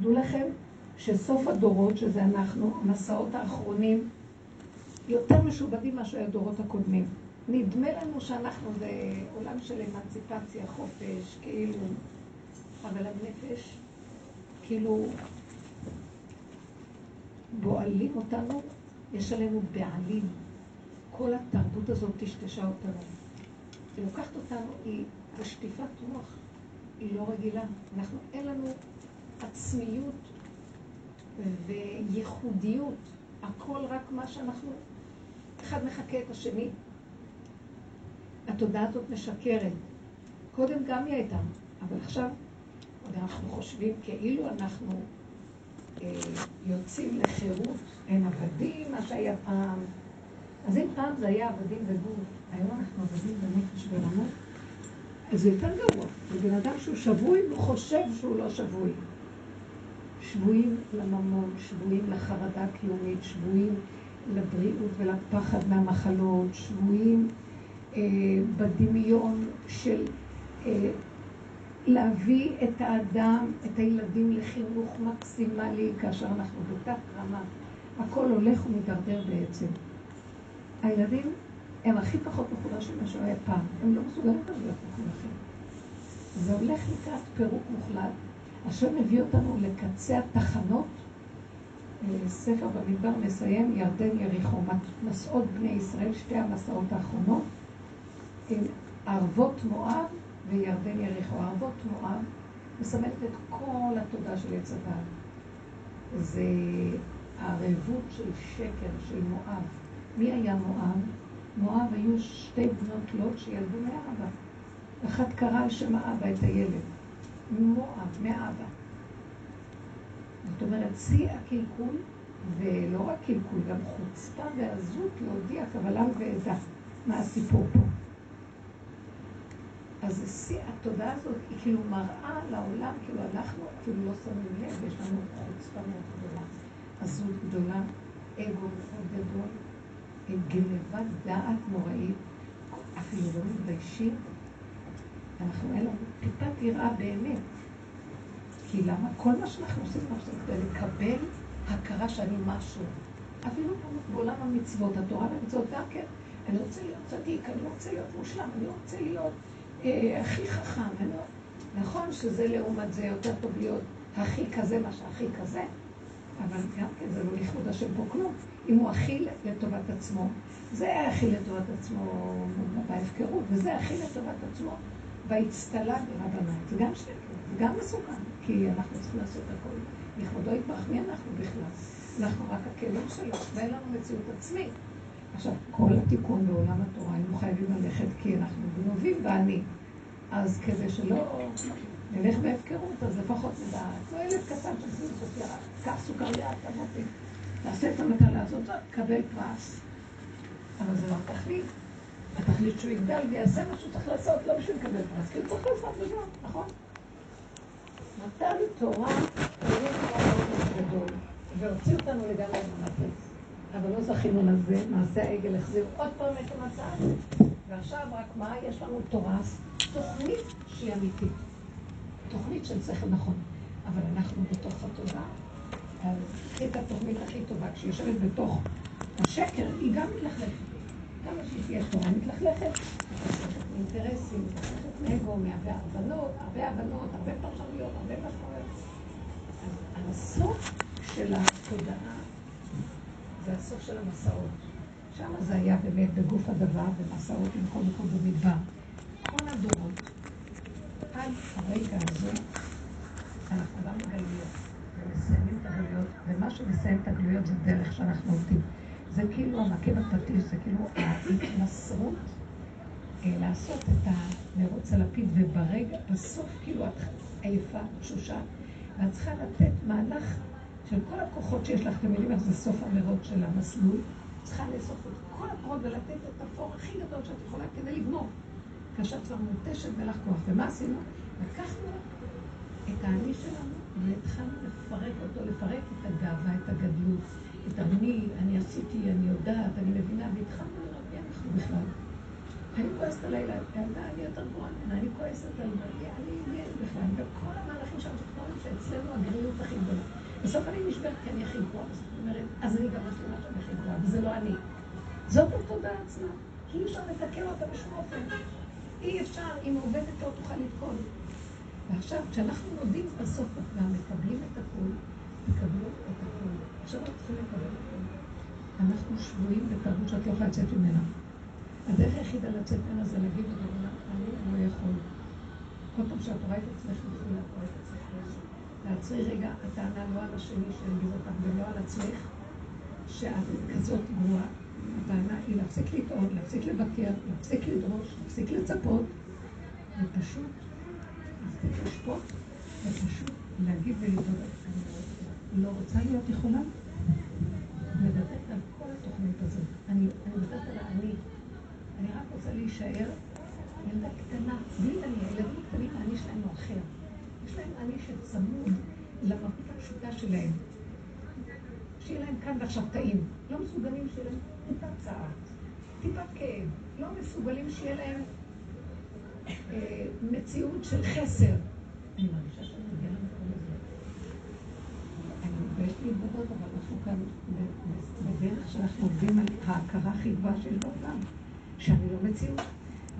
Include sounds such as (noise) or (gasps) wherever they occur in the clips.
דעו לכם שסוף הדורות, שזה אנחנו, המסעות האחרונים, יותר משובדים מאשר הדורות הקודמים. נדמה לנו שאנחנו בעולם של אמנציפציה, חופש, כאילו, אבל הנפש, כאילו, גואלים אותנו, יש עלינו בעלים. כל התרבות הזאת טשטשה אותנו. היא לוקחת אותנו, היא בשטיפת רוח, היא לא רגילה. אנחנו, אין לנו עצמיות וייחודיות. הכל רק מה שאנחנו, אחד מחכה את השני. התודעה הזאת משקרת. קודם גם היא הייתה, אבל עכשיו אנחנו חושבים כאילו אנחנו אה, יוצאים לחירות, אין עבדים, מה שהיה פעם. אז אם פעם זה היה עבדים בגוף, היום אנחנו עבדים בנפש ברמות, אז זה יותר גרוע. זה בן אדם שהוא שבוי, הוא חושב שהוא לא שבוי. שבויים לממון, שבויים לחרדה הקיומית, שבויים לבריאות ולפחד מהמחלות, שבויים אה, בדמיון של אה, להביא את האדם, את הילדים לחינוך מקסימלי, כאשר אנחנו בתת רמה. הכל הולך ומדרדר בעצם. הילדים הם הכי פחות מחודשים ממה שהוא היה פעם. הם לא מסוגלים להיות מחונכים. זה הולך לקראת פירוק מוחלט. השם מביא אותנו לקצה התחנות. אה, ספר במדבר מסיים ירדן יריחו, מסעות בני ישראל, שתי המסעות האחרונות, ערבות מואב וירדן יריחו. ערבות מואב מסמלת את כל התודה של עץ הדת. זה הערבות של שקר, של מואב. מי היה מואב? מואב היו שתי בנות לוט שילדו מאבא. אחת קרא על שם האבא את הילד. מואב, מאבא. זאת אומרת, שיא הקלקול, ולא רק קלקול, גם חוצפה ועזות להודיע קבלם ועדה. מה הסיפור פה? אז שיא התודעה הזאת, היא כאילו מראה לעולם, כאילו אנחנו כאילו לא שמים לב, יש לנו חוצפה מאוד גדולה, עזות גדולה, אגו מאוד גדול, גנבת דעת נוראית, אפילו לא מתביישים. אנחנו אין לנו טיפת יראה באמת. כי למה? כל מה שאנחנו עושים עכשיו כדי לקבל הכרה שאני משהו. אפילו בעולם המצוות, התורה והמצוות גם כן. אני רוצה להיות צדיק, אני רוצה להיות מושלם, אני רוצה להיות אה, הכי חכם. אני לא... נכון שזה לעומת זה יותר טוב להיות הכי כזה מה שהכי כזה, אבל גם כן זה לא לכבוד השם פה כלום. אם הוא הכי לטובת עצמו, זה הכי לטובת עצמו בהפקרות, וזה הכי לטובת עצמו באצטלה ברבנן. גם שקר, גם מסוכן, כי אנחנו צריכים לעשות הכל. לכבודו יתברך, מי אנחנו בכלל? אנחנו רק הכלים שלו, ואין לנו מציאות עצמית. עכשיו, כל התיקון בעולם התורה, היינו חייבים ללכת כי אנחנו גנובים ואני. אז כדי שלא נלך בהפקרות, אז לפחות נדע, כמו ילד קטן זאת ירק, קח סוכריה, תמותי, תעשה את המטלה הזאת, קבל פרס. אבל זה לא התכלית. התכלית שהוא יגדל ויעשה מה שהוא צריך לעשות, לא בשביל לקבל פרס, כי הוא צריך לעשות וזהו, נכון? נתן תורה, גדול, והוציא אותנו לגמרי מהמטריץ. אבל לא זכינו לזה, מעשה העגל החזיר עוד פעם את המצב, ועכשיו רק מה? יש לנו תורה, תוכנית שהיא אמיתית. תוכנית של שכל נכון. אבל אנחנו בתוך התודעה, אז את התוכנית הכי טובה, כשהיא יושבת בתוך השקר, היא גם מתלכלכת. כמה שהיא תורה מתלכלכת, מתלכלכת מאינטרסים, מתלכלכת מאגו, מהרבה הבנות, הרבה הבנות, הרבה פרשנויות, הרבה משמעויות. אז הסוף של התודעה זה הסוף של המסעות. שם זה היה באמת בגוף הדבר, במסעות במקום מקום במדבר. כל הדורות, עד הרגע הזה, אנחנו גם בגלויות, ומסיימים את הגלויות, ומה שמסיים את הגלויות זה דרך שאנחנו עובדים. זה כאילו המכה בפטיש, זה כאילו ההתמסרות אה, לעשות את המרוץ הלפיד, וברגע, בסוף כאילו את עייפה, תשושה, ואת צריכה לתת מהלך של כל הכוחות שיש לך, אתם יודעים איך זה סוף המרוץ של המסלול, צריכה לאסוף את כל הכוחות ולתת את הפור הכי גדול שאת יכולה כדי לגמור. כאשר כבר מותשת ולך כוח. ומה עשינו? לקחנו את האני שלנו והתחלנו לפרק אותו, לפרק את הגאווה, את הגדלות, את אני, עשיתי, אני יודעת, אני מבינה, והתחלנו מי אנחנו בכלל. אני כועסת על הילדה, אני יותר גרועה ממנה, אני כועסת על בעלי, אני מבין בכלל, וכל המהלכים שם שכנועים שאצלנו הגריעות הכי גדולה. בסוף אני נשברת כי אני הכי גרועה, זאת אומרת, אז אני גם מסלימה שאני הכי גרועה, וזה לא אני. זאת התודעה עצמה, כי אי אפשר לתקן אותה בשום אופן. אי אפשר, אם עובדת לא תוכל לתקון. ועכשיו, כשאנחנו מודים בסוף ומקבלים את הכול, תקבלו את הכול. עכשיו אנחנו צריכים לקבל. אנחנו שבויים בתרבות שאת לא יכולה לצאת ממנה. הדרך היחידה לצאת ממנה זה להגיד לבורא אני לא יכול. כל פעם שאת רואה את עצמך נפילה, את רואה את עצמך לעצרי רגע, הטענה לא על השני שהרגיז אותך ולא על עצמך, שאת כזאת גרועה. הטענה היא להפסיק לטעון, להפסיק לבקר, להפסיק לדרוש, להפסיק לצפות, ופשוט להפסיק לשפוט, ופשוט להגיד ולדבר. לא רוצה להיות יכולה. מדברת על כל התוכנית הזאת. אני מדברת על האני. אני רק רוצה להישאר ילדה קטנה, בלי אני, הילדים הקטנים, האני שלהם הוא אחר. יש להם אני שצמוד למהות הפשוטה שלהם. שיהיה להם כאן ועכשיו טעים. לא מסוגלים שיהיה להם טיפת צער, טיפת כאב. לא מסוגלים שיהיה להם אה, מציאות של חסר. אני מרגישה שאני מגיעה למקום הזה. אני להתוודות, אבל אנחנו כאן בדרך שאנחנו עובדים על ההכרה הכי גבוהה של העולם, שאני לא מציאות.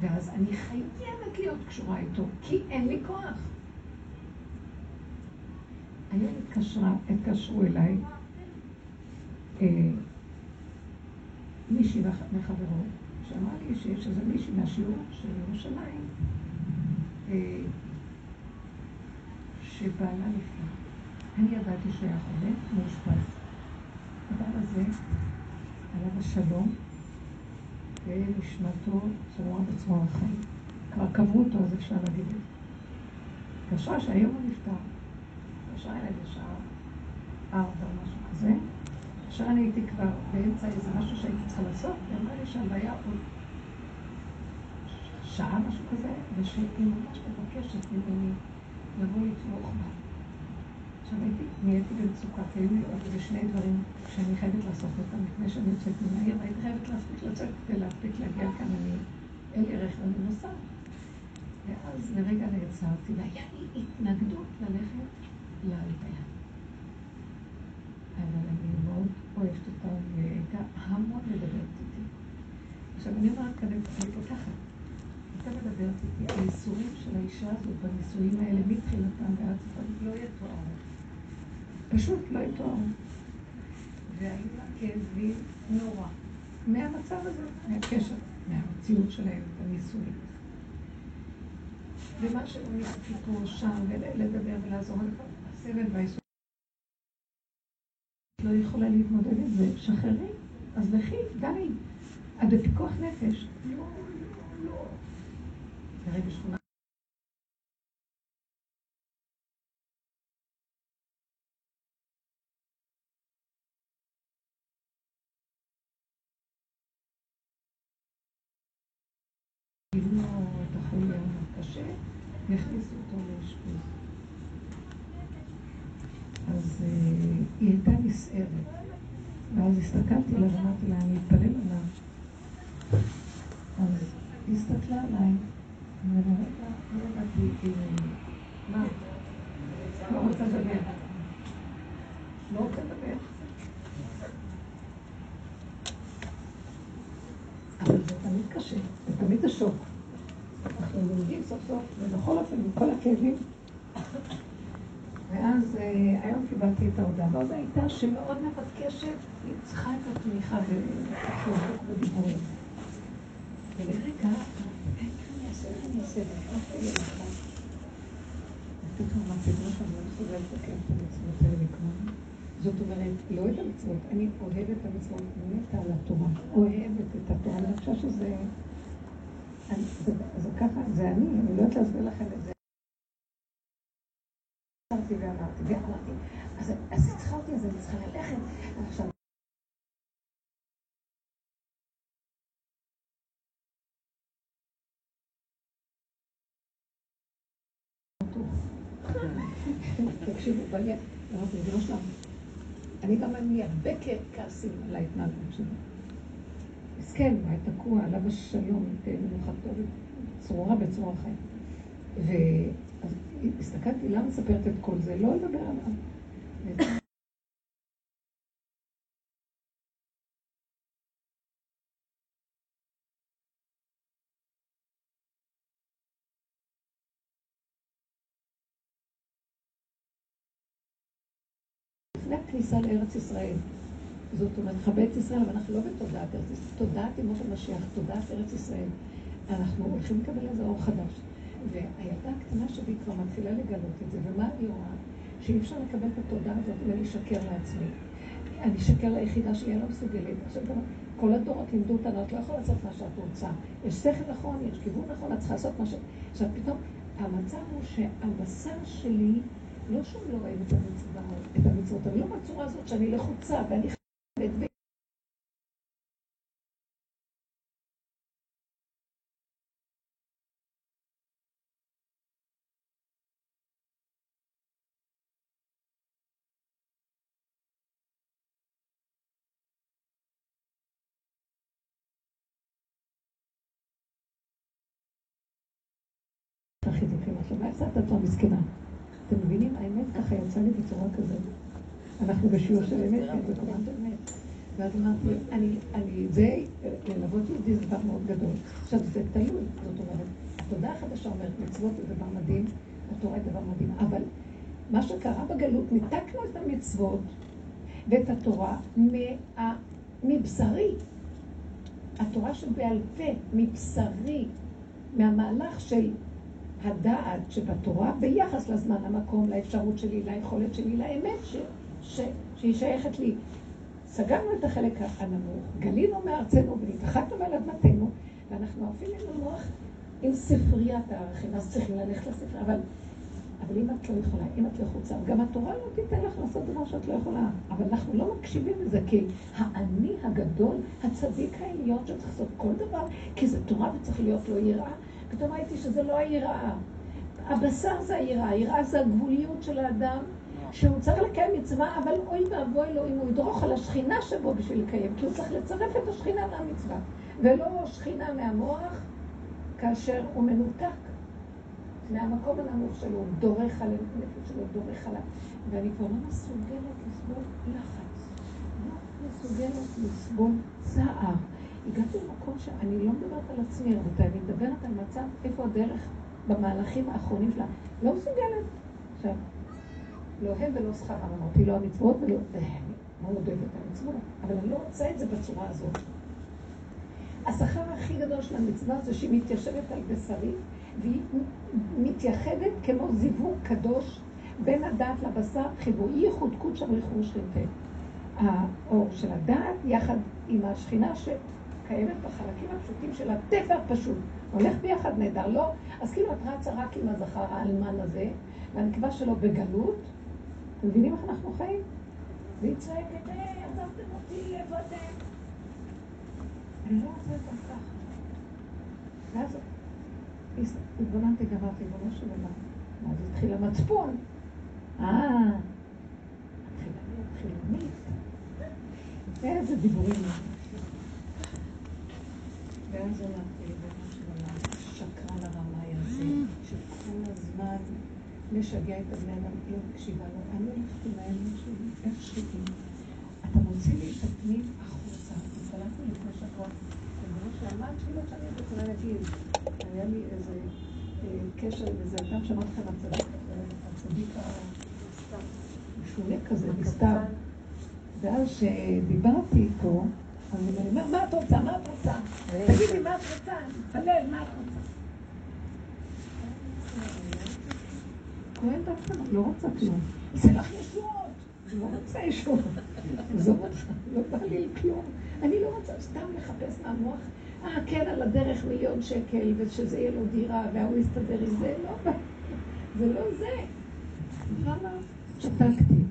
ואז אני חייבת להיות קשורה איתו, כי אין לי כוח. היום התקשרה, התקשרו אליי אה, מישהי מחברות, שאמרה לי שיש איזה מישהי מהשיעור של ירושלים, אה, שבעלה נפלא. אני ידעתי שהוא היה חולה, מאושפז. הדבר הזה, עליו השלום, ונשמתו צרורה בצרור החיים. כבר קברו אותו, אז אפשר להגיד את זה. התקשרה שהיום הוא נפטר. התקשרה אליי בשעה ארבע, משהו כזה. עכשיו אני הייתי כבר באמצע איזה משהו שהייתי צריכה לעשות, היא אמרה לי שהלוויה עוד שעה, משהו כזה, ושהיא ממש מבקשת ממני לבוא לתמוך בה. עכשיו הייתי, נהייתי במצוקה, כי היו לי עוד איזה שני דברים שאני חייבת לעשות אותם לפני שאני יוצאת מן העיר, והייתי חייבת להספיק לצאת כדי להספיק להגיע כאן, אני, אין לי רכב, אני נוסעת. ואז לרגע נעצרתי, והיה לי התנגדות ללכת להלוויה. אבל אני מאוד אוהבת אותה, והייתה המון מדברת איתי. עכשיו אני אומרת כאן, אני פותחת. הייתה מדברת איתי על ייסורים של האישה הזאת בנישואים האלה מתחילתם ועד סופם, לא יתוארו. פשוט לא יתוארו. והיו לה כאבים נורא. מהמצב הזה, מהקשר, מהמציאות שלהם בנישואים. ומה שלא ניסיתי פה, שם, ולדבר ולעזור, הסבל והאיסור. לא יכולה להתמודד עם זה, שחררי, אז לכי, די. את בפיקוח נפש. לא, לא, לא. ברגע שכונה קיבלו את החולה הקשה והכניסו אותו לאשפוז. אז אה, היא הייתה נסערת. ואז הסתכלתי עליו ואמרתי לה, אני אתפלל עליו. אז היא הסתכלה עליי, ולרגע לא ידעתי, מה? לא רוצה לדבר. לא רוצה לדבר. אבל זה תמיד קשה, זה תמיד השוק. אנחנו לומדים סוף סוף, ובכל אופן, עם כל הכאבים. ואז אה, היום קיבלתי את ההודעה, וההודעה הייתה שמאוד מבקשת, היא צריכה את התמיכה בחיבוק בדיבורים. ולרגע, איך אני אעשה, איך אני אעשה, נכנסתי ללחץ. פתאום אמרתי, שאני לא מסוגלת לקיים את המצוות האלה כמו... זאת אומרת, לא את המצוות, אני אוהבת את המצוות, מתה על התורה, אוהבת את התורה, אני חושבת שזה... זה ככה, זה אני, אני לא יודעת להסביר לכם את זה. ואמרתי אז אותי, אז אני צריכה ללכת, עכשיו... תקשיבו, אמרתי, זה לא שלנו. אני גם, אין לי הרבה כעסים על ההתנהגות שלי. מסכן, הוא היה תקוע, עליו השלום, מנוחתו צרורה בצרור החיים. הסתכלתי, למה מספרת את כל זה? לא לדבר עליו. לפני הכניסה לארץ ישראל. זאת אומרת, בארץ ישראל, אבל אנחנו לא בתודעת ארץ ישראל. תודעת ימות המשיח, תודעת ארץ ישראל. אנחנו הולכים לקבל איזה אור חדש. והילדה הקטנה שלי כבר מתחילה לגלות את זה, ומה היא רואה? שאי אפשר לקבל את התודעה הזאת ואני אשקר לעצמי. אני אשקר ליחידה שהיא לא מסוגלת. עכשיו גם כל הדורות לימדו אותנו, את לא יכולה לעשות מה שאת רוצה. יש שכל נכון, יש כיוון נכון, את צריכה לעשות מה ש... עכשיו פתאום, המצב הוא שהבשר שלי לא שהוא לא המצווה, את המצוות, אבל לא בצורה הזאת שאני לחוצה ואני חייבת. מה יצאת עצמה מסכנה? אתם מבינים? האמת ככה יצא לי בצורה כזאת. אנחנו בשיעור של אמת, כן, בקומת אמת. ואז אמרתי, אני, אני, זה, ללוות יהודי זה דבר מאוד גדול. עכשיו, זה תלוי, זאת אומרת, התודעה החדשה אומרת, מצוות זה דבר מדהים, התורה זה דבר מדהים, אבל מה שקרה בגלות, ניתקנו את המצוות ואת התורה מה, מבשרי. התורה שבעל פה, מבשרי, מהמהלך של הדעת שבתורה ביחס לזמן, למקום, לאפשרות שלי, ליכולת שלי, לאמת ש, ש, שהיא שייכת לי. סגרנו את החלק הנמוך, גלינו מארצנו ונתרחקנו מעל אדמתנו, ואנחנו עפים עם המוח עם ספריית הערכים, אז צריכים ללכת לספרייה, אבל, אבל אם את לא יכולה, אם את לא חוצה, גם התורה לא תיתן לך לעשות דבר שאת לא יכולה, אבל אנחנו לא מקשיבים לזה, כי האני הגדול, הצדיק העליון שצריך לעשות כל דבר, כי זה תורה וצריך להיות לו יראה, פתאום ראיתי שזה לא היראה. הבשר זה היראה, היראה זה הגבוליות של האדם, שהוא צריך לקיים מצווה, אבל אוי ואבוי לו אם הוא ידרוך על השכינה שבו בשביל לקיים, כי הוא צריך לצרף את השכינה מהמצווה, ולא שכינה מהמוח, כאשר הוא מנותק מהמקום הנמוך שלו, הוא דורך על הנפש שלו, דורך עליו. ואני כבר לא מסוגלת לסבול לחץ, לא מסוגלת לסבול צער. הגעתי למקום שאני לא מדברת על עצמי, רבותיי, אני מדברת על מצב איפה הדרך במהלכים האחרונים שלה. לא מסוגלת. עכשיו, לא הם ולא שכרם, אמרתי, לא המצוות ולא... מאוד אוהבת את המצוות, אבל אני לא רוצה את זה בצורה הזאת. השכר הכי גדול של המצווה זה שהיא מתיישבת על בשרי, והיא מתייחדת כמו זיווג קדוש בין הדעת לבשר, חיבור. היא ייחוד קודשא בריחור שכינתה. האור של הדעת יחד עם השכינה ש... קיימת בחלקים הפשוטים של הטבע הפשוט. הולך ביחד נהדר, לא? אז כאילו את רצה רק עם הזכר האלמן הזה, והנקבה שלו בגלות. אתם מבינים איך אנחנו חיים? והיא צועקת, היי, עזבתם אותי לבדם. אני לא רוצה זה ככה. ואז התבוננתי ואמרתי, ריבונו של עולם, ואז התחיל המצפון. אה, מתחילה להיות חילונית. איזה דיבורים. ואז אמרתי, ריבונו של עולם, שקרן הרמאי הזה, שכל הזמן משגע את הבני אדם, לא מקשיבה לו. אני הולכת עם האמת שלי, איך שהיא. אתה מוציא לי את הפנים החוצה. התפללתי לפני שבוע. ריבונו של עולם, תפילות שאני יכולה להגיד. היה לי איזה קשר עם איזה אדם שאמרתי לכם, הצדיק, המשונה כזה, מסתר. ואז כשדיברתי איתו, אומר, מה את רוצה? מה את רוצה? תגידי, מה את רוצה? תתפלל, מה את רוצה? כהן דווקא לא רוצה כלום. זה לך ישועות. לא רוצה ישועות. עזוב אותך, לא בא לי כלום. אני לא רוצה סתם לחפש מהמוח. אה, כן, על הדרך מיליון שקל, ושזה יהיה לו דירה, והוא יסתדר עם זה. לא. זה לא זה. למה? שתקתי.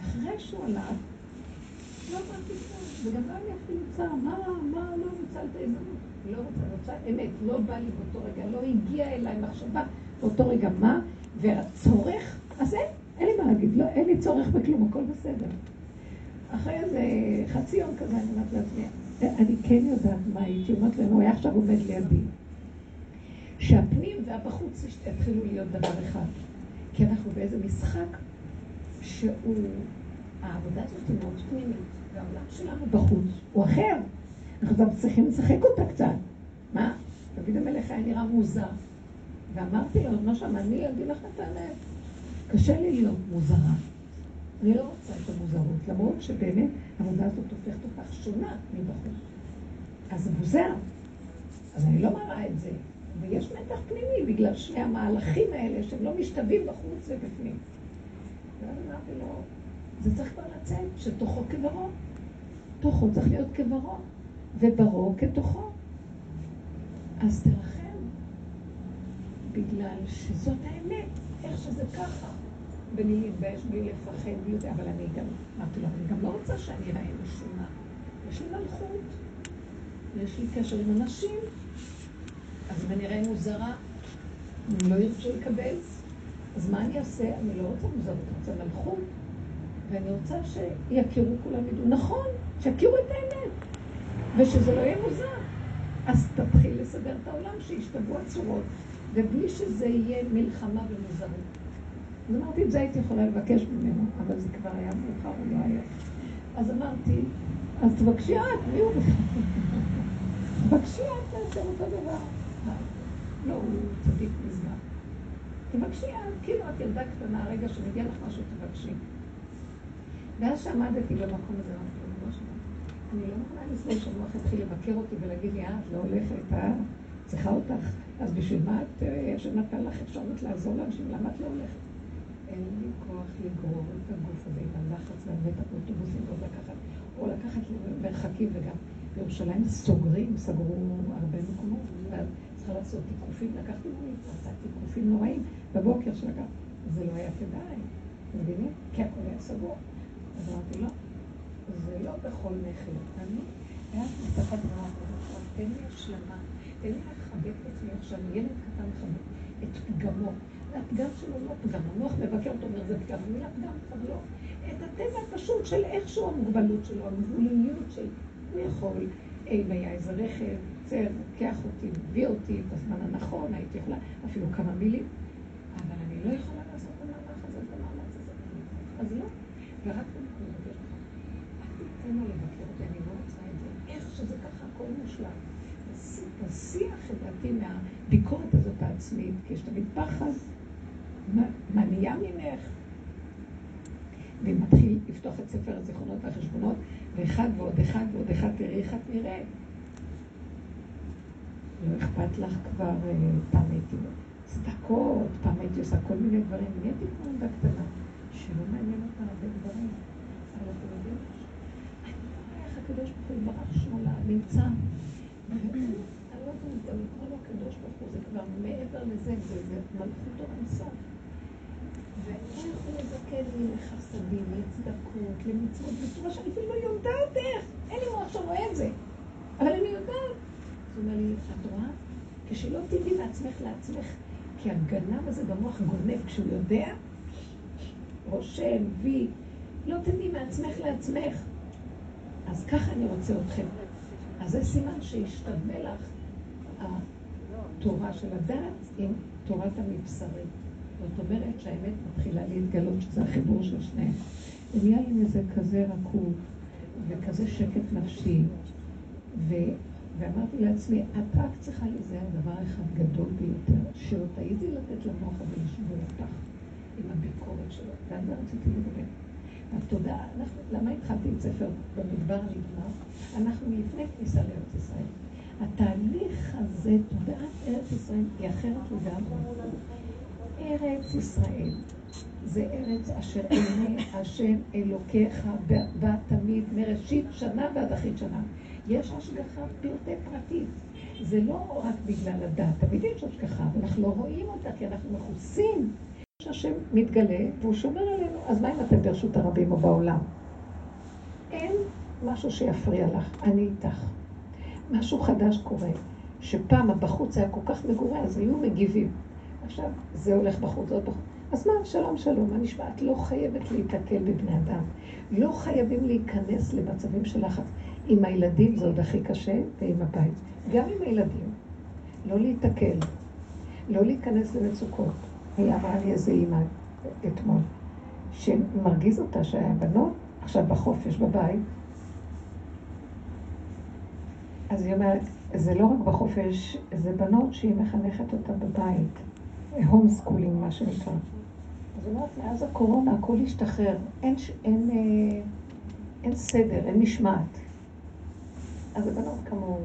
אחרי שהוא הלך, לא אמרתי כלום, וגם לא היה אפילו מה, מה, לא רוצה את ההזדמנות, לא רוצה, רוצה אמת, לא בא לי באותו רגע, לא הגיע אליי מחשבה באותו רגע מה, והצורך, אז אין, אין לי מה להגיד, לא, אין לי צורך בכלום, הכל בסדר. אחרי איזה חצי יום כזה, אני אומרת לעצמי, אני כן יודעת מה הייתי אומרת לנו, הוא היה עכשיו עומד לידי. שהפנים והבחוץ יתחילו להיות דבר אחד. כי אנחנו באיזה משחק שהוא, העבודה הזאת היא מאוד פנימית, והעולם שלנו בחוץ הוא אחר. אנחנו גם צריכים לשחק אותה קצת. מה? דוד המלך היה נראה מוזר. ואמרתי לו, מה שם, אני אגיד לך את האמת. קשה לי להיות מוזרה. אני לא רוצה את המוזרות, למרות שבאמת העבודה הזאת הופכת אותך שונה מבחוץ. אז זה מוזר. אז אני לא מראה את זה. ויש מתח פנימי בגלל שני המהלכים האלה שהם לא משתווים בחוץ ובפנים. ואז אמרתי לו, זה צריך כבר לצאת, שתוכו כברו. תוכו צריך להיות כברו, וברו כתוכו. אז תרחם, בגלל שזאת האמת, איך שזה ככה. בלי להתבייש, בלי לפחד, בלי יודע, אבל אני גם, אמרתי לו, אני גם לא רוצה שאני אראה משונה. יש לי מלכות, יש לי קשר עם אנשים, אז אם אני אראה מוזרה, הם לא ירצו לקבל, אז מה אני אעשה? אני לא רוצה מוזרות, אני רוצה מלכות, ואני רוצה שיכירו כולם ידעו. נכון, שיכירו את האמת, ושזה לא יהיה מוזר. אז תתחיל לסדר את העולם, שישתבו הצורות, ובלי שזה יהיה מלחמה ומוזרות. אז אמרתי, את זה הייתי יכולה לבקש ממנו, אבל זה כבר היה מאוחר, הוא לא היה. אז אמרתי, אז תבקשי את, מי הוא בכלל? (laughs) תבקשי את לעשות אותו דבר. לא, הוא צדיק מזמן. תבקשי את, כאילו את ילדה קטנה, הרגע שמגיע לך משהו, תבקשי. ואז שעמדתי במקום הזה, אמרתי לו, לא שמעתי. אני לא מוכנה לסבול שהמוח יתחיל לבקר אותי ולהגיד לי, אה, את לא הולכת, אה? צריכה אותך. אז בשביל מה את, שנתן לך אפשרות לעזור לאנשים, למה את לא הולכת? אין לי כוח לגרור את הגוף הזה עם הלחץ והבאת האוטובוסים ועוד לקחת, או לקחת מרחקים וגם בירושלים סוגרים, סגרו הרבה מקומות, ואז צריכה לעשות תיקופים, לקחתי מונית, עשה תיקופים נוראים בבוקר שלקחתי, זה לא היה כדאי, מבינים? כי הכל היה סגור. אז אמרתי, לא, זה לא בכל מחיר. אני, היה מסתכלת ואמרתי, תן לי השלמה, תן לי לחבק את עצמי עכשיו, ילד קטן מחבק את פגמו. הפגם שלו לא פגם, המוח מבקר אותו, אומר זה פגם, המילה פגם כבר לא. את הטבע הפשוט של איכשהו המוגבלות שלו, הגבוליות של, הוא יכול, אם היה איזה רכב, צר, לוקח אותי, מביא אותי את הזמן הנכון, הייתי יכולה, אפילו כמה מילים, אבל אני לא יכולה לעשות את המאמץ הזה, את המאמץ הזה. אז לא, ורק לו לבקר אותי, אני לא רוצה את זה, איך שזה ככה, הכל מושלם. תסיח את דעתי מהביקורת הזאת העצמית, כי יש תמיד פחד. מה נהיה ממך? ומתחיל לפתוח את ספר הזיכרונות והחשבונות, ואחד ועוד אחד ועוד אחד, תראי איך את נראית. לא אכפת לך כבר, אה, פעם הייתי צדקות, פעם הייתי עושה כל מיני דברים, נהייתי כמו ילדה קטנה, שלא מעניין אותה הרבה דברים. אבל אתם יודעים, אני לא רואה איך הקדוש ברוך הוא יברח שמאלה, נמצא. אני לא יודעת, לקרוא לו הקדוש ברוך הוא, זה כבר מעבר לזה, זה מלכות עמוסה. ואני יכול לזכן לי לחסדים, לצדקות, למצוות, בצורה שאני אפילו לא יודעת איך. אין לי מוח שרואה את זה. אבל אני יודעת. אז הוא אומר לי, את רואה? כשלא תדעי מעצמך לעצמך, כי הגנב הזה במוח גונב כשהוא יודע, רושם, וי, לא תדעי מעצמך לעצמך. אז ככה אני רוצה אתכם. אז זה סימן שישתווה לך התורה של הדת עם תורת המבשרים. זאת אומרת שהאמת מתחילה להתגלות, שזה החיבור של שניהם. ונהיה לי מזה כזה רכות וכזה שקט נפשי, ו... ואמרתי לעצמי, את רק צריכה להיזהר דבר אחד גדול ביותר, שלא תעיזי לתת למוח הזה לשבור אותך עם הביקורת שלו. זה רציתי לדבר. התודעה, אנחנו, למה התחלתי את ספר במדבר הנגמר? אנחנו לפני כניסה לארץ ישראל. התהליך הזה, תודעת ארץ ישראל, היא אחרת לגמרי. ארץ ישראל זה ארץ אשר עיני השם אלוקיך בה תמיד מראשית שנה ועד אחרית שנה. יש השגחה פרטי פרטית. זה לא רק בגלל הדת, תמיד יש השגחה, אבל אנחנו לא רואים אותה כי אנחנו מכוסים. שהשם מתגלה והוא שומר עלינו. אז מה אם אתם ברשות הרבים או בעולם? אין משהו שיפריע לך, אני איתך. משהו חדש קורה, שפעם הבחוץ היה כל כך מגורה, אז היו מגיבים. עכשיו, זה הולך בחוץ, עוד בחוץ. אז מה, שלום שלום, מה נשמע? את לא חייבת להיתקל בבני אדם. לא חייבים להיכנס למצבים של לחץ. עם הילדים זה עוד הכי קשה, ועם הבית. גם עם הילדים. לא להיתקל. לא להיכנס למצוקות. היא אמרה לי איזה אימא אתמול, שמרגיז אותה שהבנות עכשיו בחופש בבית, אז היא אומרת, זה לא רק בחופש, זה בנות שהיא מחנכת אותה בבית, home schooling מה שנקרא. אז אומרת, מאז הקורונה הכל השתחרר, אין, אין, אה, אין סדר, אין משמעת. אז הבנות כמוהו,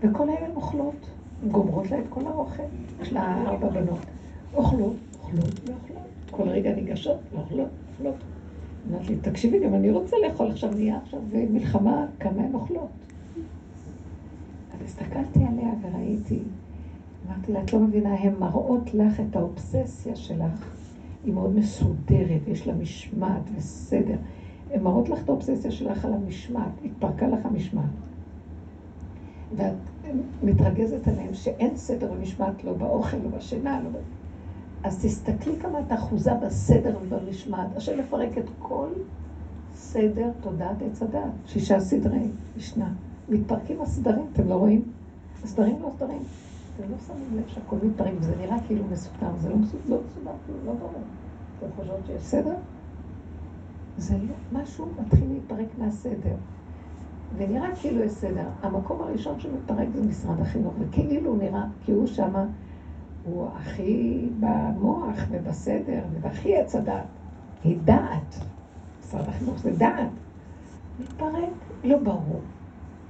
וכל היום אוכלות, גומרות לה את כל האוכל, יש לה ארבע בנות, אוכלות, אוכלות ואוכלות, כל רגע ניגשות, אוכלות, אוכלות. אמרתי לי, תקשיבי, גם אני רוצה לאכול עכשיו, נהיה עכשיו מלחמה, כמה הן אוכלות. אז הסתכלתי עליה וראיתי, אמרתי לה, את לא מבינה, הן מראות לך את האובססיה שלך. היא מאוד מסודרת, יש לה משמעת וסדר. הן מראות לך את האובססיה שלך על המשמעת, התפרקה לך המשמעת. ואת מתרגזת עליהן שאין סדר ומשמעת לא באוכל, לא בשינה, לא ב... אז תסתכלי כמה את אחוזה בסדר ובמשמעת. השם מפרק את כל סדר תודעת עץ הדת. שישה סדרי משנה. מתפרקים הסדרים, אתם לא רואים? הסדרים לא סדרים. אתם לא שמים לב שהכל מתפרק, וזה נראה כאילו מסודר, זה לא מסודר, לא מסודר, לא ברור. אתם חושבות שיש סדר? זה לא, משהו מתחיל להתפרק מהסדר. ונראה כאילו יש סדר. המקום הראשון שמתפרק זה משרד החינוך, וכאילו נראה, כי הוא שמה, הוא הכי במוח ובסדר, והכי עץ הדת. היא דעת. משרד החינוך זה דעת. מתפרק, לא ברור.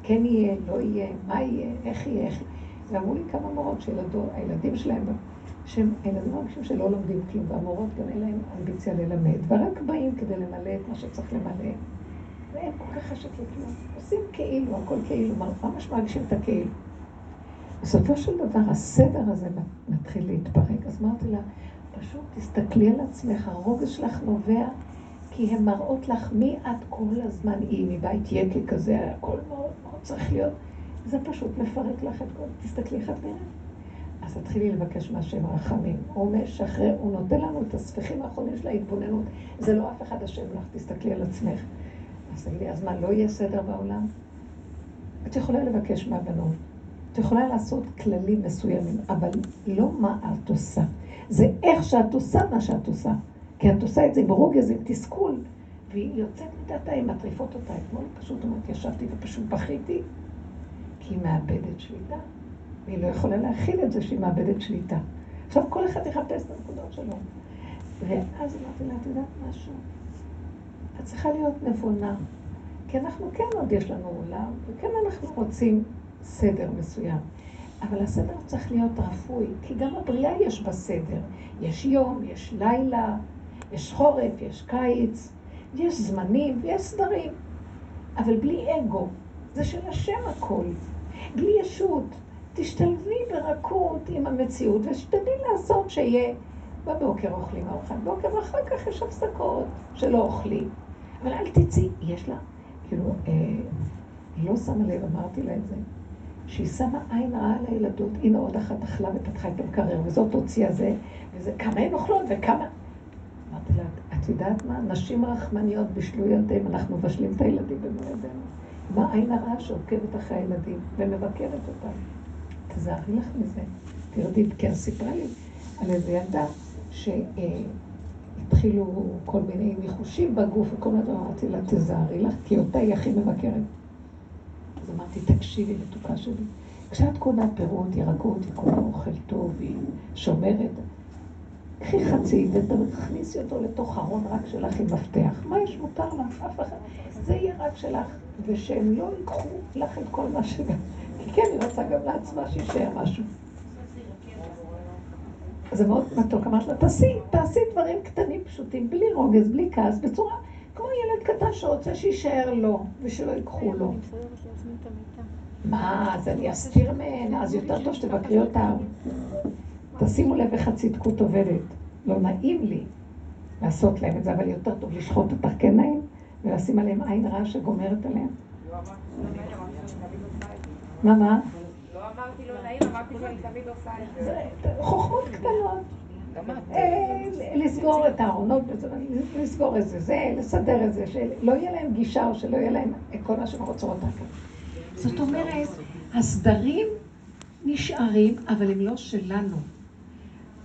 כן יהיה, לא יהיה, מה יהיה, איך יהיה, איך... ואמרו לי כמה מורות שהילדים שלהם, שהם הילדים מרגישים שלא לומדים כלום, והמורות גם אין להם אמביציה ללמד, ורק באים כדי למלא את מה שצריך למלא. ואין כל כך חשק. עושים כאילו, הכל כאילו, ממש מרגישים את הכאילו. בסופו של דבר, הסדר הזה מתחיל להתפרק. אז אמרתי לה, פשוט תסתכלי על עצמך, הרוגז שלך נובע כי הן מראות לך מי את כל הזמן היא, מבית יקי כזה, הכל מאוד מאוד צריך להיות. זה פשוט מפרק לך את כל... תסתכלי איך את נראית. אז תתחילי לבקש מהשם רחמים. הוא משחרר, הוא נותן לנו את הספיחים האחרונים של ההתבוננות. זה לא אף אחד אשם לך, תסתכלי על עצמך. אז תגידי, אז מה, לא יהיה סדר בעולם? את יכולה לבקש מהבנות. את יכולה לעשות כללים מסוימים, אבל לא מה את עושה. זה איך שאת עושה מה שאת עושה. כי את עושה את זה עם רוגז, עם תסכול, והיא יוצאת מדעתה, היא מטריפות אותה. אתמול פשוט אומרת, ישבתי ופשוט בכיתי, כי היא מאבדת שליטה. והיא לא יכולה להכיל את זה שהיא מאבדת שליטה. עכשיו כל אחד יחפש את הנקודות שלו. ואז אמרתי לה, את יודעת משהו? את צריכה להיות נבונה. כי אנחנו כן עוד יש לנו עולם, וכן אנחנו רוצים סדר מסוים. אבל הסדר צריך להיות רפוי, כי גם הבריאה יש בה סדר. יש יום, יש לילה, יש חורף, יש קיץ, יש זמנים ויש סדרים. אבל בלי אגו, זה של השם הכל. בלי ישות. תשתלבי ברכות עם המציאות, ושתדעי לעשות שיהיה בבוקר אוכלים ארוחת בוקר, ואחר כך יש הפסקות שלא אוכלים. אבל אל תצאי, יש לה, כאילו, אה, לא שמה לב, אמרתי לה את זה, שהיא שמה עין רעה על הילדות, הנה עוד אחת אכלה ופתחה את המקרר, וזאת הוציאה זה, וזה, כמה הן אוכלות וכמה... אמרתי לה, את יודעת מה? נשים רחמניות בישלו ילדיהם, אנחנו מבשלים את הילדים במו ידינו. מה העין הרעה שעוקבת אחרי הילדים ומבקרת אותם? תזהרי לך מזה. תרדי, כי את סיפרה לי על איזה ילדה שהתחילו כל מיני ניחושים בגוף וכל מיני דברים, אמרתי לה, תזהרי לך, כי אותה היא הכי מבקרת. אז אמרתי, תקשיבי, מתוקה שלי. כשאת קונה פירות, ירקות, היא קונה אוכל טוב, היא שומרת. קחי חצי ותכניסי אותו לתוך ארון רק שלך עם מפתח. מה יש מותר לך? אף אחד. זה יהיה רק שלך, ושהם לא ייקחו לך את כל מה שגם... כי כן, היא רוצה גם לעצמה שיישאר משהו. זה מאוד מתוק. אמרת לה, תעשי, תעשי דברים קטנים פשוטים, בלי רוגז, בלי כעס, בצורה כמו ילד קטן שרוצה שיישאר לו, ושלא ייקחו לו. מה, אז אני אסתיר מהן, אז יותר טוב שתבקרי אותם. תשימו לב איך הצדקות עובדת. לא נעים לי לעשות להם את זה, אבל יותר טוב לשחוט אותך כן נעים, ולשים עליהם עין רעה שגומרת עליהם. מה, מה? לא אמרתי לא נעים, אמרתי שאני תמיד עושה את זה. חוכמות קטנות. אה, לסגור את הארונות, לסגור איזה זה, לסדר את זה, שלא יהיה להם גישה או שלא יהיה להם כל מה שהן רוצות. זאת אומרת, הסדרים נשארים, אבל הם לא שלנו.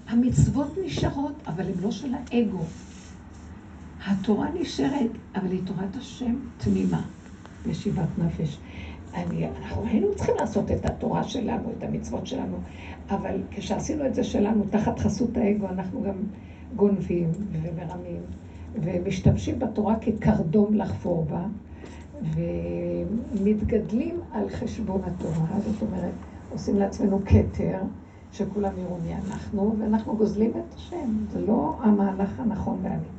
המצוות נשארות, אבל הן לא של האגו. התורה נשארת, אבל היא תורת השם תמימה, ישיבת נפש. אני, אנחנו היינו צריכים לעשות את התורה שלנו, את המצוות שלנו, אבל כשעשינו את זה שלנו, תחת חסות האגו, אנחנו גם גונבים ומרמים, ומשתמשים בתורה כקרדום לחפור בה, ומתגדלים על חשבון התורה, זאת אומרת, עושים לעצמנו כתר, שכולם יראו מי אנחנו, ואנחנו גוזלים את השם. זה לא המהלך הנכון והאמיתי.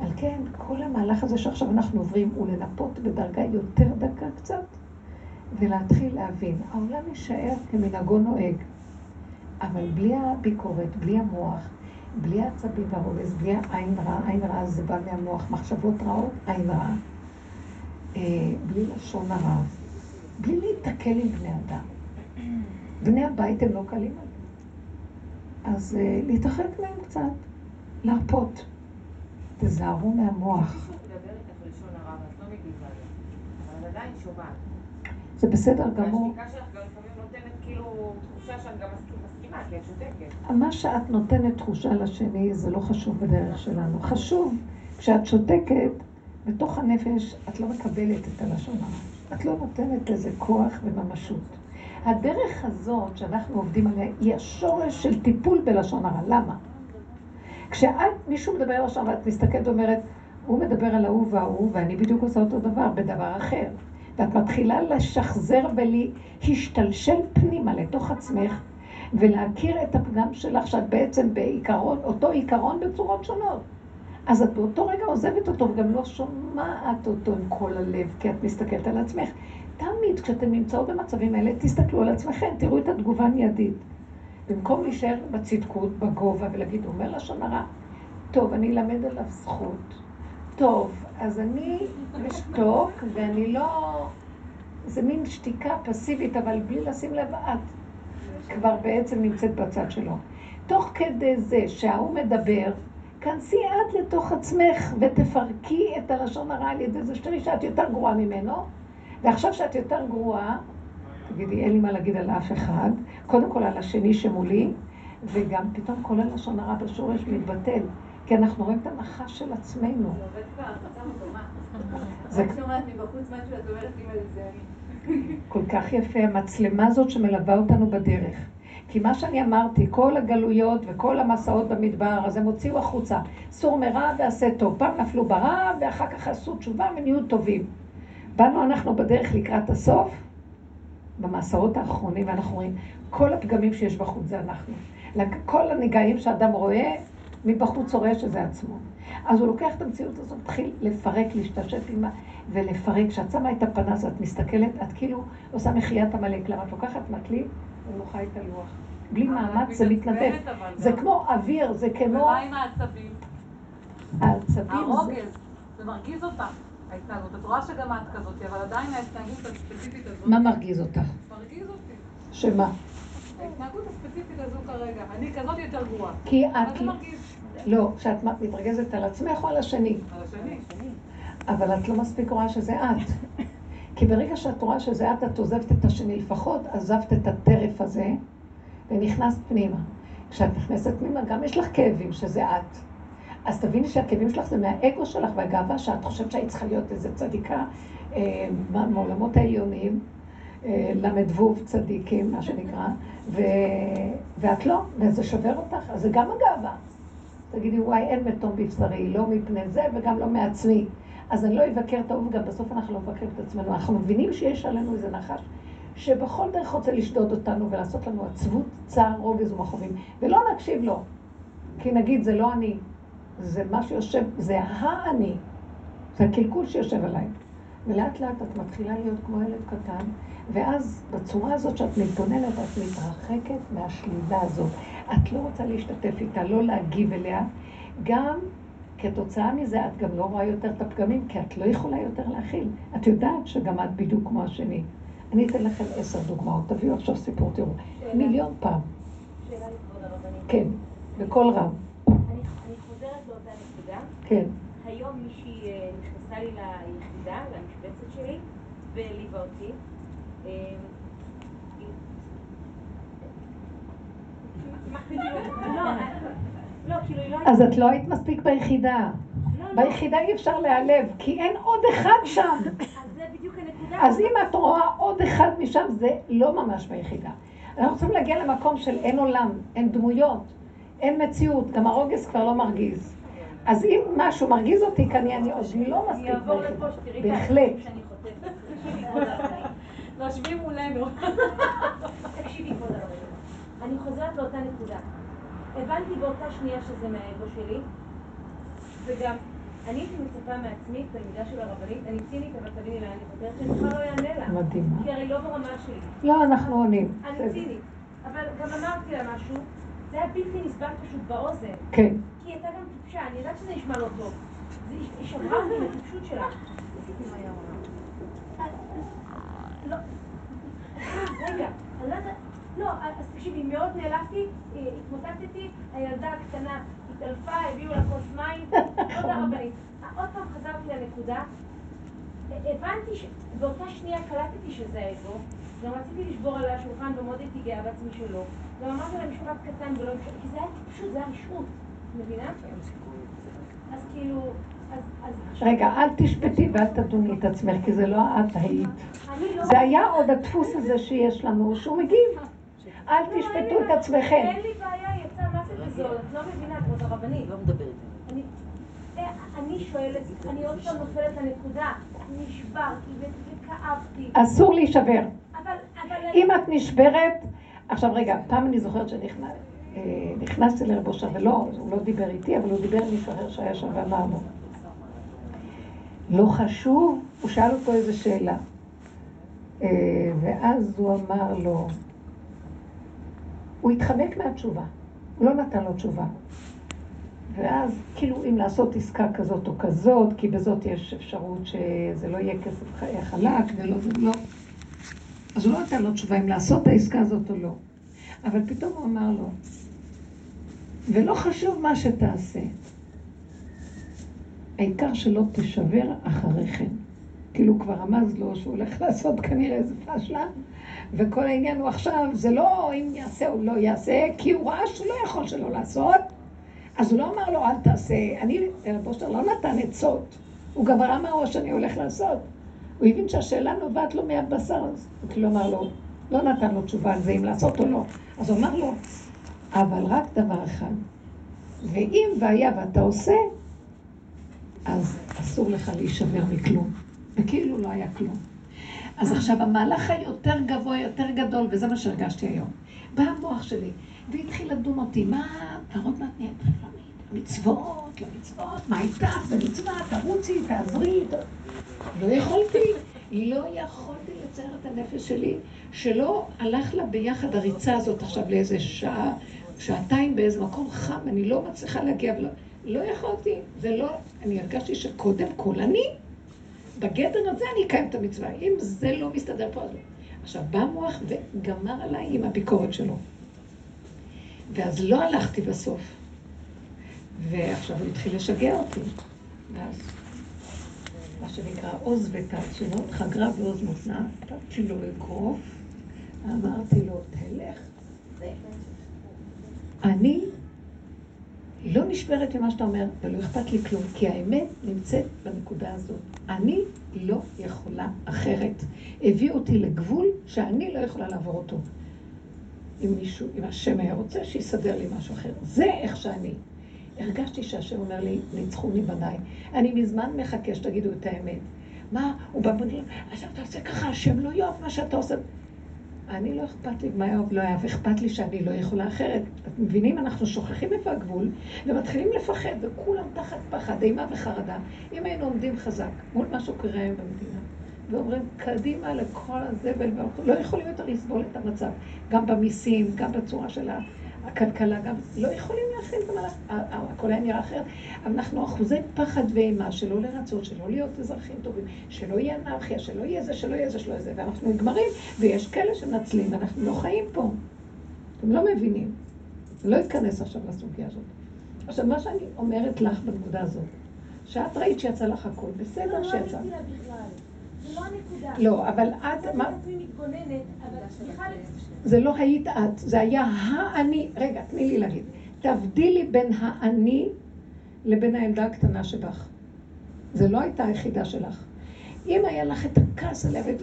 על כן, כל המהלך הזה שעכשיו אנחנו עוברים הוא לנפות בדרגה יותר דקה קצת, ולהתחיל להבין. העולם יישאר כמנהגו נוהג, אבל בלי הביקורת, בלי המוח, בלי העצבים והרוגז, בלי העין רע, עין רע זה בא מהמוח, מחשבות רעות, עין רע, אה, בלי לשון הרע, בלי להיתקל עם בני אדם. בני הבית הם לא קלים עליהם. אז uh, להתרחק מהם קצת, להרפות. תזהרו מהמוח. זה בסדר גמור. כאילו מה שאת נותנת תחושה לשני זה לא חשוב בדרך שלנו. חשוב, כשאת שותקת, בתוך הנפש את לא מקבלת את הלשון הרע. את לא נותנת לזה כוח וממשות. הדרך הזאת שאנחנו עובדים עליה היא השורש של טיפול בלשון הרע. למה? כשאת, מישהו מדבר לשון ואת מסתכלת ואומרת, הוא מדבר על ההוא וההוא, ואני בדיוק עושה אותו דבר בדבר אחר. ואת מתחילה לשחזר ולהשתלשל פנימה לתוך עצמך, ולהכיר את הפגם שלך, שאת בעצם בעיקרון, אותו עיקרון בצורות שונות. אז את באותו רגע עוזבת אותו וגם לא שומעת אותו עם כל הלב, כי את מסתכלת על עצמך. תמיד כשאתם נמצאות במצבים האלה, תסתכלו על עצמכם, תראו את התגובה המיידית. במקום להישאר בצדקות, בגובה, ולהגיד, הוא אומר לשון הרע, טוב, אני אלמד עליו זכות. טוב, אז אני אשתוק, ואני לא... זה מין שתיקה פסיבית, אבל בלי לשים לב, את כבר בעצם נמצאת בצד שלו. תוך כדי זה שההוא מדבר, כנסי את לתוך עצמך ותפרקי את הלשון הרע על ידי זה שתראי שאת יותר גרועה ממנו, ועכשיו שאת יותר גרועה, תגידי, אין לי מה להגיד על אף אחד, קודם כל על השני שמולי, וגם פתאום כל הלשון הרע בשורש מתבטל, כי אנחנו רואים את הנחש של עצמנו. זה עובד כבר, (laughs) זה שומעת מבחוץ משהו, את אומרת לי זה (laughs) כל כך יפה, המצלמה הזאת שמלווה אותנו בדרך. כי מה שאני אמרתי, כל הגלויות וכל המסעות במדבר, אז הם הוציאו החוצה. סור מרע ועשה טוב. פעם נפלו ברע, ואחר כך עשו תשובה ונהיו טובים. באנו אנחנו בדרך לקראת הסוף, במסעות האחרונים, ואנחנו רואים, כל הפגמים שיש בחוץ זה אנחנו. כל הנגעים שאדם רואה, מבחוץ רואה שזה עצמו. אז הוא לוקח את המציאות הזאת, מתחיל לפרק, להשתשת עימה, ולפרק. כשאת שמה את הפנס ואת מסתכלת, את כאילו עושה מחיית עמלק. למה את לוקחת מקליט ומוחה את הלוח. בלי מאמץ זה מתנדב. זה כמו אוויר, זה כמו... ומה עם העצבים? העצבים זה... הרוגז, זה מרגיז אותך. ההתנהגות. את רואה שגם את כזאת, אבל עדיין ההתנהגות הספציפית הזאת... מה מרגיז אותך? מרגיז אותי. שמה? ההתנהגות הספציפית הזו כרגע. אני כזאת יותר גרועה. כי את... לא, כשאת מתרגזת על עצמך או על השני? על השני. אבל את לא מספיק רואה שזה את. כי ברגע שאת רואה שזה את, את עוזבת את השני. לפחות עזבת את הטרף הזה ונכנסת פנימה. כשאת נכנסת פנימה, גם יש לך כאבים שזה את. אז תביני שהכאבים שלך זה מהאגו שלך והגאווה שאת חושבת שהיית צריכה להיות איזה צדיקה אה, מעולמות העליונים, אה, ל"ו צדיקים, מה שנקרא, ו... ואת לא, וזה שובר אותך, אז זה גם הגאווה. תגידי, וואי, אין מתום בבשרי, לא מפני זה וגם לא מעצמי. אז אני לא אבקר את ההוא, וגם בסוף אנחנו לא מבקרים את עצמנו. אנחנו מבינים שיש עלינו איזה נחש שבכל דרך רוצה לשדוד אותנו ולעשות לנו עצבות, צער, רוגז ומכאובים, ולא נקשיב לו. כי נגיד, זה לא אני, זה מה שיושב, זה האני, זה הקלקול שיושב עליי. ולאט לאט את מתחילה להיות כמו ילד קטן, ואז בצורה הזאת שאת מתבוננת, את מתרחקת מהשלילה הזאת. את לא רוצה להשתתף איתה, לא להגיב אליה. גם כתוצאה מזה את גם לא רואה יותר את הפגמים, כי את לא יכולה יותר להכיל. את יודעת שגם את בדיוק כמו השני. אני אתן לכם עשר דוגמאות, תביאו עכשיו סיפור, תראו. מיליון פעם. שאלה לכבוד הרבנית. כן. בקול רב. כן. היום מישהי אה, נכנסה לי ליחידה, למשבצת שלי, והעליבה אותי. אה, לא, לא, כאילו לא... אז את לא היית מספיק ביחידה. ביחידה אי אפשר להיעלב, כי אין עוד אחד שם. אז אם את רואה עוד אחד משם, זה לא ממש ביחידה. אנחנו צריכים להגיע למקום של אין עולם, אין דמויות, אין מציאות, גם הרוגז כבר לא מרגיז. אז אם משהו מרגיז אותי, כנראה אני עוד לא מספיק אני אעבור ביחידה. לפה שתראי את בהחלט. להשבי מולנו. תקשיבי, כבוד הרבנית. אני חוזרת לאותה נקודה. הבנתי באותה שנייה שזה מהאגו שלי, וגם אני הייתי מצפה מעצמי, תלמידה של הרבנית, אני צינית, אבל תביני לאן אני חותרת, שאני בכלל לא אענה לה. מדהימה. כי הרי לא ברמה שלי. לא, אנחנו עונים. אני. צינית. אבל גם אמרתי לה משהו, זה היה בלתי נסבל פשוט באוזן. כן. כי היא הייתה גם טיפשה, אני יודעת שזה נשמע לא טוב. היא שברה אותי עם הטיפשות שלה. לא. רגע, לא. לא, אז תקשיבי, מאוד נעלבתי, אה, התמוטטתי, הילדה הקטנה התעלפה, הביאו לה כוס מים, תודה רבנית. עוד פעם חזרתי לנקודה, הבנתי. באותה שנייה קלטתי שזה האגו, גם רציתי לשבור עליה השולחן ומאוד הייתי גאה בעצמי שלא. גם אמרתי לה משפט קטן ולא משנה, כי זה היה טיפשות, זה היה רשעות, מבינה? אז כאילו. רגע, אל תשפטי ואל תדוני את עצמך, כי זה לא את היית. לא... זה היה עוד הדפוס הזה שיש לנו, שהוא מגיב. אל לא, תשפטו את. עצמכם. אין לי בעיה, יצא מה זה בזול, את לא מבינה, כבוד הרבנית. לא מדברת. אני- אה, אני שואלת, אני עוד פעם נופלת לנקודה, נשברתי וכאבתי, אסור להישבר. אם את נשברת, עכשיו רגע, פעם אני זוכרת שנכנסתי לרב אושר, ולא, הוא לא דיבר איתי, אבל הוא דיבר עם מישהו אחר שהיה שם ואמר לו, לא חשוב, הוא שאל אותו איזה שאלה. אה, ואז הוא אמר לו, הוא התחמק מהתשובה, הוא לא נתן לו תשובה. ואז כאילו אם לעשות עסקה כזאת או כזאת, כי בזאת יש אפשרות שזה לא יהיה כסף חלק, ולא זה לא. אז הוא לא נתן לו תשובה אם לעשות את העסקה הזאת או לא. אבל פתאום הוא אמר לו, ולא חשוב מה שתעשה, העיקר שלא תשבר אחרי כן. כאילו כבר רמז לו שהוא הולך (laughs) לעשות כנראה איזה פשלה, וכל העניין הוא עכשיו, זה לא אם יעשה או לא יעשה, כי הוא ראה שהוא לא יכול שלא לעשות, אז הוא לא אמר לו אל תעשה, אני, רב אושר לא נתן עצות, הוא גם ראה מה ראש אני הולך לעשות. הוא הבין שהשאלה נובעת לו מהבשר, אז אמר לו, לא נתן לו תשובה על זה אם לעשות או לא. אז הוא אמר לו, אבל רק דבר אחד, ואם והיה ואתה עושה, אז אסור לך להישבר מכלום. וכאילו לא היה כלום. אז עכשיו המהלך היותר גבוה, יותר גדול, וזה מה שהרגשתי היום. בא המוח שלי, והתחיל לדון אותי, מה, עוד נהיית חילונית, מצוות, לא מצוות, מה איתך, זה מצווה, תרוצי, תעזרי. לא יכולתי, לא יכולתי לצייר את הנפש שלי, שלא הלך לה ביחד הריצה הזאת עכשיו לאיזה שעה, שעתיים באיזה מקום חם, אני לא מצליחה להגיע, ולא, לא יכולתי, זה לא, אני הרגשתי שקודם כל אני, בגדר הזה אני אקיים את המצווה, אם זה לא מסתדר פה, אז לא. עכשיו, בא המוח וגמר עליי עם הביקורת שלו. ואז לא הלכתי בסוף. ועכשיו הוא התחיל לשגע אותי. ואז, מה שנקרא עוז ותעצומות, חגרה ועוז מותנה, נתתי לו אגרוף, אמרתי לו, תלך. אני לא נשברת ממה שאתה אומר, ולא אכפת לי כלום, כי האמת נמצאת בנקודה הזאת. אני לא יכולה אחרת. הביאו אותי לגבול שאני לא יכולה לעבור אותו. אם מישהו, אם השם היה רוצה, שיסדר לי משהו אחר. זה איך שאני. הרגשתי שהשם אומר לי, ניצחוני בניי. אני מזמן מחכה שתגידו את האמת. מה, הוא בא ואומר, עכשיו תעשה ככה, השם לא יאהב מה שאתה עושה. אני לא אכפת לי מה יאהב לא יאהב, אכפת לי שאני לא יכולה אחרת. אתם מבינים, אנחנו שוכחים איפה הגבול, ומתחילים לפחד, וכולם תחת פחד, אימה וחרדה. אם היינו עומדים חזק מול מה שקורה היום במדינה, ואומרים, קדימה לכל הזבל, לא יכולים יותר לסבול את המצב, גם במיסים, גם בצורה של הכלכלה, גם לא יכולים להכין את המהלך, הכל היה נראה אחרת. אבל אנחנו אחוזי פחד ואימה, שלא לרצות, שלא להיות אזרחים טובים, שלא יהיה אנרכיה, שלא יהיה זה, שלא יהיה זה, שלא יהיה זה, ואנחנו נגמרים, ויש כאלה שמנצלים, ואנחנו לא חיים פה. אתם לא מבינים. לא אכנס עכשיו לסוגיה הזאת. עכשיו, מה שאני אומרת לך בנקודה הזאת, שאת ראית שיצא לך הכל, בסדר שיצא. לא, לא לא הנקודה. לא, אבל את, מה... זה לא היית את, זה היה האני. רגע, תני לי להגיד. תבדילי בין האני לבין העמדה הקטנה שבך. זה לא הייתה היחידה שלך. אם היה לך את הכעס עליה ואת...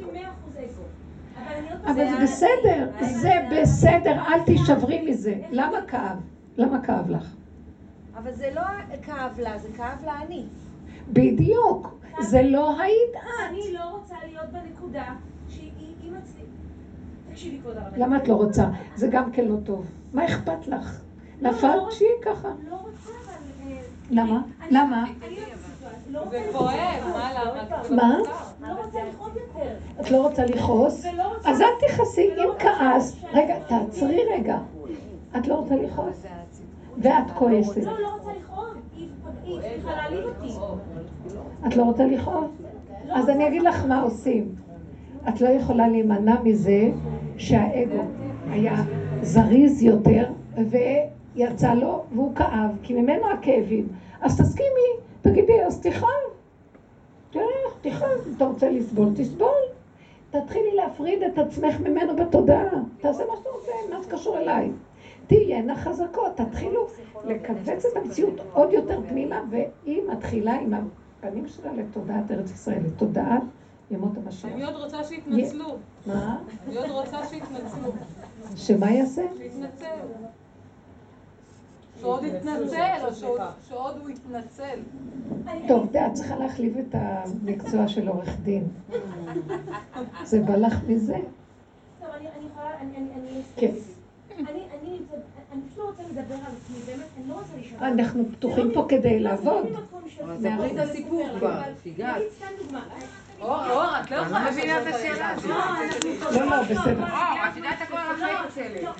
אבל זה בסדר, זה בסדר, אל תישברי מזה. למה כאב? למה כאב לך? אבל זה לא כאב לה, זה כאב לה אני. בדיוק, זה לא היית את. אני לא רוצה להיות בנקודה שהיא מצליחה. תקשיבי כבוד הרב. למה את לא רוצה? זה גם כן לא טוב. מה אכפת לך? לא, נפלת לא שיהיה ככה. לא רוצה, אבל... אה, למה? למה? לא זה כואב, מה למה? מה? לא רוצה לכעוס יותר. את לא רוצה לכעוס? אז אל תכעסי, אם כעס, רגע, תעצרי רגע. את לא רוצה לכעוס? ואת כועסת. לא, לא רוצה לכעוס. היא צריכה להעליב אותי. את לא רוצה? לא אז אני אגיד לך מה עושים. את לא יכולה להימנע מזה שהאגו היה זריז יותר ויצא לו והוא כאב, כי ממנו הכאבים. אז תסכימי, תגידי, אז תכאב. תראה, תכאב. אתה רוצה לסבול, תסבול. תתחילי להפריד את עצמך ממנו בתודעה. תעשה מה שאתה רוצה, מה זה קשור אליי. תהיינה חזקות, תתחילו לכווץ את המציאות עוד יותר פנימה, והיא מתחילה עם הפנים שלה לתודעת ארץ ישראל, לתודעת ימות המשיח. אני עוד רוצה שיתנצלו. מה? אני עוד רוצה שיתנצלו. שמה יעשה? שיתנצל. שעוד יתנצל, או שעוד- הוא יתנצל. טוב, את צריכה להחליף את המקצוע של עורך דין. (laughs) זה בא לך מזה? טוב, אני אני יכולה, אני, אני, אני... כן. אני, פשוט לא רוצה לדבר על עצמי, באמת, אני לא רוצה. אנחנו פתוחים פה כדי לעבוד. אבל ספרי את הסיפור כבר, שיגעת. נגיד סתם דוגמה. אור, אור, את לא יכולה... לא מבינה את השאלה את זה. הזאת. לא, לא, בסדר. אור, את יודעת הכל על החיים שלי. לא,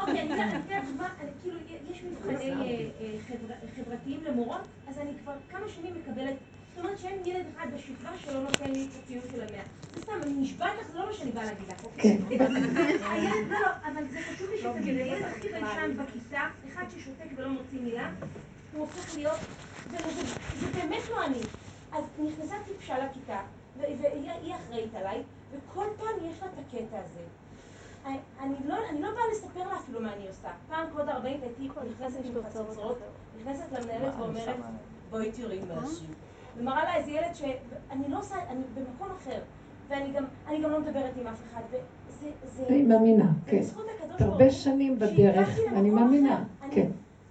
אוקיי, אני יודעת, את יודעת מה, אני- כאילו, יש מבחני אה, אה, חבר- חברתיים למורות, אז אני כבר כמה שנים מקבלת, זאת אומרת שאין ילד אחד בשכבה שלא נותן לי את הציון של המאה. זה סתם, אני נשבעת לך, זה לא מה שאני באה להגיד לך. כן. (laughs) הילד, לא, לא, אבל זה חשוב לי שתגיד, הילד הכי ביישן בכיתה, אחד ששותק ולא מוציא מילה, הוא הופך להיות, זה זה באמת לא אני. אז נכנסה טיפשה לכיתה, והיא היא אחראית עליי, וכל פעם יש לה את הקטע הזה. אני- לא, אני לא באה לספר לה אפילו מה אני עושה. פעם כבוד הרבנית הייתי נכנסת עם חצוצרות, נכנסת למנהלת ואומרת, בואי תראי משהו. ומראה לה איזה ילד שאני לא עושה, אני במקום אחר. ואני גם, אני גם לא מדברת עם אף אחד. וזה, זה... אני מאמינה, כן. בזכות הקדוש ברוך הרבה. שנים בדרך, למקום מאמינה, אחר. אני- כן,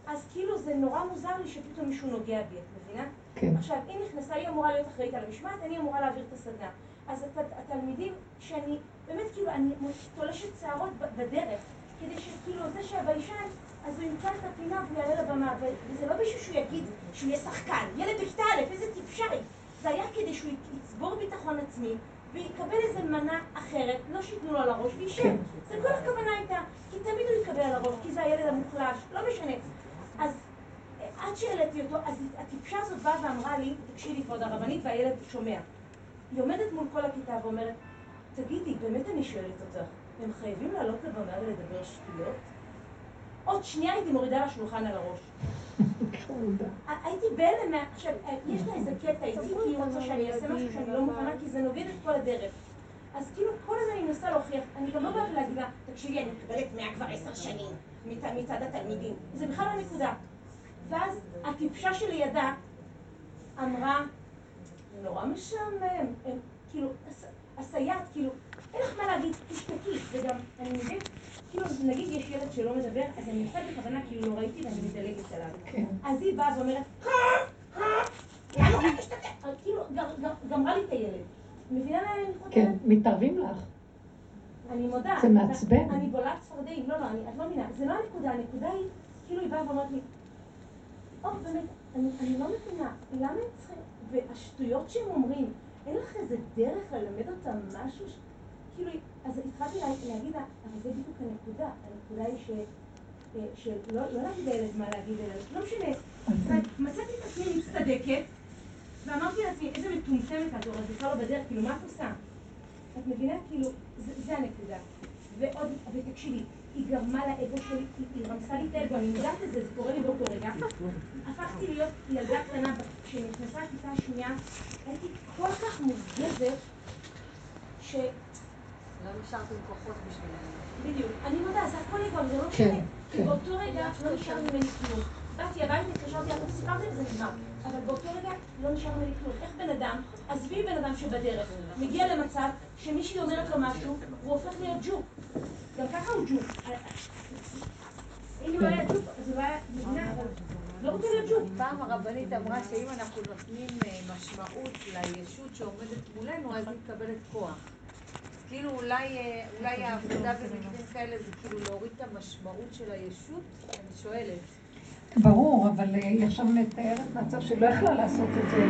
אז כאילו זה נורא מוזר לי שפתאום מישהו נוגע בי, את מבינה? כן. עכשיו, היא נכנסה, היא אמורה להיות אחראית על המשמעת, אני אמורה להעביר את הסדנה. אז הת- התלמידים, שאני, באמת כאילו, אני תולשת שערות בדרך, כדי שכאילו זה שהביישן, אז הוא ימצא את הפינה והוא יעלה לבמה, וזה לא בשביל שהוא יגיד שהוא יהיה שחקן, ילד בכיתה א', איזה טיפשה היא. זה היה כדי שהוא יצבור ביטחון עצמי, ויקבל איזה מנה אחרת, לא שייתנו לו על הראש, וישב. כן. זה כל הכוונה הייתה, כי תמיד הוא יקבל על הראש, כי זה הילד המוחלש, לא משנה. אז עד שהעליתי אותו, אז הטיפשה הזאת באה ואמרה לי, תקשיבי כבוד הרבנית, והילד שומע. היא עומדת מול כל הכיתה ואומרת, תגידי, באמת אני שואלת אותך, הם חייבים לעלות לבמה ולדבר שטויות? עוד שנייה הייתי מורידה לה שולחן על הראש. הייתי בהלם, עכשיו, יש לה איזה קטע איתי, כי היא רוצה שאני אעשה משהו שאני לא מוכנה, כי זה נוגד את כל הדרך. אז כאילו, כל הזמן אני מנסה להוכיח, אני גם לא באה להגיד לה, תקשיבי, אני מקבלת 100 כבר עשר שנים מצד התלמידים. זה בכלל לא הנקודה. ואז הטיפשה שלידה אמרה, זה נורא משעמם. כאילו, הס- הסייעת, כאילו, אין לך מה להגיד, תשתקי. וגם, אני מבין, נגיד יש ילד שלא מדבר, אז אני עושה בכוונה כאילו לא ראיתי ואני מדלגת עליו. כן. אז היא באה ואומרת, למה? אז כאילו, גמרה לי את הילד. מבינה לאן אני חותרת? כן, מתערבים לך. אני מודה. זה מעצבן. אני בולעת צפרדעים. לא, לא, את לא מבינה. זה לא הנקודה, הנקודה היא, כאילו היא באה ואומרת לי, או, באמת, אני לא מבינה, למה הם צריכים... והשטויות שהם אומרים, אין לך איזה דרך ללמד אותם משהו? כאילו, אז התחלתי לה- להגיד לה, אבל זה בדיוק הנקודה. הנקודה היא ש... שלא לא להגיד לילד מה להגיד, אלא לא משנה. מצאתי את עצמי מצטדקת, ואמרתי לעצמי, איזה מטומטמת את, את בכלל לא בדרך, כאילו, מה את עושה? את מבינה? כאילו, זה, הנקודה. ועוד, ותקשיבי, היא גרמה לאגו שלי, היא- רמסה לי את האגו, אני יודעת את זה, זה קורה לי באותו רגע. הפכתי להיות ילדה קטנה, כשנכנסה לכיתה השנייה, הייתי כל כך מופגזת, ש... לא נשארת עם כוחות בשבילנו. בדיוק. אני מודה, זה הכל אגו, זה לא כן, משנה. כי כן. באותו רגע לא נשאר ממני כלום. באתי הביתה, התקשרתי, את סיפרתי את זה נגמר. אבל באותו רגע לא נשאר ממני כלום. איך בן אדם, עזבי בן אדם שבדרך, מגיע למצב שמישהי אומרת לו משהו, הוא הופך להיות ג'וק. גם ככה הוא ג'וק. אם הוא לא היה ג'וק, אז הוא לא היה מבינה, אבל לא רוצה להיות ג'וק. פעם הרבנית אמרה שאם אנחנו נותנים אה, משמעות לישות שעומדת מולנו, אז היא מקבלת כוח. כאילו אולי, אה, אולי העבודה במקרים כאלה זה כאילו להוריד את המשמעות של הישות? אני שואלת. ברור, אבל אה, היא עכשיו מתארת מצב שהיא לא יכלה לעשות את זה.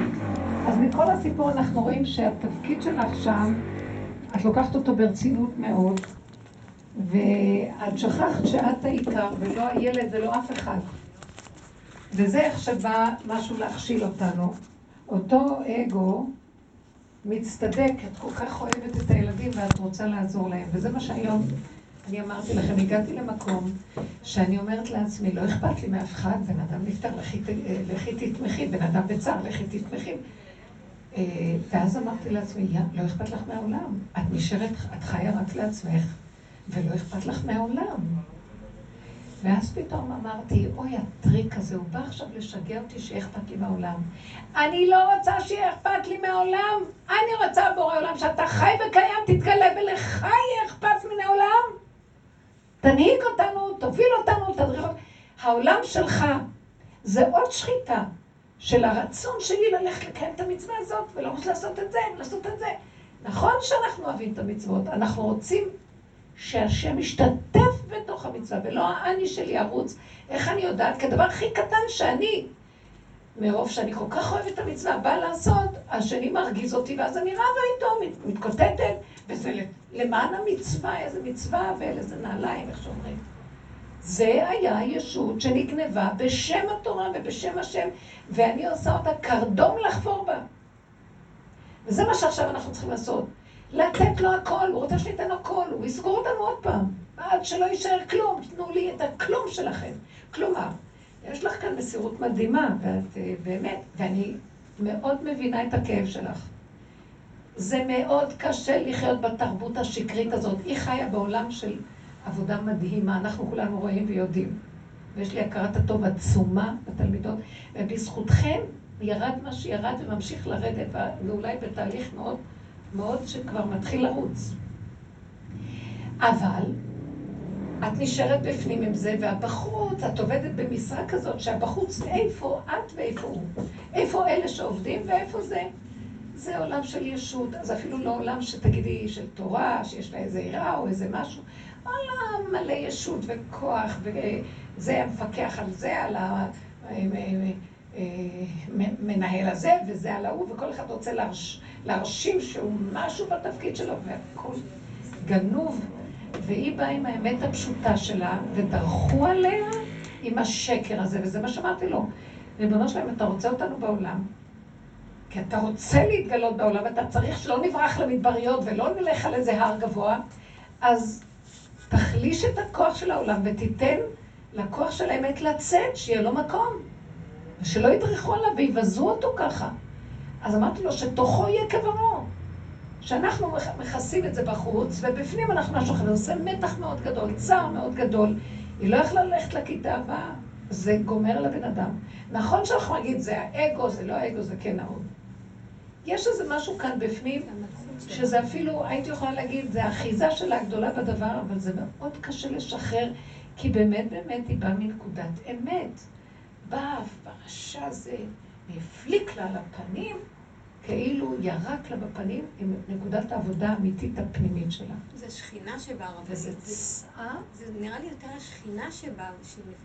אז מכל הסיפור אנחנו רואים שהתפקיד שלך שם, את לוקחת אותו ברצינות מאוד, ואת שכחת שאת העיקר ולא הילד ולא אף אחד. וזה איך שבא משהו להכשיל אותנו. אותו אגו מצטדק, את כל כך אוהבת את הילדים ואת רוצה לעזור להם. וזה מה שהיום, אני אמרתי לכם, הגעתי למקום שאני אומרת לעצמי, לא אכפת לי מאף אחד, בן אדם נפטר, לכי תתמכי, בן אדם בצער, לכי תתמכי. אה, ואז אמרתי לעצמי, יא, לא אכפת לך מהעולם. את נשארת, את חיה רק לעצמך, ולא אכפת לך מהעולם. ואז פתאום אמרתי, אוי, הטריק הזה, הוא בא עכשיו לשגע אותי שיהיה אכפת לי מהעולם. אני לא רוצה שיהיה אכפת לי מהעולם. אני רוצה, בורא עולם, שאתה חי וקיים, תתגלה, ולך יהיה אכפת מן העולם. תנהיג אותנו, תוביל אותנו, תדריך אותנו. העולם שלך זה עוד שחיטה של הרצון שלי ללכת לקיים את המצווה הזאת, ולא רוצה לעשות את זה, ולעשות את זה. נכון שאנחנו אוהבים את המצוות, אנחנו רוצים שהשם ישתתף בתוך המצווה, ולא האני שלי ירוץ. איך אני יודעת? כדבר הכי קטן שאני, מרוב שאני כל כך אוהבת את המצווה, באה לעשות, השני מרגיז אותי, ואז אני רבה איתו, מת- מתקוטטת, וזה למען המצווה, איזה מצווה ואיזה נעליים, איך שאומרים. זה היה ישות שנגנבה בשם התורה ובשם השם, ואני עושה אותה קרדום לחפור בה. וזה מה שעכשיו אנחנו צריכים לעשות. לתת לו הכל, הוא רוצה שניתן לו הכל, הוא יסגור אותנו עוד פעם. עד שלא יישאר כלום, תנו לי את הכלום שלכם. כלומר, יש לך כאן מסירות מדהימה, ואת אה, באמת, ואני מאוד מבינה את הכאב שלך. זה מאוד קשה לחיות בתרבות השקרית הזאת. היא חיה בעולם של עבודה מדהימה, אנחנו כולנו רואים ויודעים. ויש לי הכרת הטוב עצומה בתלמידות, ובזכותכם ירד מה שירד וממשיך לרדת, ואולי בתהליך מאוד, מאוד שכבר מתחיל לרוץ. אבל את נשארת בפנים עם זה, והבחוץ, את עובדת במשרה כזאת שהבחוץ, איפה את ואיפה הוא? איפה אלה שעובדים ואיפה זה? זה עולם של ישות, אז אפילו לא עולם שתגידי של תורה, שיש לה איזה יראה או איזה משהו. עולם מלא ישות וכוח, וזה המפקח על זה, על המנהל הזה, וזה על ההוא, וכל אחד רוצה להרש, להרשים שהוא משהו בתפקיד שלו, והכל גנוב. והיא באה עם האמת הפשוטה שלה, ודרכו עליה עם השקר הזה, וזה מה שאמרתי לו. ריבונו שלהם, אתה רוצה אותנו בעולם, כי אתה רוצה להתגלות בעולם, ואתה צריך שלא נברח למדבריות ולא נלך על איזה הר גבוה, אז תחליש את הכוח של העולם ותיתן לכוח של האמת לצאת, שיהיה לו מקום. ושלא ידרכו עליו ויבזו אותו ככה. אז אמרתי לו שתוכו יהיה קברו. שאנחנו מכסים את זה בחוץ, ובפנים אנחנו משהו אחר. זה מתח מאוד גדול, צער מאוד גדול. היא לא יכלה ללכת לכיתה הבאה. זה גומר לבן אדם. נכון שאנחנו נגיד, זה האגו, זה לא האגו, זה כן ההוד. יש איזה משהו כאן בפנים, שזה אפילו, הייתי יכולה להגיד, זה האחיזה שלה הגדולה בדבר, אבל זה מאוד קשה לשחרר, כי באמת באמת היא באה מנקודת אמת. באה והרשע הזה, הפליק לה על הפנים, כאילו ירק לה בפנים עם נקודת העבודה האמיתית הפנימית שלה. זה שכינה שבאה רבנית. וזה זה- צעה. זה נראה לי יותר השכינה שבאה.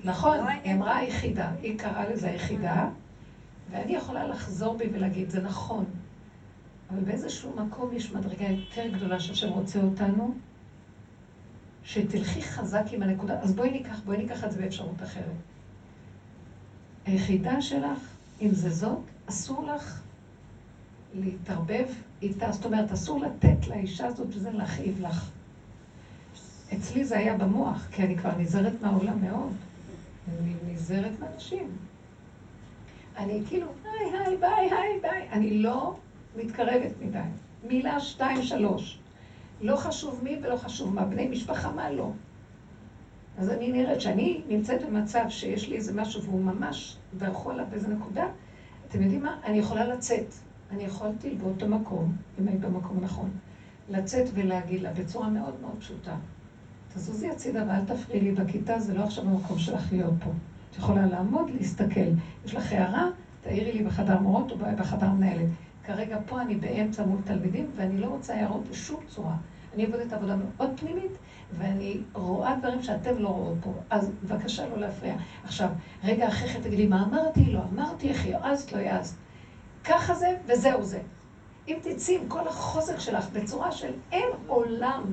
נכון, לא היא אמרה היחידה, היא קראה לזה היחידה, ואני יכולה לחזור בי ולהגיד, זה נכון, אבל באיזשהו מקום יש מדרגה יותר גדולה שהשם רוצה אותנו, שתלכי חזק עם הנקודה, אז בואי ניקח, בואי ניקח את זה באפשרות אחרת. היחידה שלך, אם זה זאת, אסור לך להתערבב איתה, זאת אומרת, אסור לתת לאישה הזאת וזה להכאיב לך. אצלי זה היה במוח, כי אני כבר נזהרת מהעולם מאוד. אני נזהרת מאנשים. אני כאילו, היי, היי, ביי, היי, ביי. אני לא מתקרבת מדי. מילה שתיים, שלוש. לא חשוב מי ולא חשוב מה. בני משפחה, מה לא. אז אני נראית שאני נמצאת במצב שיש לי איזה משהו והוא ממש דרכו עליו באיזה נקודה, אתם יודעים מה? אני יכולה לצאת. אני יכולתי באותו מקום, אם היית במקום הנכון, לצאת ולהגיד לה בצורה מאוד מאוד פשוטה. תזוזי הצידה ואל תפריעי לי בכיתה, זה לא עכשיו המקום שלך להיות פה. את יכולה לעמוד, להסתכל. יש לך הערה, תעירי לי בחדר מורות או בחדר מנהלת. כרגע פה אני באמצע מול תלמידים, ואני לא רוצה הערות בשום צורה. אני עובדת עבודה מאוד פנימית, ואני רואה דברים שאתם לא רואות פה. אז בבקשה לא להפריע. עכשיו, רגע אחרי כן תגידי, מה אמרתי? לא אמרתי, איך העזת, לא העזת. ככה זה, וזהו זה. אם תצאי עם כל החוזק שלך בצורה של אין עולם,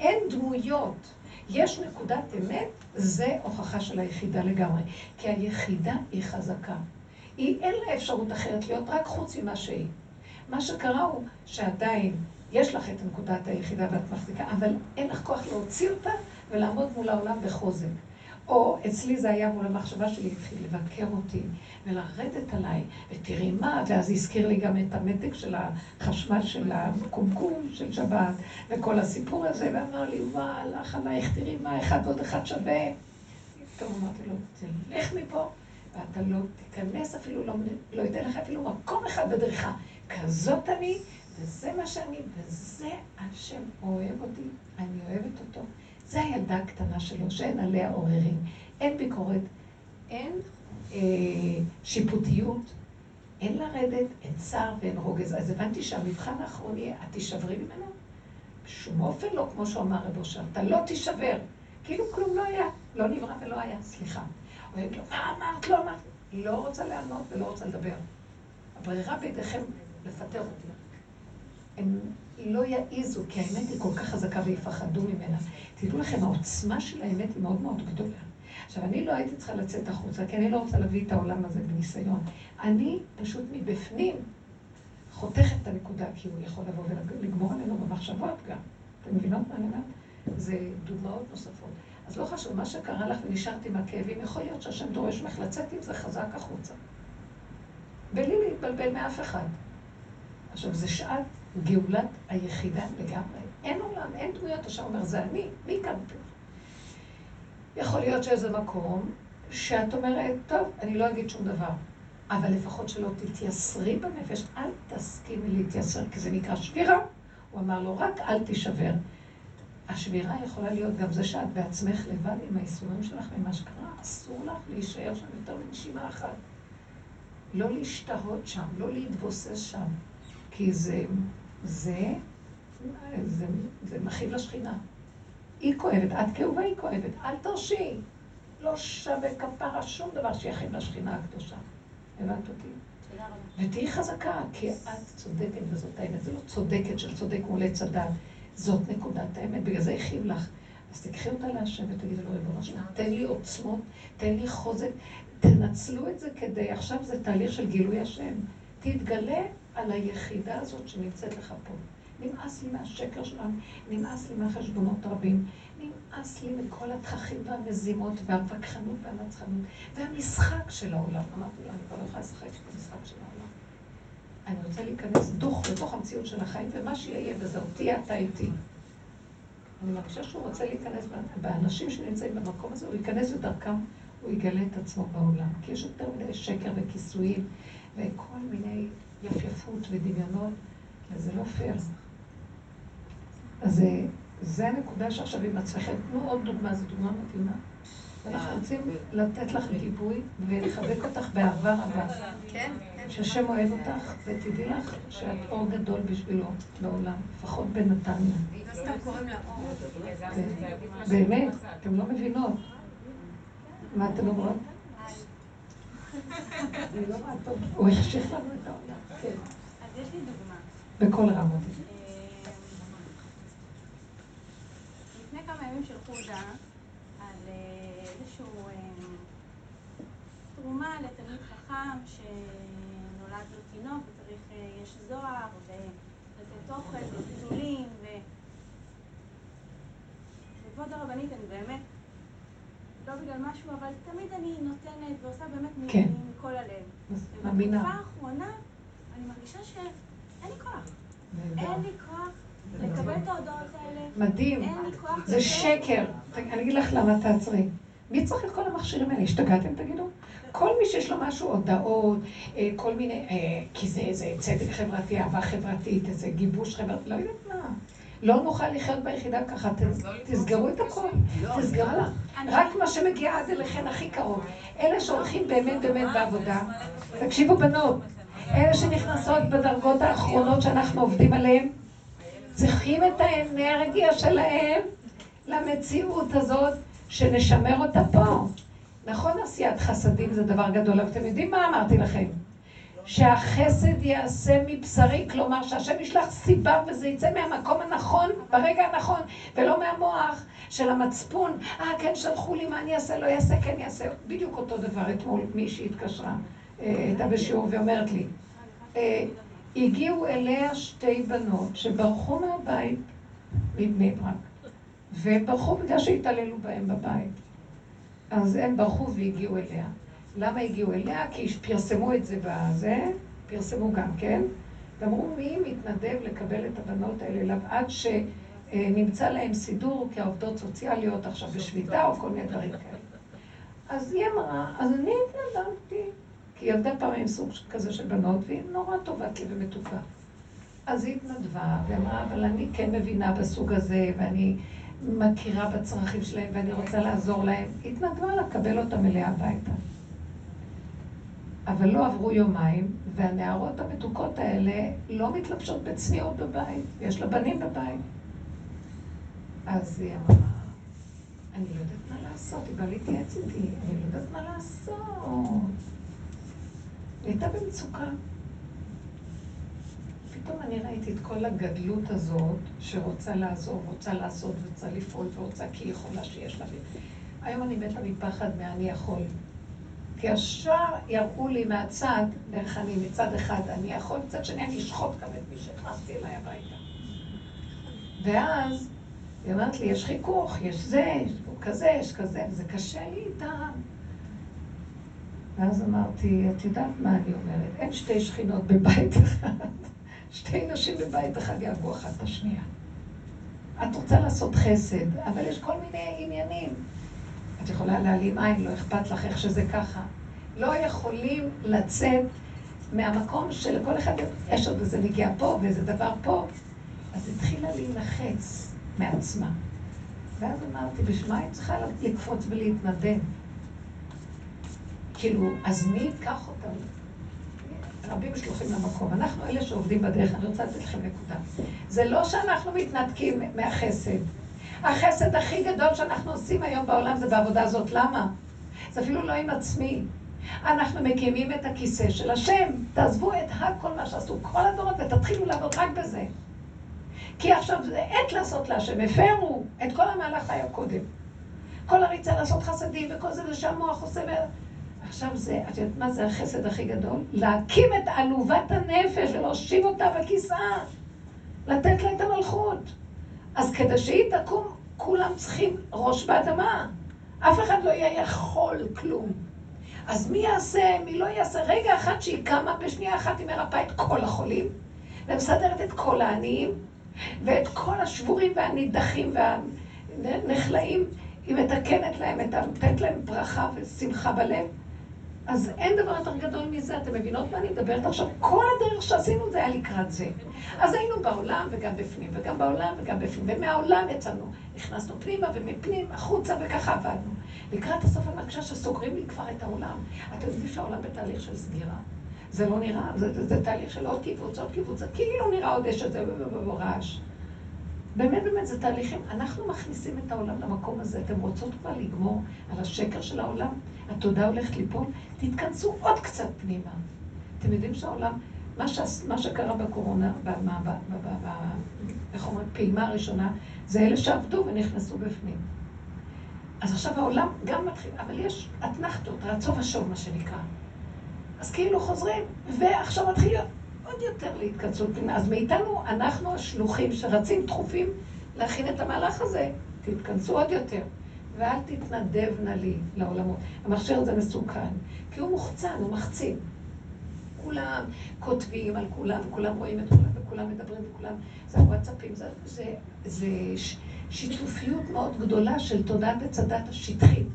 אין דמויות, יש נקודת אמת, זה הוכחה של היחידה לגמרי. כי היחידה היא חזקה. היא אין לה אפשרות אחרת להיות רק חוץ ממה שהיא. מה שקרה הוא שעדיין יש לך את נקודת היחידה ואת מחזיקה, אבל אין לך כוח להוציא אותה ולעמוד מול העולם בחוזק. או אצלי זה היה מול המחשבה שלי, התחיל לבקר אותי ולרדת עליי, ותראי מה, ואז הזכיר לי גם את המתק של החשמל של הקומקום של שבת, וכל הסיפור הזה, ואמר לי, וואו, הלך עלייך, תראי מה, אחד ועוד אחד שווה. פתאום אמרתי לו, תלך מפה, ואתה לא תיכנס אפילו, לא, לא ייתן לך אפילו מקום אחד בדריכה. כזאת אני, וזה מה שאני, וזה השם אוהב אותי, אני אוהבת אותו. זה הילדה הקטנה שלו, שאין עליה עוררין. אין ביקורת, אין אה, שיפוטיות, אין לרדת, אין צער ואין רוגז. אז הבנתי שהמבחן האחרון יהיה, את תישברי ממנו? בשום אופן לא, כמו שאמר רב אושר, אתה לא תישבר. כאילו כלום לא היה, לא נברא ולא היה, סליחה. אומרת לו, מה אמרת? לא אמרת. לא רוצה לענות ולא רוצה לדבר. הברירה בידיכם לפטר אותי. הם לא יעיזו, כי האמת היא כל כך חזקה ויפחדו ממנה. תדעו לכם, העוצמה של האמת היא מאוד מאוד גדולה. עכשיו, אני לא הייתי צריכה לצאת החוצה, כי אני לא רוצה להביא את העולם הזה בניסיון. אני פשוט מבפנים חותכת את הנקודה, כי הוא יכול לבוא ולגמור עלינו במחשבות גם. אתם מבינות מה אני אומרת? זה דוגמאות נוספות. אז לא חשוב, מה שקרה לך ונשארת עם הכאבים, יכול להיות שהשם דורש ממך לצאת עם זה חזק החוצה. בלי להתבלבל מאף אחד. עכשיו, זה שעת גאולת היחידה לגמרי. אין עולם, אין דמויות, השם אומר, זה אני, מי כאן פה? יכול להיות שאיזה מקום שאת אומרת, טוב, אני לא אגיד שום דבר, אבל לפחות שלא תתייסרי בנפש, אל תסכימי להתייסר, כי זה נקרא שבירה. הוא אמר לו, רק אל תישבר. השבירה יכולה להיות גם זה שאת בעצמך לבד עם האיסורים שלך ממה שקרה, אסור לך להישאר שם יותר מנשימה אחת. לא להשתהות שם, לא להתבוסס שם, כי זה, זה, זה, זה מכאיב לשכינה. היא כואבת, את כאובה היא כואבת, אל תרשי. לא שווה כפרה שום דבר שיכאב לשכינה הקדושה. הבנת אותי? ותהיי חזקה, כי את צודקת וזאת האמת. זה לא צודקת של צודק מול עץ הדת. זאת נקודת האמת, בגלל זה הכאיב לך. אז תקחי אותה להשם ותגידי לו, ריבונו שלנו, תן לי עוצמות, תן לי חוזק, תנצלו את זה כדי, עכשיו זה תהליך של גילוי השם. תתגלה על היחידה הזאת שנמצאת לך פה. נמאס לי מהשקר שלנו, נמאס לי מהחשבונות רבים, נמאס לי מכל התככים והמזימות והווכחנות והנצחנות והמשחק של העולם. אמרתי לו, אני כבר לא יכולה לשחק את המשחק של העולם. אני רוצה להיכנס דוך לתוך המציאות של החיים, ומה שיהיה וזהו, תהיה אתה איתי. אני מרגישה שהוא רוצה להיכנס באנשים שנמצאים במקום הזה, הוא ייכנס בדרכם, הוא יגלה את עצמו בעולם. כי יש יותר מדי שקר וכיסויים וכל מיני יפייפות ודמיונות, וזה לא פייר. אז זה הנקודה שעכשיו עם עצמכם. תנו עוד דוגמה, זו דוגמה מתאימה. אנחנו רוצים לתת לך גיבוי ולחבק אותך באהבה רבה. כן, כן. שהשם אוהב אותך, ותדעי לך שאת אור גדול בשבילו בעולם, לפחות בנתניה. לא סתם קוראים לה אור. כן. באמת, אתם לא מבינות. מה אתם אומרות? לא טוב. הוא החשיך לנו את העולם. כן. אז יש לי דוגמה. בכל רמות. אה, לפני כמה ימים שלחו הודעה על אה, איזשהו אה, תרומה לתלמיד חכם שנולד לו תינוק וצריך, יש זוהר ולתת אוכל ופיתולים ו... כבוד הרבנית, אני באמת, לא בגלל משהו, אבל תמיד אני נותנת ועושה באמת כן. מכל הלב. אז ובתקופה מאמינה. האחרונה, אני מרגישה שאין לי כוח. אין לי כוח לקבל את ההודעות האלה. מדהים. זה. שקר. אני אגיד לך למה תעצרי. מי צריך את כל המכשירים האלה? השתגעתם תגידו? כל מי שיש לו משהו, הודעות, אה, כל מיני, אה, כי זה איזה צדק חברתי, אהבה חברתית, איזה גיבוש חברתי, לא יודעת מה. לא נוכל לחיות ביחידה ככה, ת- תסגרו את הכל, תסגרו. רק מה שמגיע עד אליכם הכי קרוב. אלה שהולכים באמת באמת בעבודה, תקשיבו בנות, אלה שנכנסות בדרגות האחרונות שאנחנו עובדים עליהן, צריכים את האנרגיה שלהם למציאות הזאת, שנשמר אותה פה. נכון, עשיית חסדים זה דבר גדול, אבל אתם יודעים מה אמרתי לכם? שהחסד ייעשה מבשרי, כלומר שהשם ישלח סיבה וזה יצא מהמקום הנכון, ברגע הנכון, ולא מהמוח של המצפון, אה, כן, שלחו לי, מה אני אעשה, לא אעשה, כן אעשה. בדיוק אותו דבר אתמול מישהי התקשרה, אה, הייתה בשיעור ואומרת לי, אה, הגיעו אליה שתי בנות שברחו מהבית מבני ברק, וברחו בגלל שהתעללו בהם בבית. אז הם ברחו והגיעו אליה. למה הגיעו אליה? כי פרסמו את זה בזה, פרסמו גם כן, ואמרו מי מתנדב לקבל את הבנות האלה אליו עד שנמצא להם סידור כעובדות סוציאליות עכשיו בשביתה או כל מיני דברים כאלה. אז היא אמרה, אז אני התנדבתי, כי היא עבדה פעם עם סוג כזה של בנות, והיא נורא טובת לי ומתוקה. אז היא התנדבה, ואמרה, אבל אני כן מבינה בסוג הזה, ואני מכירה בצרכים שלהם, ואני רוצה לעזור להם. התנדבה לקבל אותם אליה הביתה. אבל לא עברו יומיים, והנערות המתוקות האלה לא מתלבשות בצניעות בבית, יש לה בנים בבית. אז היא אמרה, אני לא יודעת מה לעשות, היא באה להתייעץ איתי, אני לא יודעת מה לעשות. היא הייתה במצוקה. פתאום אני ראיתי את כל הגדלות הזאת, שרוצה לעזור, רוצה לעשות, רוצה לפעול, ורוצה כי היא יכולה שיש לה. היום אני מתה מפחד מה"אני יכול". ישר יראו לי מהצד, איך אני מצד אחד אני יכול, מצד שני אני אשחוט גם את מי שהכנסתי אליי הביתה. ואז היא אומרת לי, יש חיכוך, יש זה, יש פה כזה, יש כזה, וזה קשה לי איתה. ואז אמרתי, את יודעת מה אני אומרת? אין שתי שכינות בבית (laughs) אחד. שתי נשים בבית אחד יאהבו אחת את השנייה. את רוצה לעשות חסד, אבל יש כל מיני עניינים. את יכולה להעלים עין, לא אכפת לך איך שזה ככה. לא יכולים לצאת מהמקום שלכל אחד יש עוד איזה נגיעה פה ואיזה דבר פה. אז התחילה להילחץ מעצמה. ואז אמרתי, בשביל מה היא צריכה לקפוץ ולהתנדב? כאילו, אז מי ייקח אותם? רבים שלוחים למקום. אנחנו אלה שעובדים בדרך, אני רוצה לתת לכם נקודה. זה לא שאנחנו מתנתקים מהחסד. החסד הכי גדול שאנחנו עושים היום בעולם זה בעבודה הזאת. למה? זה אפילו לא עם עצמי. אנחנו מקימים את הכיסא של השם. תעזבו את הכל מה שעשו כל הדורות ותתחילו לעבוד רק בזה. כי עכשיו זה עת לעשות להשם. הפרו את כל המהלך היה קודם. כל הריצה לעשות חסדים וכל זה, ושהמוח עושה ו... עכשיו זה, את יודעת מה זה החסד הכי גדול? להקים את עלובת הנפש ולהושיב אותה בכיסאה. לתת לה את המלכות. אז כדי שהיא תקום, כולם צריכים ראש באדמה. אף אחד לא יהיה יכול כלום. אז מי יעשה, מי לא יעשה? רגע אחד שהיא קמה, בשנייה אחת היא מרפאה את כל החולים, ומסדרת את כל העניים, ואת כל השבורים והנידחים והנחלאים, היא מתקנת להם, נותנת להם ברכה ושמחה בלב. אז אין דבר יותר גדול מזה, אתם מבינות מה אני מדברת עכשיו? כל הדרך שעשינו זה היה לקראת זה. אז היינו בעולם וגם בפנים, וגם בעולם וגם בפנים, ומהעולם יצאנו. נכנסנו פנימה ומפנים החוצה וככה עבדנו. לקראת הסוף אני מרגישה שסוגרים לי כבר את העולם. אתם יודעים שהעולם בתהליך של סגירה. זה לא נראה, זה, זה, זה תהליך של עוד קיבוץ, עוד קיבוץ, זה כאילו נראה עוד יש איזה רעש. באמת, באמת, זה תהליכים. אנחנו מכניסים את העולם למקום הזה. אתם רוצות כבר לגמור על השקר של העולם? התודה הולכת ליפול? תתכנסו עוד קצת פנימה. אתם יודעים שהעולם, מה, ש... מה שקרה בקורונה. איך אומרים, פעימה הראשונה, זה אלה שעבדו ונכנסו בפנים. אז עכשיו העולם גם מתחיל, אבל יש אתנחתות, רצו ושוב, מה שנקרא. אז כאילו חוזרים, ועכשיו מתחיל להיות עוד יותר להתכנסות. אז מאיתנו, אנחנו השלוחים שרצים דחופים להכין את המהלך הזה. תתכנסו עוד יותר. ואל תתנדבנה לי לעולמות. המכשיר הזה מסוכן, כי הוא מוחצן, הוא מחצין. כולם כותבים על כולם, וכולם רואים את כולם, וכולם מדברים, וכולם... זה הוואטסאפים, זה, זה, זה שיתופיות מאוד גדולה של תודעת עץ הדת השטחית.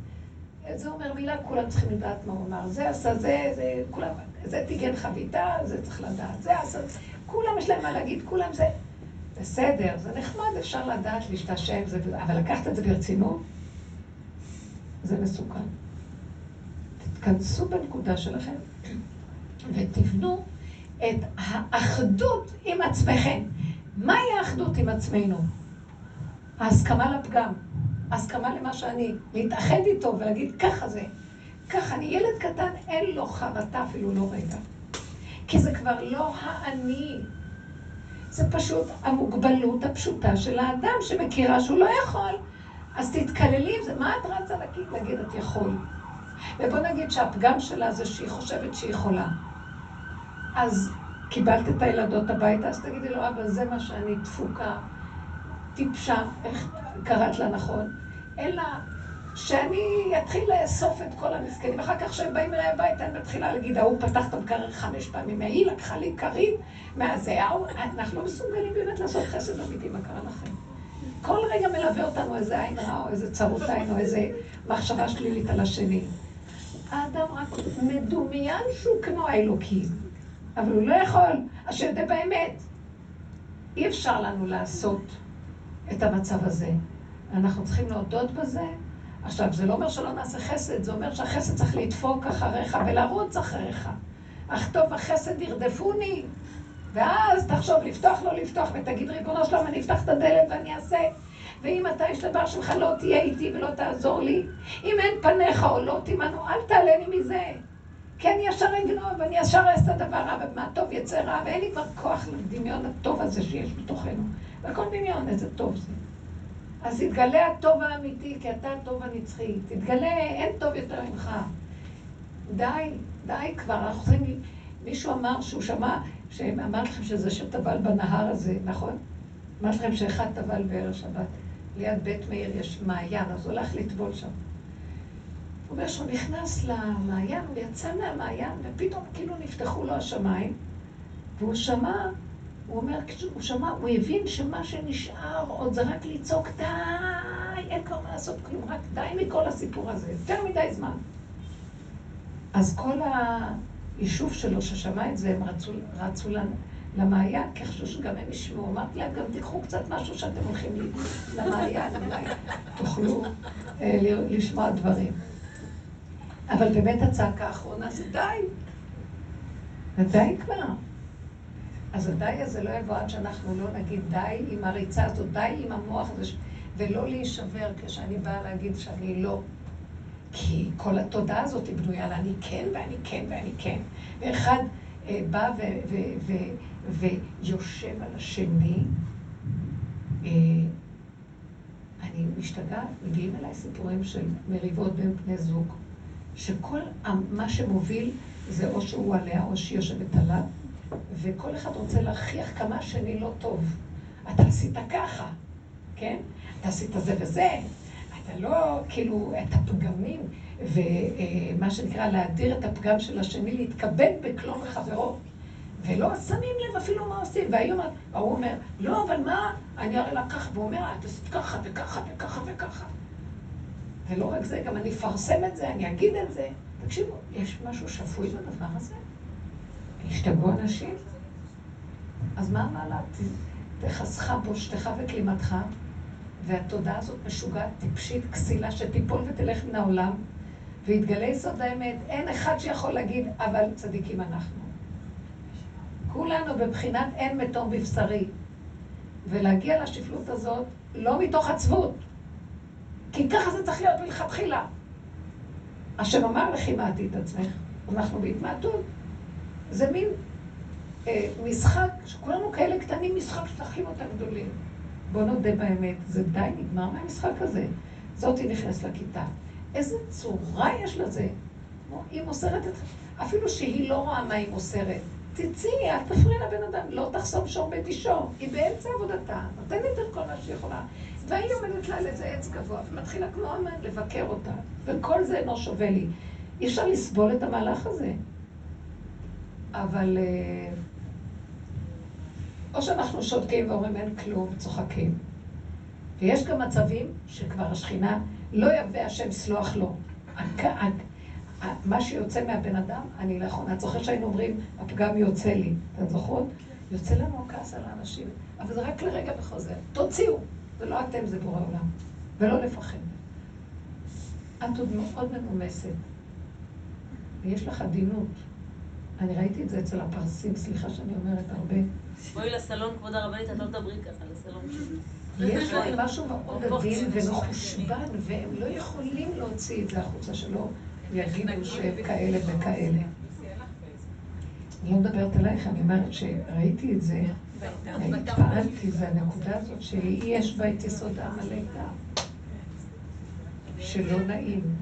זה אומר מילה, כולם צריכים לדעת מה הוא אמר. זה עשה זה, זה, כולם, זה טיגן חביתה, זה צריך לדעת. זה עשה, כולם יש להם מה להגיד, כולם זה... בסדר, זה נחמד, אפשר לדעת, להשתעשע עם זה, אבל לקחת את זה ברצינות, זה מסוכן. תתכנסו בנקודה שלכם ותבנו את האחדות עם עצמכם. מהי האחדות עם עצמנו? ההסכמה לפגם, ההסכמה למה שאני, להתאחד איתו ולהגיד ככה זה. ככה, אני ילד קטן, אין לו חרטה אפילו לא רגע. כי זה כבר לא האני. זה פשוט המוגבלות הפשוטה של האדם שמכירה שהוא לא יכול. אז תתקללי עם זה, מה את רצה להגיד? להגיד, את יכול. ובוא נגיד שהפגם שלה זה שהיא חושבת שהיא יכולה. אז קיבלת את הילדות הביתה, אז תגידי לו, אבא, זה מה שאני תפוקה, טיפשה, איך קראת לה נכון? אלא שאני אתחיל לאסוף את כל המסכנים. אחר כך כשהם באים אליי הביתה, אני מתחילה להגיד, ההוא פתח את המקרר חמש פעמים, ההיא לקחה לי כרית מהזה, אנחנו לא מסוגלים באמת לעשות חסד אמיתי, מה קרה לכם? כל רגע מלווה אותנו איזה עין רע, או איזה צרות עין, או איזה מחשבה שלילית על השני. האדם רק מדומיין שהוא כמו האלוקים, אבל הוא לא יכול, אז שיודע באמת. אי אפשר לנו לעשות את המצב הזה. אנחנו צריכים להודות בזה. עכשיו, זה לא אומר שלא נעשה חסד, זה אומר שהחסד צריך לדפוק אחריך ולרוץ אחריך. אך טוב החסד ירדפוני, ואז תחשוב לפתוח, לא לפתוח, ותגיד, ריבונו שלום, אני אפתח את הדלת ואני אעשה. ואם אתה, יש דבר שלך, לא תהיה איתי ולא תעזור לי. אם אין פניך או לא תימנו, אל תעלני מזה. כן ישר אגנוב, ואני ישר אעשה את הדבר רע, ומה טוב יצא רע, ואין לי כבר כוח לדמיון הטוב הזה שיש בתוכנו. והכל דמיון, איזה טוב זה. אז יתגלה הטוב האמיתי, כי אתה הטוב הנצחי. תתגלה, אין טוב יותר ממך. די, די כבר, אנחנו צריכים... מישהו אמר שהוא שמע, שאמר לכם שזה שטבל בנהר הזה, נכון? אמר לכם שאחד טבל בערב שבת. ליד בית מאיר יש מעיין, אז הוא הלך לטבול שם. הוא אומר שהוא נכנס למעיין, הוא יצא מהמעיין, ופתאום כאילו נפתחו לו השמיים, והוא שמע, הוא אומר, הוא שמע, הוא הבין שמה שנשאר עוד זה רק לצעוק, די, אין כבר מה לעשות כלום, רק די מכל הסיפור הזה, יותר מדי זמן. אז כל היישוב שלו ששמע את זה, הם רצו, רצו לנו. למעיין, כי חשבו שגם הם ישמעו. אמרתי להם, גם תיקחו קצת משהו שאתם הולכים למעיין, אולי תוכלו אה, לשמוע דברים. אבל באמת הצעקה האחרונה זה די. ודי כבר. אז הדי הזה לא יבוא עד שאנחנו לא נגיד די עם הריצה הזאת, די עם המוח הזה, ולא להישבר כשאני באה להגיד שאני לא. כי כל התודעה הזאת היא בנויה על אני כן ואני כן ואני כן. ואחד אה, בא ויושב על השני, אה, אני משתגעת, מגיעים אליי סיפורים של מריבות בין בני זוג, שכל מה שמוביל זה או שהוא עליה או שהיא יושבת עליו, וכל אחד רוצה להוכיח כמה השני לא טוב. אתה עשית ככה, כן? אתה עשית זה וזה, אתה לא, כאילו, את הפגמים, ומה שנקרא להדיר את הפגם של השני, להתכבד בכלום וחברו. ולא שמים לב אפילו מה עושים. והיום ההוא אומר, לא, אבל מה, אני אראה לה ככה, והוא אומר, את עשית ככה וככה וככה וככה. ולא רק זה, גם אני אפרסם את זה, אני אגיד את זה. תקשיבו, יש משהו שפוי בדבר הזה? השתגעו אנשים? אז מה המעלה? תחסך בושתך וכלימתך, והתודעה הזאת משוגעת, טיפשית, כסילה, שתיפול ותלך מן העולם, ויתגלה יסוד האמת. אין אחד שיכול להגיד, אבל צדיקים אנחנו. כולנו בבחינת אין מתום בבשרי. ולהגיע לשפלות הזאת לא מתוך עצבות, כי ככה זה צריך להיות מלכתחילה. השם אמר לכי מעטי את עצמך, אנחנו בהתמעטות. זה מין אה, משחק, שכולנו כאלה קטנים, משחק שטחים אותם גדולים. בוא נודה באמת, זה די נגמר מהמשחק הזה. זאתי נכנסת לכיתה. איזה צורה יש לזה. היא מוסרת את... אפילו שהיא לא רואה מה היא מוסרת. תצאי, אל תפריעי לבן אדם, לא תחסום שור בית אישו. היא באמצע עבודתה, נותנת את כל מה שהיא יכולה. והיא עומדת לה על איזה עץ גבוה, ומתחילה כמו אמן לבקר אותה, וכל זה אינו שווה לי. אי אפשר לסבול את המהלך הזה. אבל אה, או שאנחנו שותקים ואומרים אין כלום, צוחקים. ויש גם מצבים שכבר השכינה לא יביא השם סלוח לו. מה שיוצא מהבן אדם, אני לאחרונה, את זוכרת שהיינו אומרים, הפגם יוצא לי, אתן זוכרות? יוצא לנו הכעס על האנשים, אבל זה רק לרגע וחוזר. תוציאו, זה לא אתם, זה בורא עולם. ולא לפחד. את עוד מאוד מנומסת, ויש לך עדינות. אני ראיתי את זה אצל הפרסים, סליחה שאני אומרת הרבה. בואי לסלון, כבוד הרבנית, את לא תדברי ככה, לסלון. יש (laughs) להם משהו מאוד עדין ומחושבן, והם לא יכולים להוציא את זה החוצה שלו, ויגידו שהם כאלה וכאלה. אני לא מדברת עלייך, אני אומרת שראיתי את זה, התפעלתי, זה הנקודה הזאת שיש בה את יסוד העמלק שלא נעים.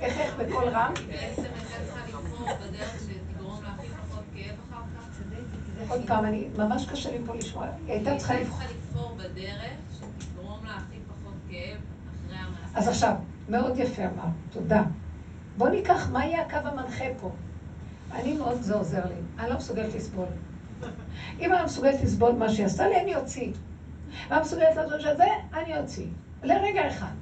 איך, איך, בקול רם? בעצם הייתה צריכה לבחור בדרך שתגרום לה הכי פחות כאב אחר כך. עוד פעם, אני, ממש קשה לי פה לשמוע. היא הייתה צריכה לבחור בדרך שתגרום לה הכי פחות כאב אחרי המעשה. אז עכשיו, מאוד יפה אמרת, תודה. בוא ניקח, מה יהיה הקו המנחה פה? אני מאוד, זה עוזר לי. אני לא מסוגלת לסבול. (laughs) אם אני לא מסוגלת לסבול מה שהיא עשתה לי, אני אוציא. ואני מסוגלת לעשות את זה, אני אוציא. לרגע אחד.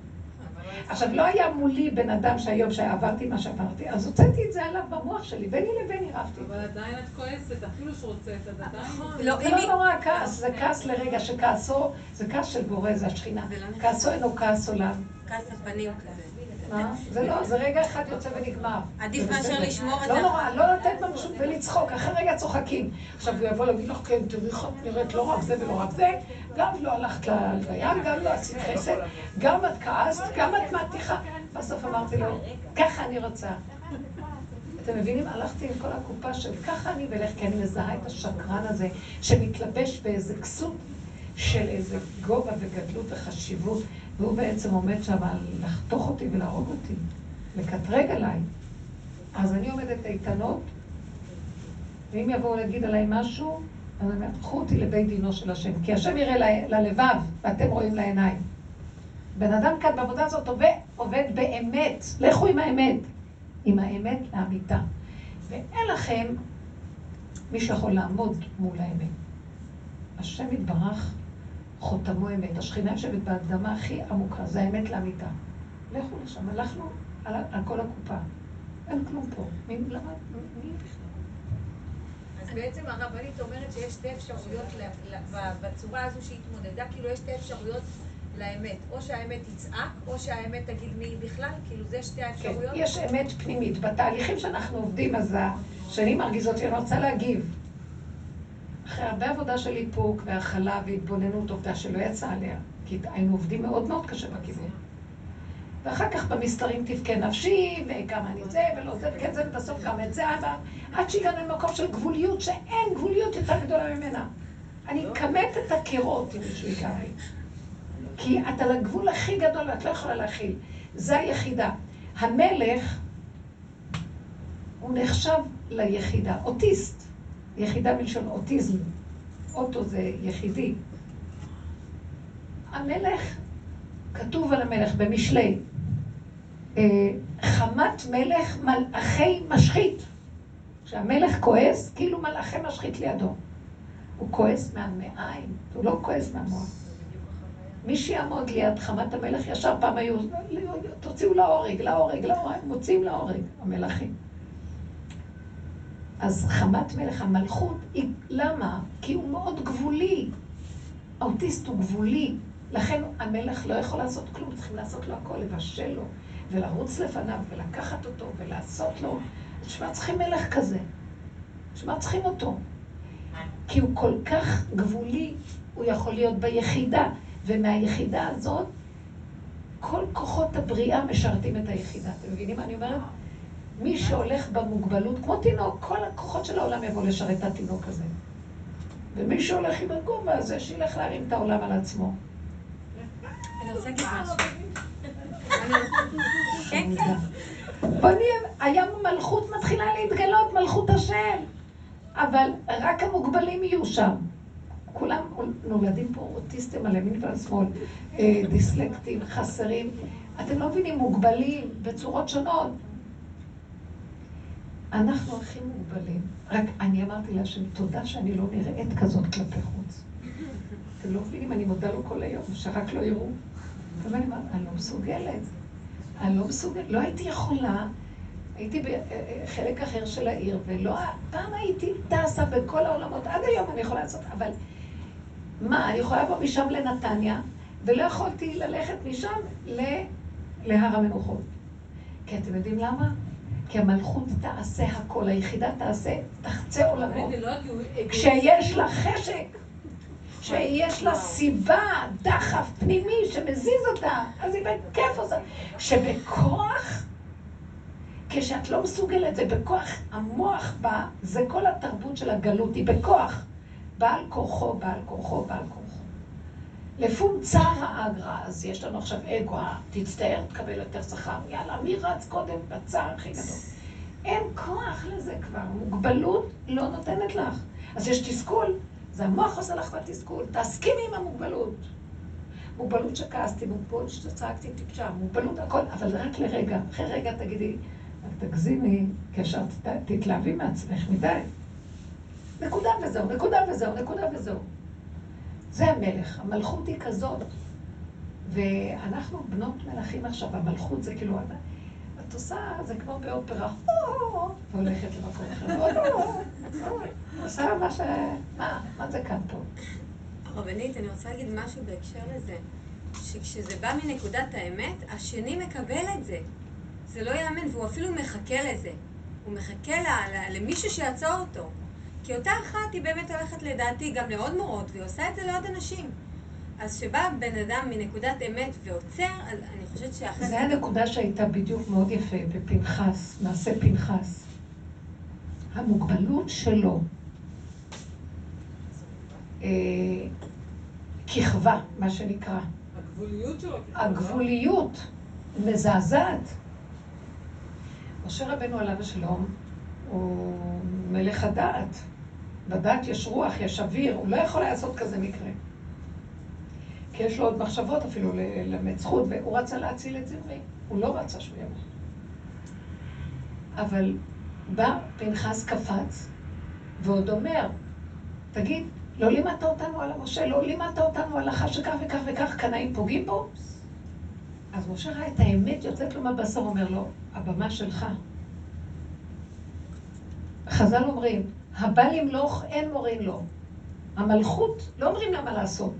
עכשיו, לא היה מולי בן אדם שהיום שעברתי מה שעברתי, אז הוצאתי את זה עליו במוח שלי, ביני לביני רבתי. אבל עדיין את כועסת, אפילו שרוצה את עדיין... נכון. לא, זה לא נורא כעס, זה כעס לרגע שכעסו, זה כעס של בורא, זה השכינה. לא כעסו אינו כעס עולם. כעס הפנים כזה. מה? זה לא, זה רגע אחד יוצא ונגמר. עדיף מאשר לשמור את זה. לא נורא, לא לתת ממשות ולצחוק, אחרי רגע צוחקים. עכשיו הוא יבוא להגיד לך, כן, תראי איך את נראית לא רק זה ולא רק זה, גם לא הלכת ללוויה, גם לא עשית חסד, גם את כעסת, גם את מעטיחה. בסוף אמרתי לו, ככה אני רוצה. אתם מבינים? הלכתי עם כל הקופה של ככה אני ולך, כי אני מזהה את השקרן הזה, שמתלבש באיזה כסות של איזה גובה וגדלות וחשיבות, והוא בעצם עומד שם לחתוך אותי ולהרוג אותי, לקטרג עליי. אז אני עומדת איתנות, ואם יבואו להגיד עליי משהו, אז אני אומרת, קחו אותי לבית דינו של השם, כי השם יראה ללבב, ואתם רואים לעיניים. בן אדם כאן בעבודה הזאת עובד, עובד באמת, לכו עם האמת, עם האמת לאמיתה. ואין לכם מי שיכול לעמוד מול האמת. השם יתברך חותמו אמת. השכינה יושבת באדמה הכי עמוקה, זה האמת לאמיתה. לכו לשם, הלכנו על, על כל הקופה. אין כלום פה. מי למד? מי בכלל? אז בעצם הרבנית אומרת שיש שתי אפשרויות בצורה הזו שהיא התמודדה, כאילו יש שתי אפשרויות לאמת. או שהאמת תצעק, או שהאמת תגיד מי היא בכלל, כאילו זה שתי האפשרויות. כן, יש אמת פנימית. בתהליכים שאנחנו עובדים, אז שאני מרגיז אותי, אני רוצה להגיב. אחרי הרבה עבודה של איפוק והכלה והתבוננות, עובדה שלא יצא עליה, כי היינו עובדים מאוד מאוד קשה בכיוון. ואחר כך במסתרים תבכה נפשי, וכמה אני זה ולא זה וכן זה, ובסוף גם את זה עבר, עד שהגענו למקום של גבוליות, שאין גבוליות יותר גדולה ממנה. אני אכמת את הקירות אם מישהו יקרא לי. כי את על הגבול הכי גדול ואת לא יכולה להכיל. זה היחידה. המלך, הוא נחשב ליחידה, אוטיסט. יחידה מלשון אוטיזם. אוטו זה יחידי. המלך, כתוב על המלך במשלי, אה, חמת מלך מלאכי משחית. כשהמלך כועס, כאילו מלאכי משחית לידו. הוא כועס מהמעיים, הוא לא כועס מהמוח. מי שיעמוד ליד חמת המלך, ישר פעם היו, תוציאו להורג, להורג, להורג, מוציאים להורג, המלכים. אז חמת מלך המלכות היא, למה? כי הוא מאוד גבולי. האוטיסט הוא גבולי. לכן המלך לא יכול לעשות כלום, צריכים לעשות לו הכל, לבשל לו, ולרוץ לפניו, ולקחת אותו, ולעשות לו. בשביל צריכים מלך כזה? בשביל צריכים אותו? כי הוא כל כך גבולי, הוא יכול להיות ביחידה, ומהיחידה הזאת, כל כוחות הבריאה משרתים את היחידה. אתם מבינים מה אני אומרת? מי שהולך במוגבלות, כמו תינוק, כל הכוחות של העולם יבואו לשרת את התינוק הזה. ומי שהולך עם הגובה הזה, שילך להרים את העולם על עצמו. אני רוצה להגיד משהו. כן, כן. בוא נהיה, היה מלכות מתחילה להתגלות, מלכות השם. אבל רק המוגבלים יהיו שם. כולם נולדים פה אוטיסטים על ימין ועל שמאל, אה, דיסלקטים, חסרים. אתם לא מבינים, מוגבלים בצורות שונות. אנחנו הכי מוגבלים. רק אני אמרתי להשם, תודה שאני לא נראית כזאת כלפי חוץ. אתם לא מבינים, אני מודה לו כל היום, שרק לא יראו. ואני אומרת, אני לא מסוגלת. אני לא מסוגלת. לא הייתי יכולה, הייתי בחלק אחר של העיר, ולא, פעם הייתי טסה בכל העולמות, עד היום אני יכולה לעשות, אבל מה, אני יכולה לבוא משם לנתניה, ולא יכולתי ללכת משם ל... להר המנוחות. כי אתם יודעים למה? כי המלכות תעשה הכל, היחידה תעשה, תחצה עולמות. לא כשיש לה חשק, שיש לה סיבה, דחף פנימי שמזיז אותה, אז היא בכיף עושה. שבכוח, כשאת לא מסוגלת, זה בכוח, המוח בה, זה כל התרבות של הגלות, היא בכוח. בעל כורחו, בעל כורחו, בעל כורחו. לפום צער האגרא, אז יש לנו עכשיו אגו, תצטער, תקבל יותר שכר, יאללה, מי רץ קודם בצער הכי גדול? אין כוח לזה כבר, מוגבלות לא נותנת לך. אז יש תסכול, זה המוח עושה לך בתסכול, תסכימי עם המוגבלות. מוגבלות שכעסתי, מוגבלות שצעקתי טיפשה, מוגבלות הכל, אבל רק לרגע. אחרי רגע תגידי, רק תגזימי, כשאת תתלהבי מעצמך מדי. נקודה וזהו, נקודה וזהו, נקודה וזהו. זה המלך, המלכות היא כזאת. ואנחנו בנות מלכים עכשיו, המלכות זה כאילו, את עושה, זה כמו באופרה, והולכת למקום אחר, עושה מה ש... מה זה כאן פה? רבנית, אני רוצה להגיד משהו בהקשר לזה, שכשזה בא מנקודת האמת, השני מקבל את זה. זה לא ייאמן, והוא אפילו מחכה לזה. הוא מחכה למישהו שיעצור אותו. כי אותה אחת היא באמת הולכת לדעתי גם לעוד מורות, והיא עושה את זה לעוד אנשים. אז כשבא בן אדם מנקודת אמת ועוצר, אז אני חושבת שאחרי... זה הנקודה שהייתה בדיוק מאוד יפה בפנחס, מעשה פנחס. המוגבלות שלו, אה, כיכבה, מה שנקרא. הגבוליות שלו. הגבוליות מזעזעת. משה רבנו עליו השלום הוא מלך הדעת. בדעת יש רוח, יש אוויר, הוא לא יכול לעשות כזה מקרה. כי יש לו עוד מחשבות אפילו ללמד זכות, והוא רצה להציל את זמרי. הוא לא רצה שהוא ימות. אבל בא פנחס קפץ, ועוד אומר, תגיד, לא לימדת אותנו על המשה, לא לימדת אותנו על אחת שכך וכך וכך קנאים פוגעים בו? אז משה ראה את האמת יוצאת לו מהבשר, אומר לו, הבמה שלך. חז"ל אומרים, הבא למלוך אין מורים לו. המלכות, לא אומרים לה מה לעשות.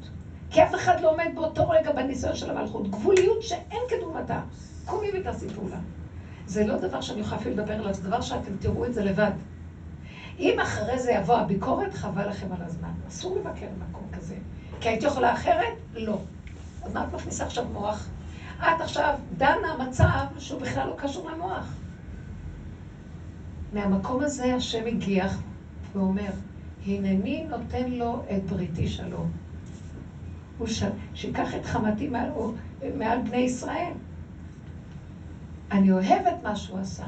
כי אף אחד לא עומד באותו רגע בניסיון של המלכות. גבוליות שאין כדומתה. קומי ותעשי פעולה. זה לא דבר שאני יכולה אפילו לדבר עליו, זה דבר שאתם תראו את זה לבד. אם אחרי זה יבוא הביקורת, חבל לכם על הזמן. אסור לבקר במקום כזה. כי הייתי יכולה אחרת? לא. אז מה את מכניסה עכשיו מוח? את עכשיו דנה מצב שהוא בכלל לא קשור למוח. מהמקום הזה השם הגיח ואומר, הנני נותן לו את בריתי שלום. הוא ש... שיקח את חמתי מעל, מעל בני ישראל. אני אוהב את מה שהוא עשה.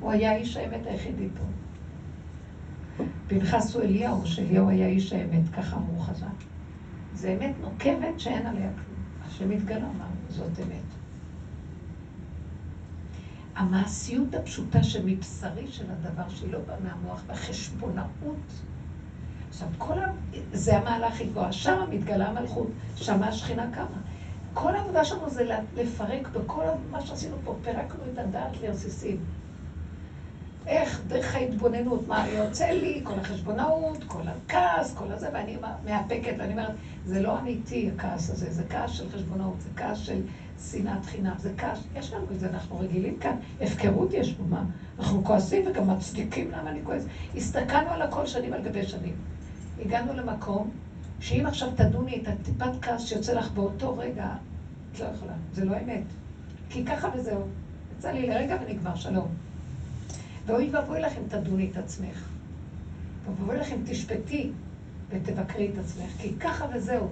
הוא היה איש האמת היחידי פה. פנחס הוא אליהו, שאליהו היה איש האמת, ככה אמרו חז"ל. זה אמת נוקבת שאין עליה כלום. השם התגלה, אמר, זאת אמת. המעשיות הפשוטה שמבשרי של הדבר, שהיא לא באה מהמוח, והחשבונאות. עכשיו, כל ה... זה המהלך הכי גבוה. שם מתגלה המלכות, שם השכינה קמה. כל העבודה שלנו זה לפרק בכל מה שעשינו פה, פירקנו את הדעת לרסיסים. איך דרך ההתבוננות, מה יוצא לי, כל החשבונאות, כל הכעס, כל הזה, ואני מאפקת, ואני אומרת, זה לא אמיתי הכעס הזה, זה כעס של חשבונאות, זה כעס של שנאת חינם, זה כעס, יש לנו את זה, אנחנו רגילים כאן, הפקרות יש פה, מה? אנחנו כועסים וגם מצדיקים למה אני כועס. הסתכלנו על הכל שנים על גבי שנים. הגענו למקום שאם עכשיו תדוני את הטיפת כעס שיוצא לך באותו רגע, את לא יכולה, זה לא אמת. כי ככה וזהו. יצא לי לרגע ונגמר, שלום. ואוי ואבוי לך אם תדוני את עצמך. ואבוי לך אם תשפטי ותבקרי את עצמך, כי ככה וזהו.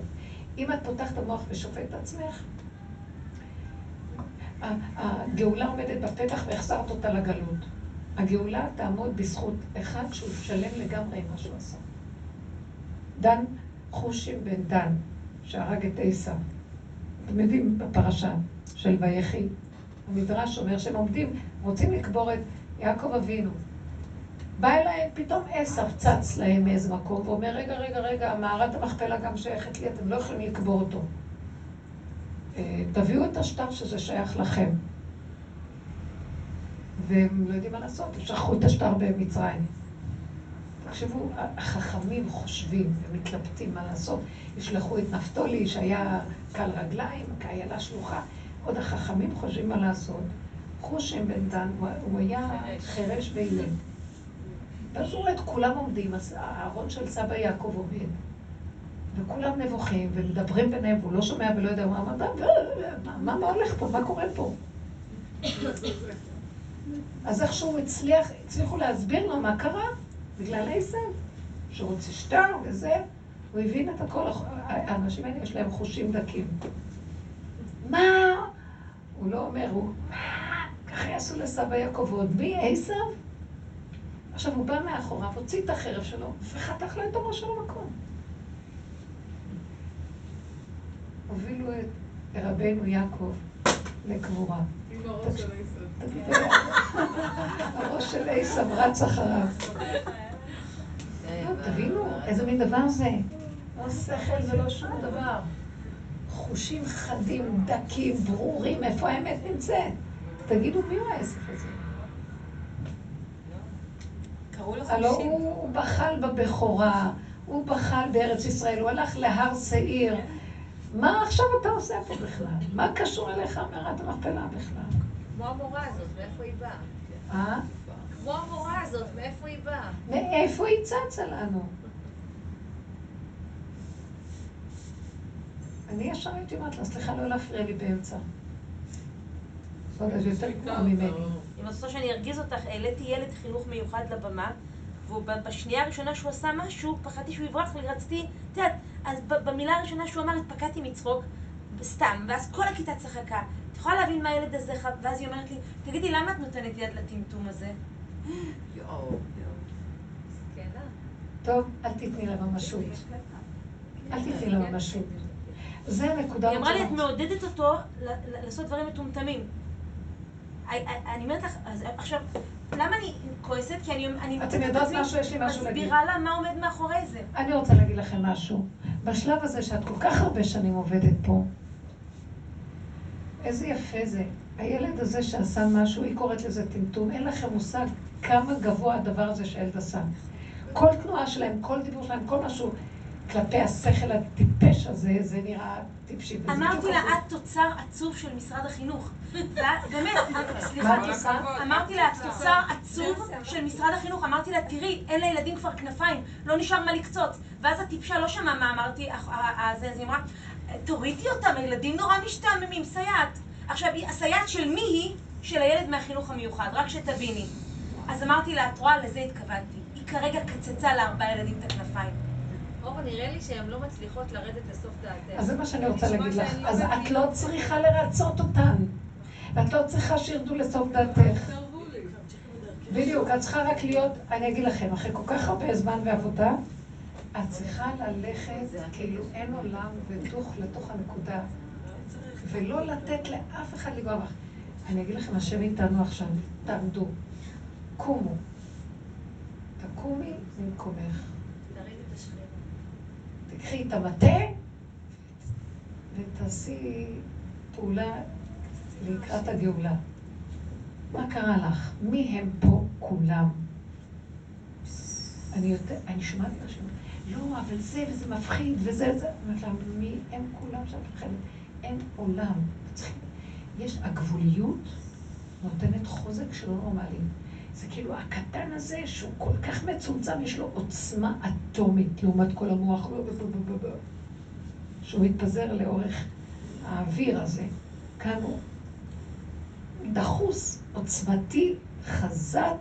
אם את פותחת המוח ושופט את עצמך, הגאולה עומדת בפתח והחזרת אותה לגלות. הגאולה תעמוד בזכות אחד שהוא שלם לגמרי עם מה שהוא עשה. דן חושים בן דן, שהרג את עשיו. אתם יודעים בפרשה של ויחי, המדרש אומר שהם עומדים, רוצים לקבור את יעקב אבינו. בא אליהם, פתאום עשיו צץ להם מאיזה מקום, ואומר, רגע, רגע, רגע, מערת המכפלה גם שייכת לי, אתם לא יכולים לקבור אותו. תביאו את השטר שזה שייך לכם. והם לא יודעים מה לעשות, הם שכחו את השטר במצרים. תחשבו, החכמים חושבים ומתלבטים מה לעשות. ישלחו את נפתולי שהיה קל רגליים, כאיילה שלוחה. עוד החכמים חושבים מה לעשות. חושם בן דן, הוא היה חירש ואילם. ואז הוא רואה את כולם עומדים, אז הארון של סבא יעקב עומד. וכולם נבוכים ומדברים ביניהם, והוא לא שומע ולא יודע מה, מה, מה, מה הולך פה, מה קורה פה? אז איכשהו הצליח, הצליחו להסביר לו מה קרה, בגלל עשב, רוצה שטר וזה, הוא הבין את הכל, האנשים האלה יש להם חושים דקים. מה? הוא לא אומר, הוא, ככה יעשו לסבא יעקב, ועוד מי? עשב? עכשיו הוא בא מאחוריו, הוציא את החרב שלו, וחתך לו את הראש של המקום. הובילו את רבנו יעקב לקבורה. עם הראש של עשב. הראש של עשב רץ אחריו. תבינו, איזה מין דבר זה? לא שכל ולא שום דבר. חושים חדים, דקים, ברורים, איפה האמת נמצאת? תגידו, מי הוא העסק הזה? קראו לו הלוא חושים. הוא בחל בבכורה, הוא בחל בארץ ישראל, הוא הלך להר שעיר. מה עכשיו אתה עושה פה בכלל? מה קשור אליך מערת המכפלה בכלל? כמו המורה הזאת, מאיפה היא באה? אה? כמו המורה הזאת, מאיפה היא באה? מאיפה היא צצה לנו? אני ישר הייתי אומרת לה, סליחה, לא להפריע לי באמצע. זה יותר גבוהה ממני. אם את רוצה שאני ארגיז אותך, העליתי ילד חינוך מיוחד לבמה, ובשנייה הראשונה שהוא עשה משהו, פחדתי שהוא יברח לי, רציתי, את יודעת, אז במילה הראשונה שהוא אמר, התפקדתי מצחוק, סתם, ואז כל הכיתה צחקה. את יכולה להבין מה הילד הזה חו... ואז היא אומרת לי, תגידי, למה את נותנת יד לטמטום הזה? (gasps) זקנה. טוב, אל תתני לה ממשות. אל תתני לה ממשות. זה הנקודה. היא אמרה לי, את. מעודדת אותו לעשות דברים מטומטמים. אני- אומרת לך, אז עכשיו, למה אני כועסת? כי אני אני אתם יודעות משהו? יש לי משהו להגיד. מסבירה לה מה עומד מאחורי זה. אני רוצה להגיד לכם משהו. בשלב הזה שאת כל כך הרבה שנים עובדת פה, איזה יפה זה. הילד הזה שעשה משהו, היא קוראת לזה טמטום, אין לכם מושג כמה גבוה הדבר הזה שהילד עשה. כל תנועה שלהם, כל דיבור שלהם, כל משהו כלפי השכל הטיפש הזה, זה נראה טיפשי. אמרתי לה. את תוצר עצוב של משרד החינוך. (laughs) באמת, סליחה? אמרתי לה, את תוצר עצוב של משרד החינוך. אמרתי לה, תראי, אין לילדים כבר כנפיים, לא נשאר מה לקצוץ. ואז הטיפשה לא שמעה מה אמרתי, אז היא אמרה, תורידי אותם, הילדים נורא משתעממים, סייעת. עכשיו, הסייעת של מי היא? של הילד מהחינוך המיוחד, רק שתביני. אז אמרתי לה, את רואה, לזה התכוונתי. היא כרגע קצצה לארבעה ילדים את הכנפיים. אור, נראה לי שהן לא מצליחות לרדת לסוף דעתך. אז זה מה שאני רוצה להגיד לך. לא אז את. לא צריכה לרצות אותן. ואת לא צריכה שירדו לסוף דעתך. בדיוק, את צריכה רק להיות, אני אגיד לכם, אחרי כל כך הרבה זמן ועבודה, את צריכה ללכת כאילו אין עולם ודוך לתוך הנקודה, ולא לתת לאף אחד לגרום לך. אני אגיד לכם, השם איתנו עכשיו, תעמדו, קומו. תקומי ממקומך. תקחי את המטה ותעשי פעולה לקראת הגאולה. מה קרה לך? מי הם פה כולם? אני, יותר, אני שומעת את השם, לא, אבל זה וזה מפחיד וזה זה. אומרת לה, מי הם כולם שאת מפחדת? אין עולם. יש, הגבוליות נותנת חוזק שלא נורמלי. זה כאילו הקטן הזה שהוא כל כך מצומצם, יש לו עוצמה אטומית לעומת כל המוח, שהוא מתפזר לאורך האוויר הזה. כאן הוא דחוס, עוצמתי, חזק,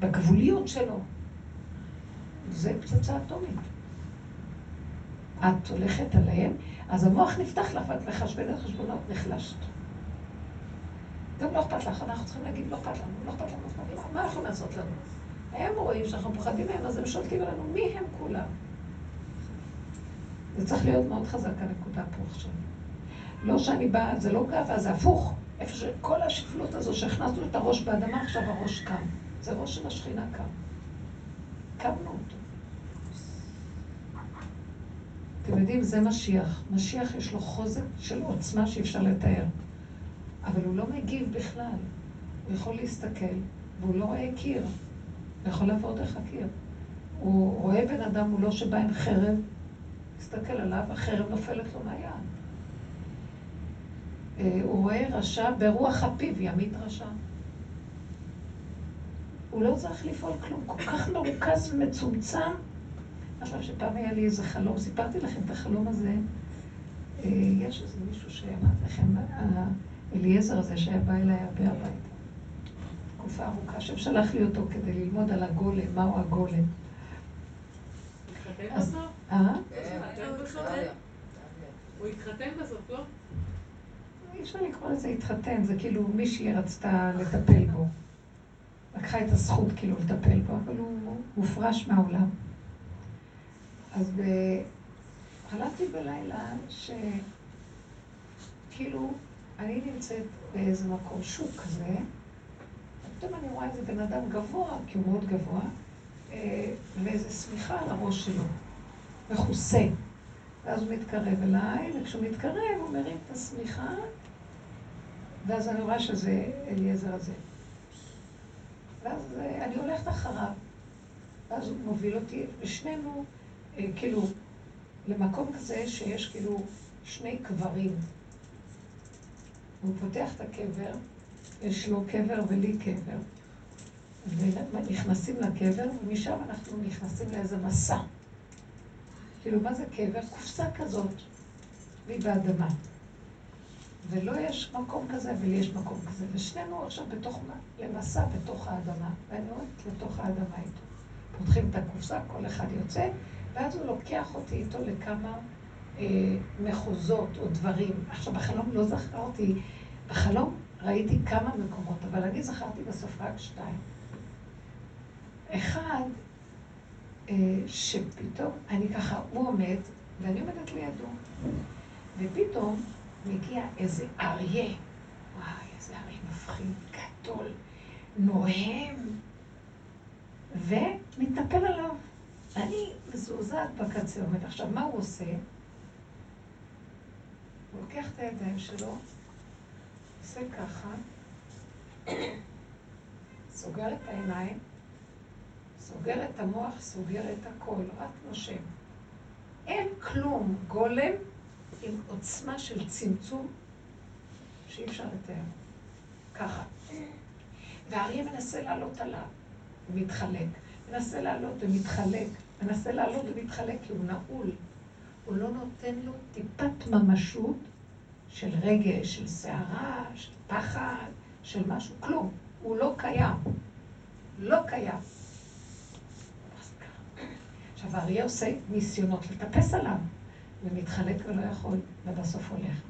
בגבוליות שלו. זה פצצה אטומית. את הולכת עליהם, אז המוח נפתח לך ואת מחשבנת חשבונות, נחלשת. גם לא אכפת לך, אנחנו צריכים להגיד, לא אכפת לנו, לא אכפת לנו, לא מה יכולים לעשות לנו? הם רואים שאנחנו פוחדים מהם, אז הם שולטים עלינו, מי הם כולם? זה צריך להיות מאוד חזק הנקודה פה עכשיו. לא שאני באה, זה לא גאווה, זה הפוך. איפה שכל השפלות הזו שהכנסנו את הראש באדמה, עכשיו הראש קם. זה ראש של השכינה קם. קמנו אותו. אתם יודעים, זה משיח. משיח יש לו חוזק של עוצמה שאי אפשר לתאר. אבל הוא לא מגיב בכלל. הוא יכול להסתכל, והוא לא רואה קיר. הוא יכול לעבור דרך הקיר. הוא רואה בן אדם מולו שבא עם חרב, מסתכל עליו, החרב נופלת לו מהיד. אה, הוא רואה רשע ברוח הפיו, ימית רשע. הוא לא צריך לפעול כלום, כל כך מרוכז ומצומצם. עכשיו, שפעם היה לי איזה חלום, סיפרתי לכם את החלום הזה. אה, יש איזה מישהו שאמרתי לכם, אליעזר הזה שהיה בא אליי הרבה הביתה. תקופה ארוכה, שם שלח לי אותו כדי ללמוד על הגולם, מהו הגולם. התחתן בסוף? אה? הוא התחתן בסוף, לא? אי אפשר לקרוא לזה התחתן, זה כאילו מישהי רצתה לטפל בו. לקחה את הזכות כאילו לטפל בו, אבל הוא הופרש מהעולם. אז. חלמתי בלילה שכאילו אני נמצאת באיזה מקום, שוק כזה, ופתאום אני רואה איזה בן אדם גבוה, כי הוא מאוד גבוה, אה, ואיזה שמיכה על הראש שלו, מכוסה. ואז הוא מתקרב אליי, וכשהוא מתקרב הוא מרים את השמיכה, ואז אני רואה שזה אליעזר הזה. ואז אה, אני הולכת אחריו, ואז הוא מוביל אותי, ושנינו, אה, כאילו, למקום כזה שיש כאילו שני קברים. הוא פותח את הקבר, יש לו קבר ולי קבר. ונכנסים לקבר, ומשם אנחנו נכנסים לאיזה מסע. כאילו, מה זה קבר? קופסה כזאת, והיא באדמה. ולא יש מקום כזה ולי יש מקום כזה. ושנינו עכשיו בתוך, למסע בתוך האדמה, ואני אומרת לתוך האדמה איתו. פותחים את הקופסה, כל אחד יוצא, ואז הוא לוקח אותי איתו לכמה מחוזות או דברים. עכשיו, בחלום לא זכרתי, בחלום ראיתי כמה מקומות, אבל אני זכרתי בסוף רק שתיים. אחד, אה, שפתאום, אני ככה, הוא עומד, ואני עומדת לידו, ופתאום מגיע איזה אריה, וואי, איזה אריה מפחיד, גדול, נוהם, ומתנפל עליו. אני מזועזעת בקצה, עומד. עכשיו, מה הוא עושה? הוא לוקח את הידיים שלו, עושה ככה, סוגר את העיניים, סוגר את המוח, סוגר את הכל, רק נושם. אין כלום, גולם עם עוצמה של צמצום שאי אפשר לתאר. ככה. והאריה מנסה לעלות עליו, הוא מתחלק. מנסה לעלות ומתחלק. מנסה לעלות ומתחלק כי הוא נעול. הוא לא נותן לו טיפת ממשות של רגש, של סערה, של פחד, של משהו, כלום. הוא לא קיים. לא קיים. עכשיו, האריה עושה ניסיונות לטפס עליו, ומתחלק ולא יכול, ובסוף הולך.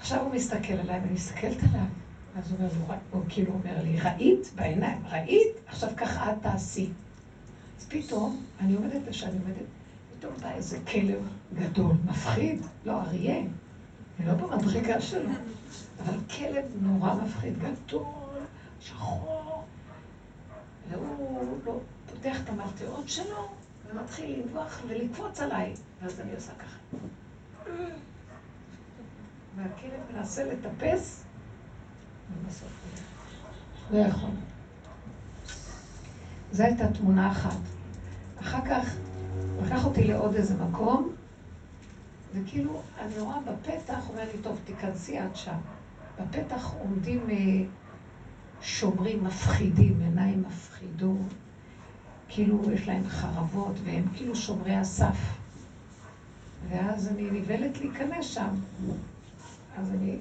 עכשיו הוא מסתכל עליי, ואני מסתכלת עליו, אז הוא אומר, הוא, הוא כאילו אומר לי, ראית בעיניים, ראית? עכשיו ככה את תעשי. אז פתאום, אני עומדת ושאני עומדת, פתאום בא איזה כלב גדול, מפחיד, לא אריה, אני לא במדרגה שלו, אבל כלב נורא מפחיד, גדול, שחור, והוא לא פותח את המרתיעות שלו ומתחיל לנבוח ולקפוץ עליי, ואז אני עושה ככה. והכלב מנסה לטפס, ובסוף לא יכול. זו הייתה תמונה אחת. אחר כך לקח אותי לעוד איזה מקום, וכאילו, אני רואה בפתח, אומר לי, טוב, תיכנסי עד שם. בפתח עומדים אה, שומרים מפחידים, עיניים מפחידות, כאילו יש להם חרבות, והם כאילו שומרי הסף. ואז אני נבהלת להיכנס שם. אז אני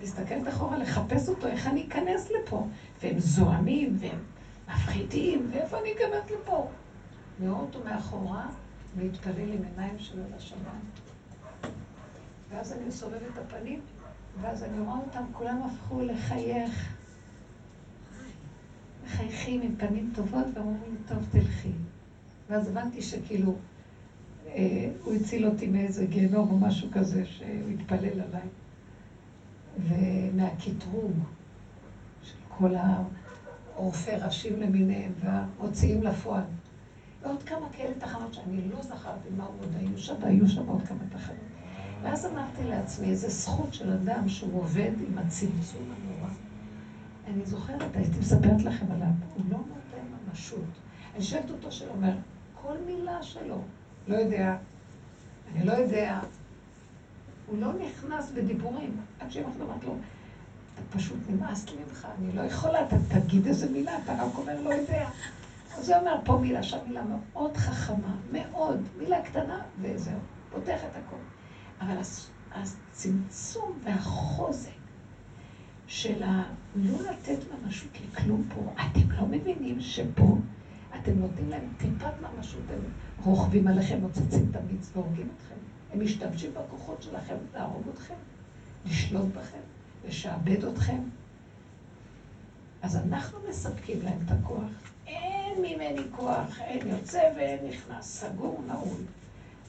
מסתכלת אחורה לחפש אותו, איך אני אכנס לפה? והם זועמים, והם מפחידים, ואיפה אני אכנס לפה? נראה אותו מאחורה, להתפלל עם עיניים שלו לשמיים. ואז אני מסובבת את הפנים, ואז אני רואה אותם, כולם הפכו לחייך. מחייכים עם פנים טובות ואומרים, טוב, תלכי. ואז הבנתי שכאילו, אה, הוא הציל אותי מאיזה גיהנום או משהו כזה, שהוא התפלל עליי. ומהקטרוג של כל העורפי ראשים למיניהם והמוציאים לפועל. ועוד כמה כאלה תחנות שאני לא זכרתי מה עוד היו שם, והיו שם עוד כמה תחנות. ואז אמרתי לעצמי, איזה זכות של אדם שהוא עובד עם הצמצום הנורא. אני זוכרת, הייתי מספרת לכם עליו, הוא לא נותן ממשות. אני שואלת אותו שאומר, כל מילה שלו, לא יודע, אני לא יודע, הוא לא נכנס בדיבורים. עד שיום אחד אמרת לו, פשוט נמאס לי ממך, אני לא יכולה, אתה תגיד איזה מילה, אתה רק אומר, לא יודע. אז הוא אומר, פה מילה, שם מילה מאוד חכמה, מאוד, מילה קטנה, וזהו, פותח את הכל. אבל הצמצום והחוזק של ה... לא לתת ממשות לכלום פה, אתם לא מבינים שפה אתם נותנים להם טיפת ממשות, הם רוכבים עליכם, מוצצים את המיץ והורגים אתכם. הם משתמשים בכוחות שלכם להרוג אתכם, לשלוט בכם, לשעבד אתכם. אז אנחנו מספקים להם את הכוח. אין ממני כוח, אין יוצא ואין נכנס, סגור, נעול.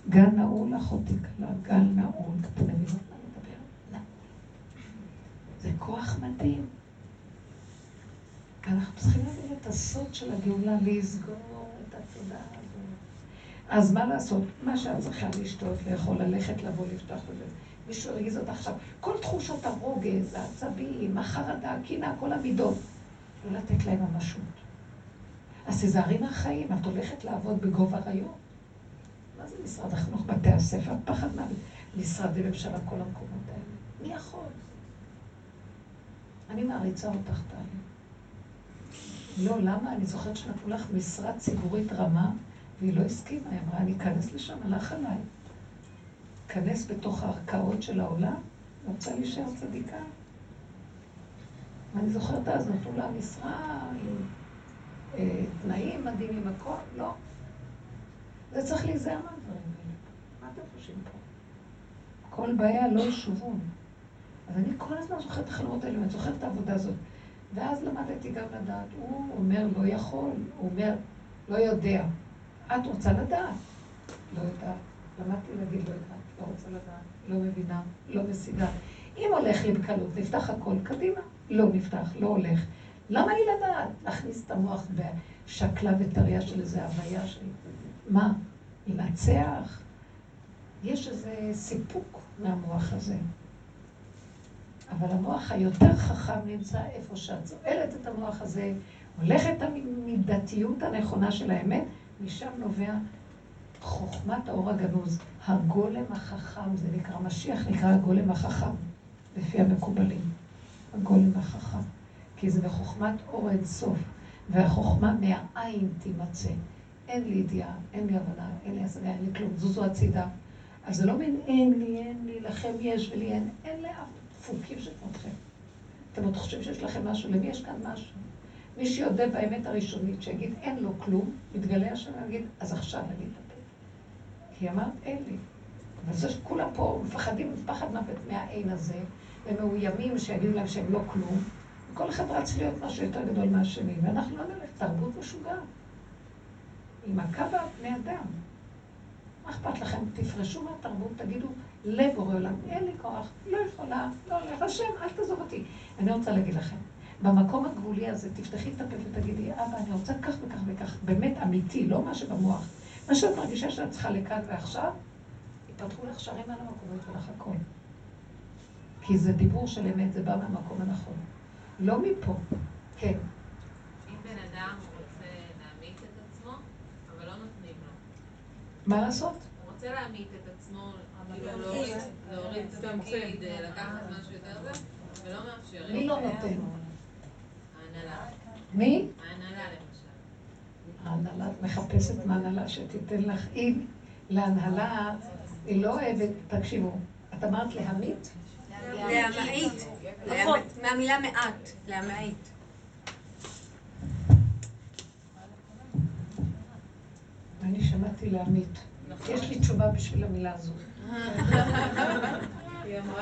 גן נעול, אחותי כלה, גן נעול. אתם מבינות מה אני מדבר? נעול. זה כוח מדהים. אנחנו צריכים להבין את הסוד של הגאולה, לסגור את התודעה הזאת. אז מה לעשות? מה שאת צריכה לשתות, לאכול, ללכת, לבוא, לפתוח וזה. מישהו הרגיז אותך עכשיו. כל תחושות הרוגז, העצבים, החרדה, הקנאה, כל המידות. לא לתת להם ממשות. אז תיזהרי מהחיים, את הולכת לעבוד בגובה רעיון. מה זה משרד החינוך, בתי הספר? פחד מהמשרדי ממשלה, כל המקומות האלה. מי יכול? אני מעריצה אותך, טלי. לא, למה? אני זוכרת שנתנו לך משרה ציבורית רמה, והיא לא הסכימה, היא אמרה, אני אכנס לשם, הלך עליי. אכנס בתוך הערכאות של העולם, רוצה להישאר צדיקה. ואני זוכרת אז, נתנו לה משרה תנאים מדהימים, הכל, לא. זה צריך להיזהר מהדברים האלה. מה אתם חושבים פה? כל בעיה לא ישובון. אז אני כל הזמן זוכרת את החלומות האלה, ואני זוכרת את העבודה הזאת. ואז למדתי גם לדעת, הוא אומר לא יכול, הוא אומר לא יודע. את רוצה לדעת? לא יודעת. למדתי להגיד לא יודעת, לא רוצה לדעת, לא מבינה, לא משיגה. אם הולך לי בקלות, נפתח הכל קדימה. לא נפתח, לא הולך. למה לי לדעת? להכניס את המוח בשקלה וטריה של איזה הוויה של... מה? לנצח? יש איזה סיפוק מהמוח הזה. אבל המוח היותר חכם נמצא איפה שאת זועלת את המוח הזה, הולכת המידתיות הנכונה של האמת, משם נובע חוכמת האור הגנוז. הגולם החכם, זה נקרא, משיח נקרא הגולם החכם, לפי המקובלים. הגולם החכם. כי זה בחוכמת אור אין סוף, והחוכמה מהעין תימצא. אין לי ידיעה, אין לי הבנה, אין לי השגה, אין לי כלום, זוזו הצידה. אז זה לא מין אין לי, אין לי, לכם יש ולי אין, אין לאף דפוקים שכמותכם. אתם עוד חושבים שיש לכם משהו, למי יש כאן משהו? מי שיודע באמת הראשונית, שיגיד אין לו כלום, מתגלה השם ויגיד, אז עכשיו אני אטפל. כי אמרת אין לי. אבל זה שכולם פה מפחדים פחד מוות מהאין הזה, ומאוימים שיגידו להם שהם לא כלום, וכל אחד רץ להיות משהו יותר גדול מהשני, ואנחנו לא נלך, תרבות משוגעת. היא מכה בבני אדם. מה אכפת לכם? תפרשו מהתרבות, תגידו, לב בורא עולם, אין לי כוח, לא יכולה, לא הולך, השם, אל תעזוב אותי. אני רוצה להגיד לכם, במקום הגבולי הזה, תפתחי את הפה ותגידי, אבא, אני רוצה כך וכך וכך, באמת אמיתי, לא מה שבמוח. מה שאת מרגישה שאת צריכה לכאן ועכשיו, יפתחו לך שערים על המקומות ולך הכל. כי זה דיבור של אמת, זה בא מהמקום הנכון. לא מפה, כן. אם בן אדם רוצה להמית את עצמו, אבל לא נותנים לו. מה לעשות? הוא רוצה להמית את עצמו, כאילו להוריד להוריד תפקיד, לקחת משהו יותר זה, ולא מאפשרים. מי לא נותן? ההנהלה. מי? ההנהלה למשל. ההנהלה, את מחפשת מהנהלה שתיתן לך, אם להנהלה, היא לא אוהבת, תקשיבו, את אמרת להמית? להמעיט. נכון. מהמילה מעט, להמעיט. ואני שמעתי להמית. יש לי תשובה בשביל המילה (laughs)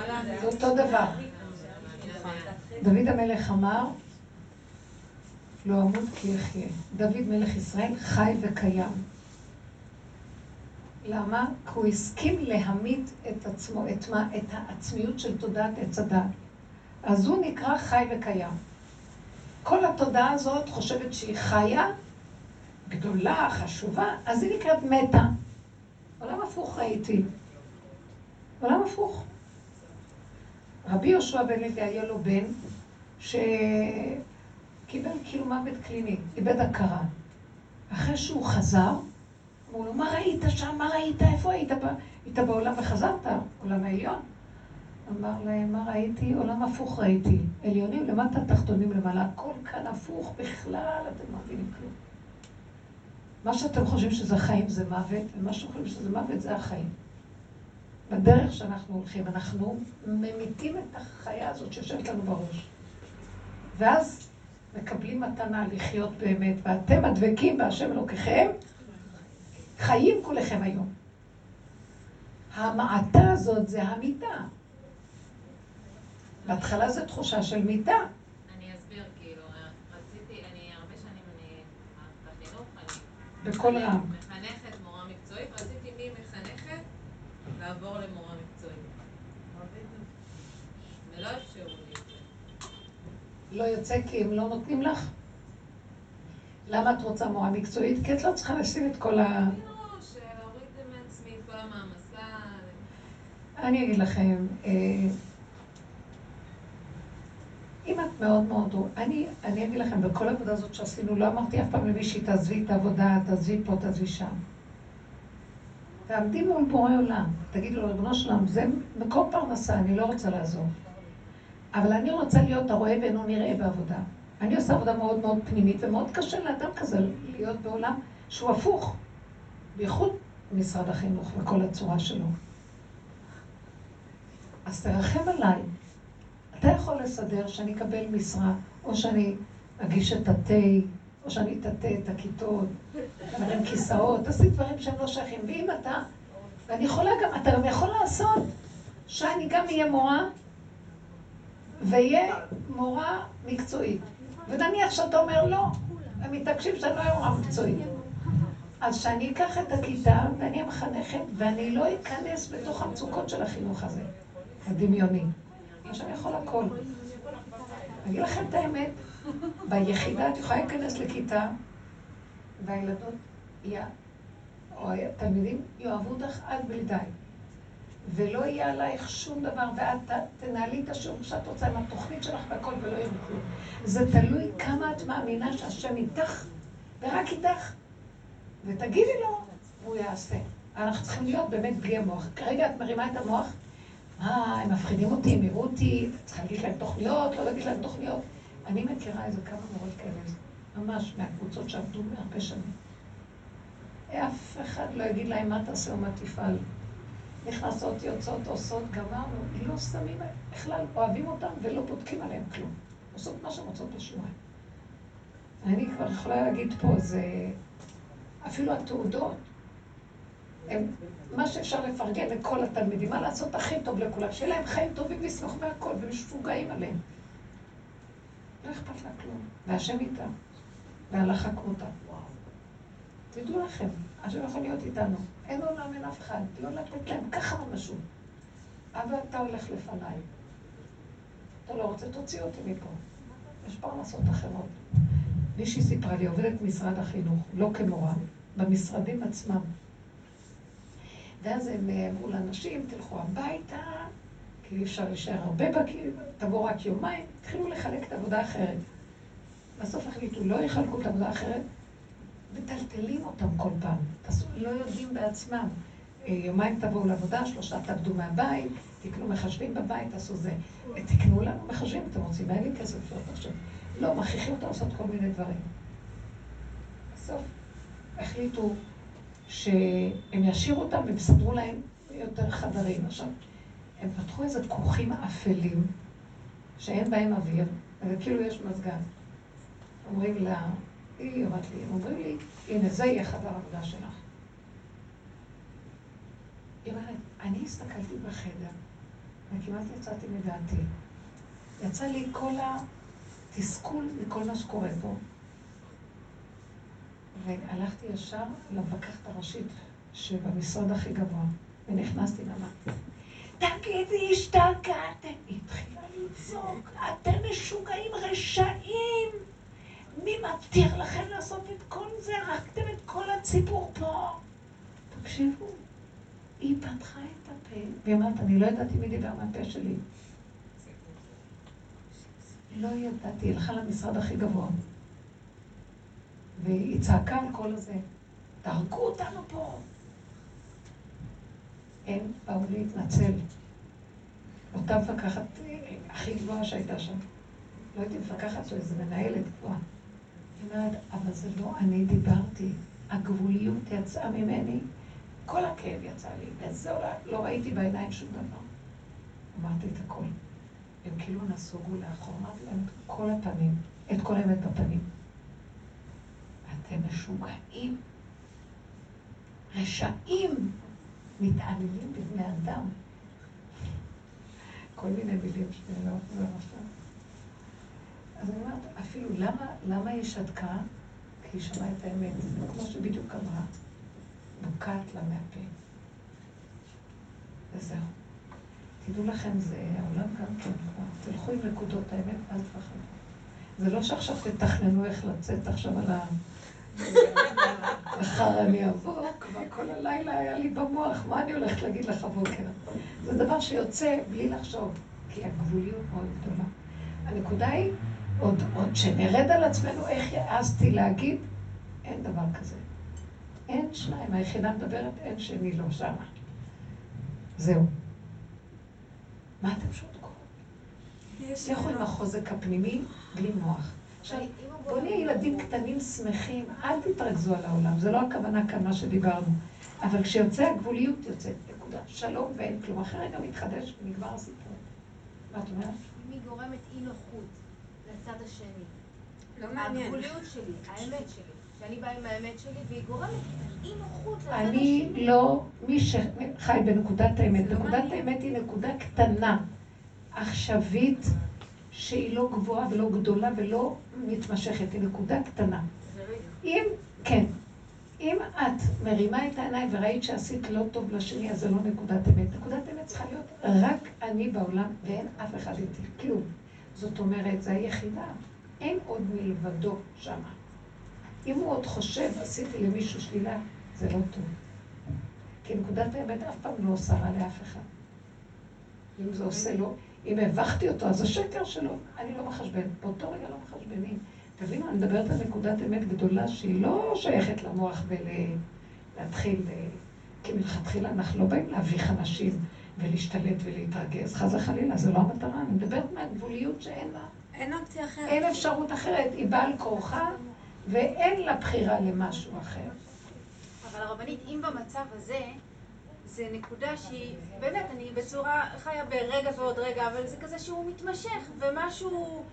לה, זה אותו דבר. דוד המלך אמר, לא אמות כי אחיה. דוד מלך ישראל חי וקיים. למה? כי הוא הסכים להמית את עצמו, את, מה? את העצמיות של תודעת עץ הדת. אז הוא נקרא חי וקיים. כל התודעה הזאת חושבת שהיא חיה, גדולה, חשובה, אז היא נקראת מתה. עולם הפוך ראיתי. עולם הפוך. רבי יהושע בן לוי היה לו בן שקיבל כאילו מוות קליני, איבד הכרה. אחרי שהוא חזר, אמרו לו, מה ראית שם? מה ראית? איפה היית? היית בעולם וחזרת, עולם העליון. אמר להם, מה ראיתי? עולם הפוך ראיתי. עליונים למטה, תחתונים למעלה. הכל כאן הפוך בכלל, אתם לא מבינים כלום. מה שאתם חושבים שזה חיים זה מוות, ומה שאתם חושבים שזה מוות זה החיים. בדרך שאנחנו הולכים, אנחנו ממיתים את החיה הזאת שיושבת לנו בראש. ואז מקבלים מתנה לחיות באמת, ואתם הדבקים בהשם אלוקיכם, חיים כולכם היום. המעטה הזאת זה המיטה. בהתחלה זו תחושה של מיטה. אני אסביר, כאילו, רציתי, אני הרבה שנים, אני החינוך, אני... בקול רם. מחנכת, מורה מקצועית, רציתי ממחנכת לעבור למורה מקצועית. ולא אפשרו לי את זה. לא יוצא כי הם לא נותנים לך? למה את רוצה מורה מקצועית? כי את לא צריכה לשים את כל ה... המעמסה. אני אגיד לכם, אה, אם את מאוד מאוד... אני, אני אגיד לכם, בכל העבודה הזאת שעשינו, לא אמרתי אף פעם למישהי, תעזבי את העבודה, תעזבי פה, תעזבי שם. תעמדי מול בורא עולם, תגידו לו, ריבונו של עולם, זה מקור פרנסה, אני לא רוצה לעזוב. אבל אני רוצה להיות הרואה ואינו נראה בעבודה. אני עושה עבודה מאוד מאוד פנימית, ומאוד קשה לאדם כזה להיות בעולם שהוא הפוך, בייחוד משרד החינוך וכל הצורה שלו. אז תרחם עליי. אתה יכול לסדר שאני אקבל משרה, או שאני אגיש את התה, או שאני אטאטא את הכיתות, נרים כיסאות, תעשי דברים שהם לא שייכים. ואם אתה, ואני יכולה גם, אתה גם יכול לעשות שאני גם אהיה מורה, ואהיה מורה מקצועית. ונניח שאתה אומר לא, הם מתעקשים שאני לא אהיה מורה מקצועית. אז שאני אקח את הכיתה ואני אהיה מחנכת, ואני לא אכנס בתוך המצוקות של החינוך הזה, הדמיוני. שאני יכול הכל. אני אגיד לכם את האמת, ביחידה את יכולה להיכנס לכיתה, והילדות, או התלמידים יאהבו אותך עד בלי די. ולא יהיה עלייך שום דבר, ואת תנהלי את השיעור שאת רוצה עם התוכנית שלך והכל, ולא יהיה כלום. זה תלוי כמה את מאמינה שהשם איתך, ורק איתך. ותגידי לו, והוא יעשה. אנחנו צריכים להיות באמת בלי המוח. כרגע את מרימה את המוח, אה, הם מפחידים אותי, הם יראו אותי, צריכה להגיש להם תוכניות, לא להגיש להם תוכניות. אני מכירה איזה כמה מורות כאלה, ממש מהקבוצות שעבדו הרבה שנים. אף אחד לא יגיד להם מה תעשה או מה תפעל. נכנסות, יוצאות, עושות, גמרנו, לא שמים, בכלל אוהבים אותם ולא בודקים עליהם כלום. עושות מה שהן רוצות בשיעורים. אני כבר יכולה להגיד פה, זה אפילו התעודות, הם, מה שאפשר לפרגן לכל התלמידים, מה לעשות הכי טוב לכולם, שיהיה להם חיים טובים ויסמכו בהכל, ומשפוגעים עליהם. לא אכפת לה כלום, והשם איתה, והלכה כמותה. תדעו לכם, השם יכול להיות איתנו. אין עולם, אין אף אחד, לא לתת להם ככה ממשות. אבל אתה הולך לפניי. אתה לא רוצה, תוציא אותי מפה. יש פרנסות אחרות. מישהי סיפרה לי, עובדת משרד החינוך, לא כמורה, במשרדים עצמם. ואז הם אמרו לאנשים, תלכו הביתה, כי אי אפשר להישאר הרבה בקיר, תבואו רק יומיים, התחילו לחלק את העבודה האחרת. בסוף החליטו, לא יחלקו את העבודה האחרת, מטלטלים אותם כל פעם. לא יודעים בעצמם. אה, יומיים תבואו לעבודה, שלושה תעבדו מהבית, תקנו מחשבים בבית, תעשו זה. תקנו לנו מחשבים, אתם רוצים, אין לי כסף לא תחשב. לא, מכריחים אותם לעשות כל מיני דברים. בסוף החליטו שהם ישאירו אותם ויסדרו להם יותר חדרים. עכשיו, הם פתחו איזה כוכים אפלים שאין בהם אוויר, וכאילו יש מזגן. אומרים לה, היא אומרת לי, הם אומרים לי, הנה זה יהיה חדר עבודה שלך. היא אומרת, אני הסתכלתי בחדר וכמעט יצאתי מדעתי. יצא לי כל התסכול מכל מה שקורה פה. והלכתי ישר למפקחת הראשית שבמשרד הכי גבוה, ונכנסתי ואמרתי, תגידי, השתגעתם. היא התחילה לצעוק, אתם משוגעים רשעים. מי מתיר לכם לעשות את כל זה? הרגתם את כל הציבור פה. תקשיבו, היא פתחה את הפה, והיא אמרת, אני לא ידעתי מי דיבר מהפה שלי. לא ידעתי, הלכה למשרד הכי גבוה. והיא צעקה על כל הזה, תהרגו אותנו פה. הם באו להתנצל. אותה מפקחת הכי גבוהה שהייתה שם. לא הייתי מפקחת או איזה מנהלת גבוהה. היא אומרת, אבל זה לא אני דיברתי, הגבוליות יצאה ממני, כל הכאב יצא לי, וזה לא ראיתי בעיניים שום דבר. אמרתי את הכל. הם כאילו נסוגו לאחור, אמרתי להם את כל הפנים, את כל האמת בפנים. אתם משוגעים, רשעים, מתעללים בבני אדם. כל מיני מילים שאני לא אחזור עכשיו. אז אני אומרת, אפילו למה, למה היא שתקה? כי היא שמעה את האמת, כמו שבדיוק אמרה, בוקעת לה מהפה. וזהו. תדעו לכם, זה העולם גם כן כבר. תלכו עם נקודות האמת, אל תפחדו. זה לא שעכשיו תתכננו איך לצאת עכשיו על ה... מחר אני אבוא, כבר כל הלילה היה לי במוח, מה אני הולכת להגיד לך בוקר? זה דבר שיוצא בלי לחשוב, כי הגבוליות מאוד גדולה. הנקודה היא, עוד, עוד שנרד על עצמנו, איך העזתי להגיד, אין דבר כזה. אין שניים, היחידה מדברת, אין שני לא שמה. זהו. מה אתם שותקות? לכו עם החוזק הפנימי, בלי מוח. עכשיו, בואו נהיה ילדים קטנים שמחים, אל תתרכזו על העולם, זה לא הכוונה כאן מה שדיברנו. אבל כשיוצא הגבוליות יוצאת, נקודה. שלום ואין כלום. אחרי רגע מתחדש ונגמר הסיפור. מה את אומרת? אם היא גורמת אי נוחות לצד השני. לא מעניין. הגבוליות שלי, האמת שלי. שאני באה עם האמת שלי, והיא גורמת אי נוחות לצד אני השני. לא מי שחי בנקודת האמת. נקודת האמת היא נקודה קטנה, עכשווית, שהיא לא גבוהה ולא גדולה ולא מתמשכת, היא נקודה קטנה. אם, כן, אם את מרימה את העיניים וראית שעשית לא טוב לשני, אז זה לא נקודת אמת. נקודת אמת צריכה להיות רק אני בעולם ואין אף אחד איתי, כלום. זאת אומרת, זה היחידה. אין עוד מלבדו שמה. אם הוא עוד חושב, עשיתי למישהו שלילה, זה לא טוב. כי נקודת האמת אף פעם לא עושה רע לאף אחד. אם זה עושה לו, אם הבכתי אותו, אז זה שקר שלו. אני לא מחשבן. באותו רגע לא מחשבנים. תבינו, אני מדברת על נקודת אמת גדולה שהיא לא שייכת למוח ולהתחיל, אה, כי מלכתחילה אנחנו לא באים להביך אנשים ולהשתלט ולהתרגז. חס וחלילה, זה לא המטרה. אני מדברת מהגבוליות שאין לה. אין אופציה אחרת. אין אפשרות אחרת. היא באה על כורחה ואין לה בחירה למשהו אחר. אבל הרבנית, אם במצב הזה, זה נקודה שהיא, באמת, אני בצורה חיה ברגע ועוד רגע, אבל זה כזה שהוא מתמשך, ומשהו,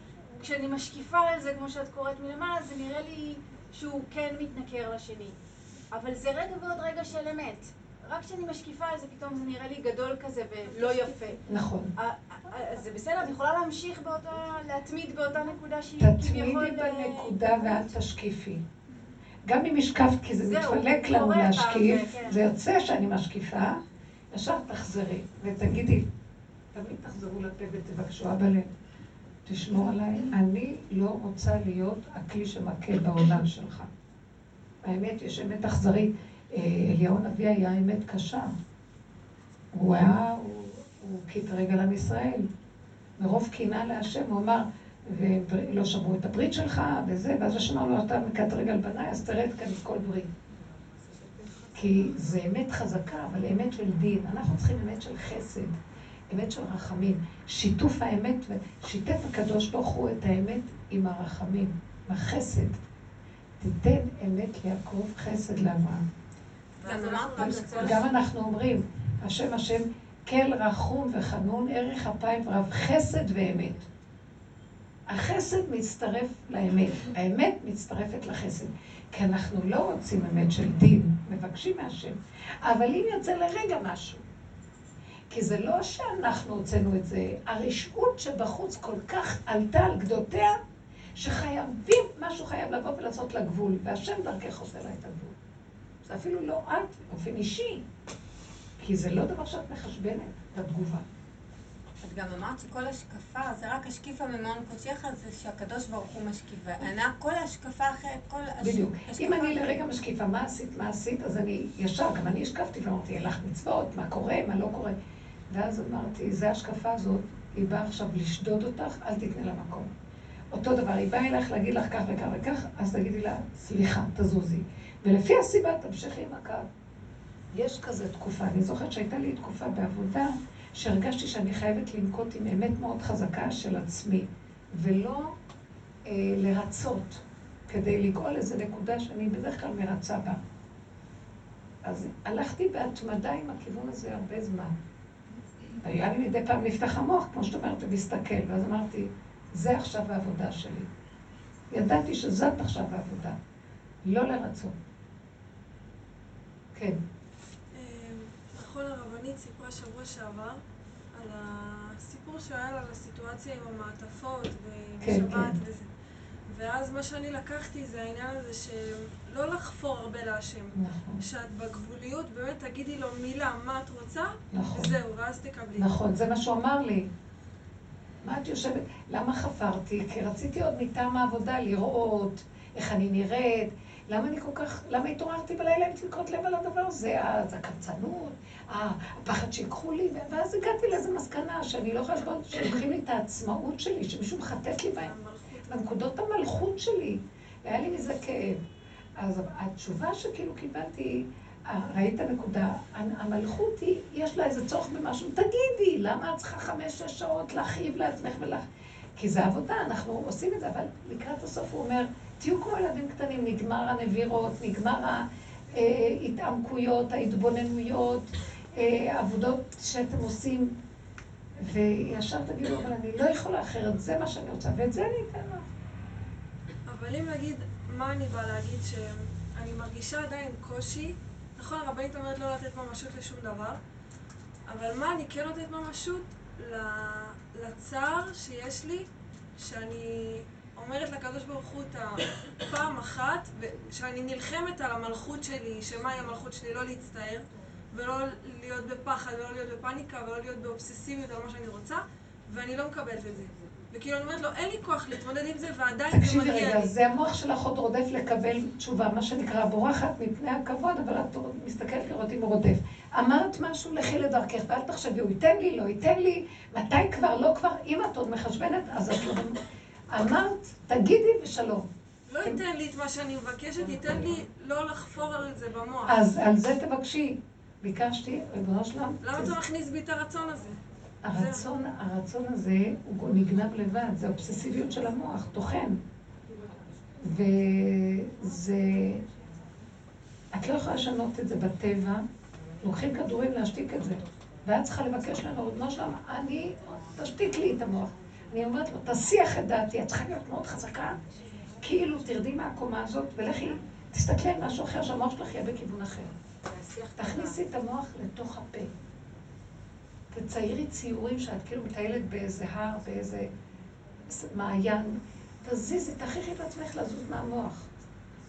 כשאני משקיפה על זה, כמו שאת קוראת מלמעלה, זה נראה לי שהוא כן מתנכר לשני. אבל זה רגע ועוד רגע של אמת. רק כשאני משקיפה על זה, פתאום זה נראה לי גדול כזה ולא יפה. נכון. אז זה בסדר, אני יכולה להמשיך באותה, להתמיד באותה נקודה שהיא תתמידי אה, בנקודה ואל תשקיפי. גם אם השקפת, כי זה מתפלק לנו להשקיף, כן. זה יוצא שאני משקיפה, ישר תחזרי ותגידי, תמיד תחזרו לפה ותבקשו, אבל תשמור עליי, אני לא רוצה להיות הכלי שמכה בעולם שלך. האמת, יש אמת אכזרית. אה, אליהו הנביא היה אמת קשה. הוא היה, הוא, הוא קטרג על עם ישראל. מרוב קנאה להשם, הוא אמר, ולא שמרו את הברית שלך, וזה, ואז השם אמר לו, אתה מקטרג על בניי, אז תרד כאן מכל ברית. כי זה אמת חזקה, אבל אמת של דין. אנחנו צריכים אמת של חסד, אמת של רחמים. שיתוף האמת, שיתף הקדוש ברוך הוא את האמת עם הרחמים, החסד. תיתן אמת ליעקב, חסד לאברהם. גם אנחנו אומרים, השם השם, כל רחום וחנון, ערך אפיים ורב חסד ואמת. החסד מצטרף לאמת, האמת מצטרפת לחסד. כי אנחנו לא רוצים אמת של דין, מבקשים מהשם. אבל אם יוצא לרגע משהו, כי זה לא שאנחנו הוצאנו את זה, הרשעות שבחוץ כל כך עלתה על גדותיה, שחייבים, משהו חייב לבוא ולעשות לה גבול, והשם דרכך עושה לה את הגבול. זה אפילו לא את באופן אישי, כי זה לא דבר שאת מחשבנת, את התגובה. את גם אמרת שכל השקפה, זה רק השקיפה ממעון קודשך, זה שהקדוש ברוך הוא משקיף. וענה כל השקפה אחרת, כל הש- בדיוק. השקפה... אם אני לרגע משקיפה, מה עשית, מה עשית, אז אני ישר, גם אני השקפתי ואמרתי, לך מצוות, מה קורה, מה לא קורה. ואז אמרתי, זה ההשקפה הזאת, היא באה עכשיו לשדוד אותך, אל תתני לה מקום. אותו דבר, היא באה אלייך להגיד לך כך וכך וכך, אז תגידי לה, סליחה, תזוזי. ולפי הסיבה תמשיכי עם הקו. יש כזה תקופה, אני זוכרת שהייתה לי תקופה בעבודה, שהרגשתי שאני חייבת לנקוט עם אמת מאוד חזקה של עצמי, ולא אה, לרצות, כדי לגאול איזה נקודה שאני בדרך כלל מרצה בה. אז הלכתי בהתמדה עם הכיוון הזה הרבה זמן. היה לי מדי פעם נפתח המוח, כמו שאת אומרת, ומסתכל, ואז אמרתי, זה עכשיו העבודה שלי. ידעתי שזאת עכשיו העבודה, לא לרצות. כן. סיפרה שבוע שעבר על הסיפור שהיה לה, על הסיטואציה עם המעטפות כן, ועם כן. שבת וזה. ואז מה שאני לקחתי זה העניין הזה שלא לחפור הרבה להשם. נכון, שאת בגבוליות באמת תגידי לו מילה, מה את רוצה, נכון. וזהו, ואז תקבלי. נכון, זה מה שהוא אמר לי. מה את יושבת? למה חפרתי? כי רציתי עוד מטעם העבודה לראות איך אני נראית. למה אני כל כך, למה התעוררתי בלילה עם דפיקות לב על הדבר הזה? אז הקמצנות, ה- הפחד שיקחו לי, ואז הגעתי לאיזו מסקנה שאני לא יכולה לשבות, שלוקחים לי את העצמאות שלי, שמישהו מחטט לי בהם, בנקודות המלכות שלי. והיה לי מזה כאב. אז התשובה שכאילו קיבלתי, אה, ראית נקודה, המלכות היא, יש לה איזה צורך במשהו, תגידי, למה את צריכה חמש-שש שעות להכאיב לעצמך ולך? כי זה עבודה, אנחנו עושים את זה, אבל לקראת הסוף הוא אומר, תהיו כמו ילדים קטנים, נגמר הנבירות, נגמר ההתעמקויות, ההתבוננויות, אה, עבודות שאתם עושים, וישר תגידו, אבל אני לא יכולה אחרת, זה מה שאני רוצה, ואת זה אני אתן לך. אבל אם נגיד, מה אני באה להגיד, שאני מרגישה עדיין קושי, נכון, הרבנית אומרת לא לתת ממשות לשום דבר, אבל מה אני כן נותנת ממשות? לצער שיש לי, שאני אומרת לקדוש ברוך הוא את הפעם אחת, שאני נלחמת על המלכות שלי, שמהי המלכות שלי, לא להצטער, ולא להיות בפחד, ולא להיות בפאניקה, ולא להיות באובססיביות על מה שאני רוצה, ואני לא מקבלת את זה. וכאילו אני אומרת לו, אין לי כוח להתמודד עם זה, ועדיין זה תקשיבי מגיע רגע, לי. זה המוח שלך עוד רודף לקבל תשובה, מה שנקרא, בורחת מפני הכבוד, אבל את מסתכלת לראות אם הוא רודף. אמרת משהו, לכי לדרכך, ואל תחשבי, הוא ייתן לי, לא ייתן לי, מתי כבר, לא כבר, אם את עוד מחשבנת, אז את לא... אמרת, תגידי ושלום. לא ייתן לי את מה שאני מבקשת, ייתן לי לא לחפור על זה במוח. אז על זה תבקשי. ביקשתי, ריבונו שלם, למה אתה מכניס בי את הרצון הזה? הרצון, הרצון הזה הוא נגנב לבד, זה אובססיביות של המוח, טוחן. וזה... את לא יכולה לשנות את זה בטבע, לוקחים כדורים להשתיק את זה. ואת צריכה לבקש ממנו, ריבונו שלם, אני, תשתיק לי את המוח. אני אומרת לו, תסיח את דעתי, את צריכה להיות מאוד חזקה, כאילו תרדי מהקומה הזאת ולכי, תסתכלי על משהו אחר, שהמוח שלך יהיה בכיוון אחר. תכניסי את המוח לתוך הפה. תציירי ציורים שאת כאילו מטיילת באיזה הר, באיזה מעיין. תזיזי, תכריחי את עצמך לזוז מהמוח.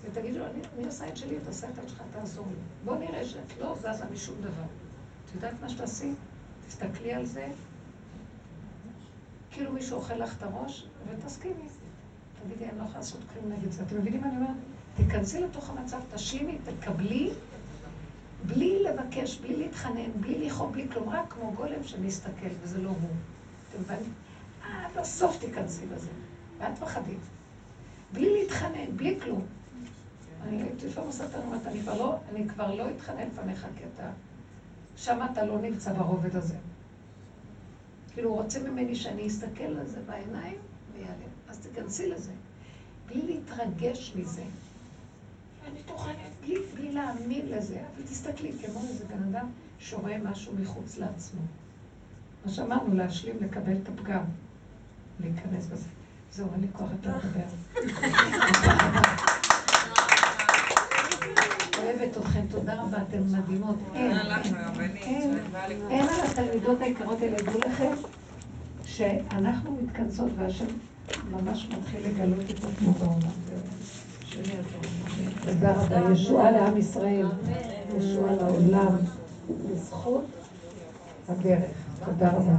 ותגידי לו, אני, אני עושה את שלי, אתה עושה את שלך, תעזור לי. בוא נראה שאת לא זזה משום דבר. את יודעת מה שתעשי? תסתכלי על זה, כאילו מישהו אוכל לך את הראש, ותסכימי. תגידי, אני לא יכולה לעשות כלום נגד זה. אתם מבינים מה אני אומרת? תיכנסי לתוך המצב, תשלימי, תקבלי, בלי לבקש, בלי להתחנן, בלי לכאוב, בלי כלום, רק כמו גולם שמסתכל, וזה לא הוא. אתם מבינים? עד הסוף תיכנסי בזה, ואל תפחדי. בלי להתחנן, בלי כלום. אני לפעמים עושה את כבר לא, אני כבר לא אתחנן לפניך, כי אתה... שם אתה לא נמצא ברובד הזה. כאילו, הוא רוצה ממני שאני אסתכל על זה בעיניים ויעלם. אז תיכנסי לזה. בלי להתרגש מזה. טוחנת, בלי, בלי להאמין לזה. אבל תסתכלי, כמו איזה בן אדם שרואה משהו מחוץ לעצמו. מה שאמרנו, להשלים, לקבל את הפגם. להיכנס בזה. זהו, אין לי כוח יותר לדבר. אוהבת אתכם, תודה רבה, אתן מדהימות. אין, אין, אין, על התלמידות היקרות האלה, דעו לכם שאנחנו מתכנסות והשם ממש מתחיל לגלות את עצמו בעולם. תודה רבה. ישועה לעם ישראל, ישועה לעולם, בזכות הדרך. תודה רבה.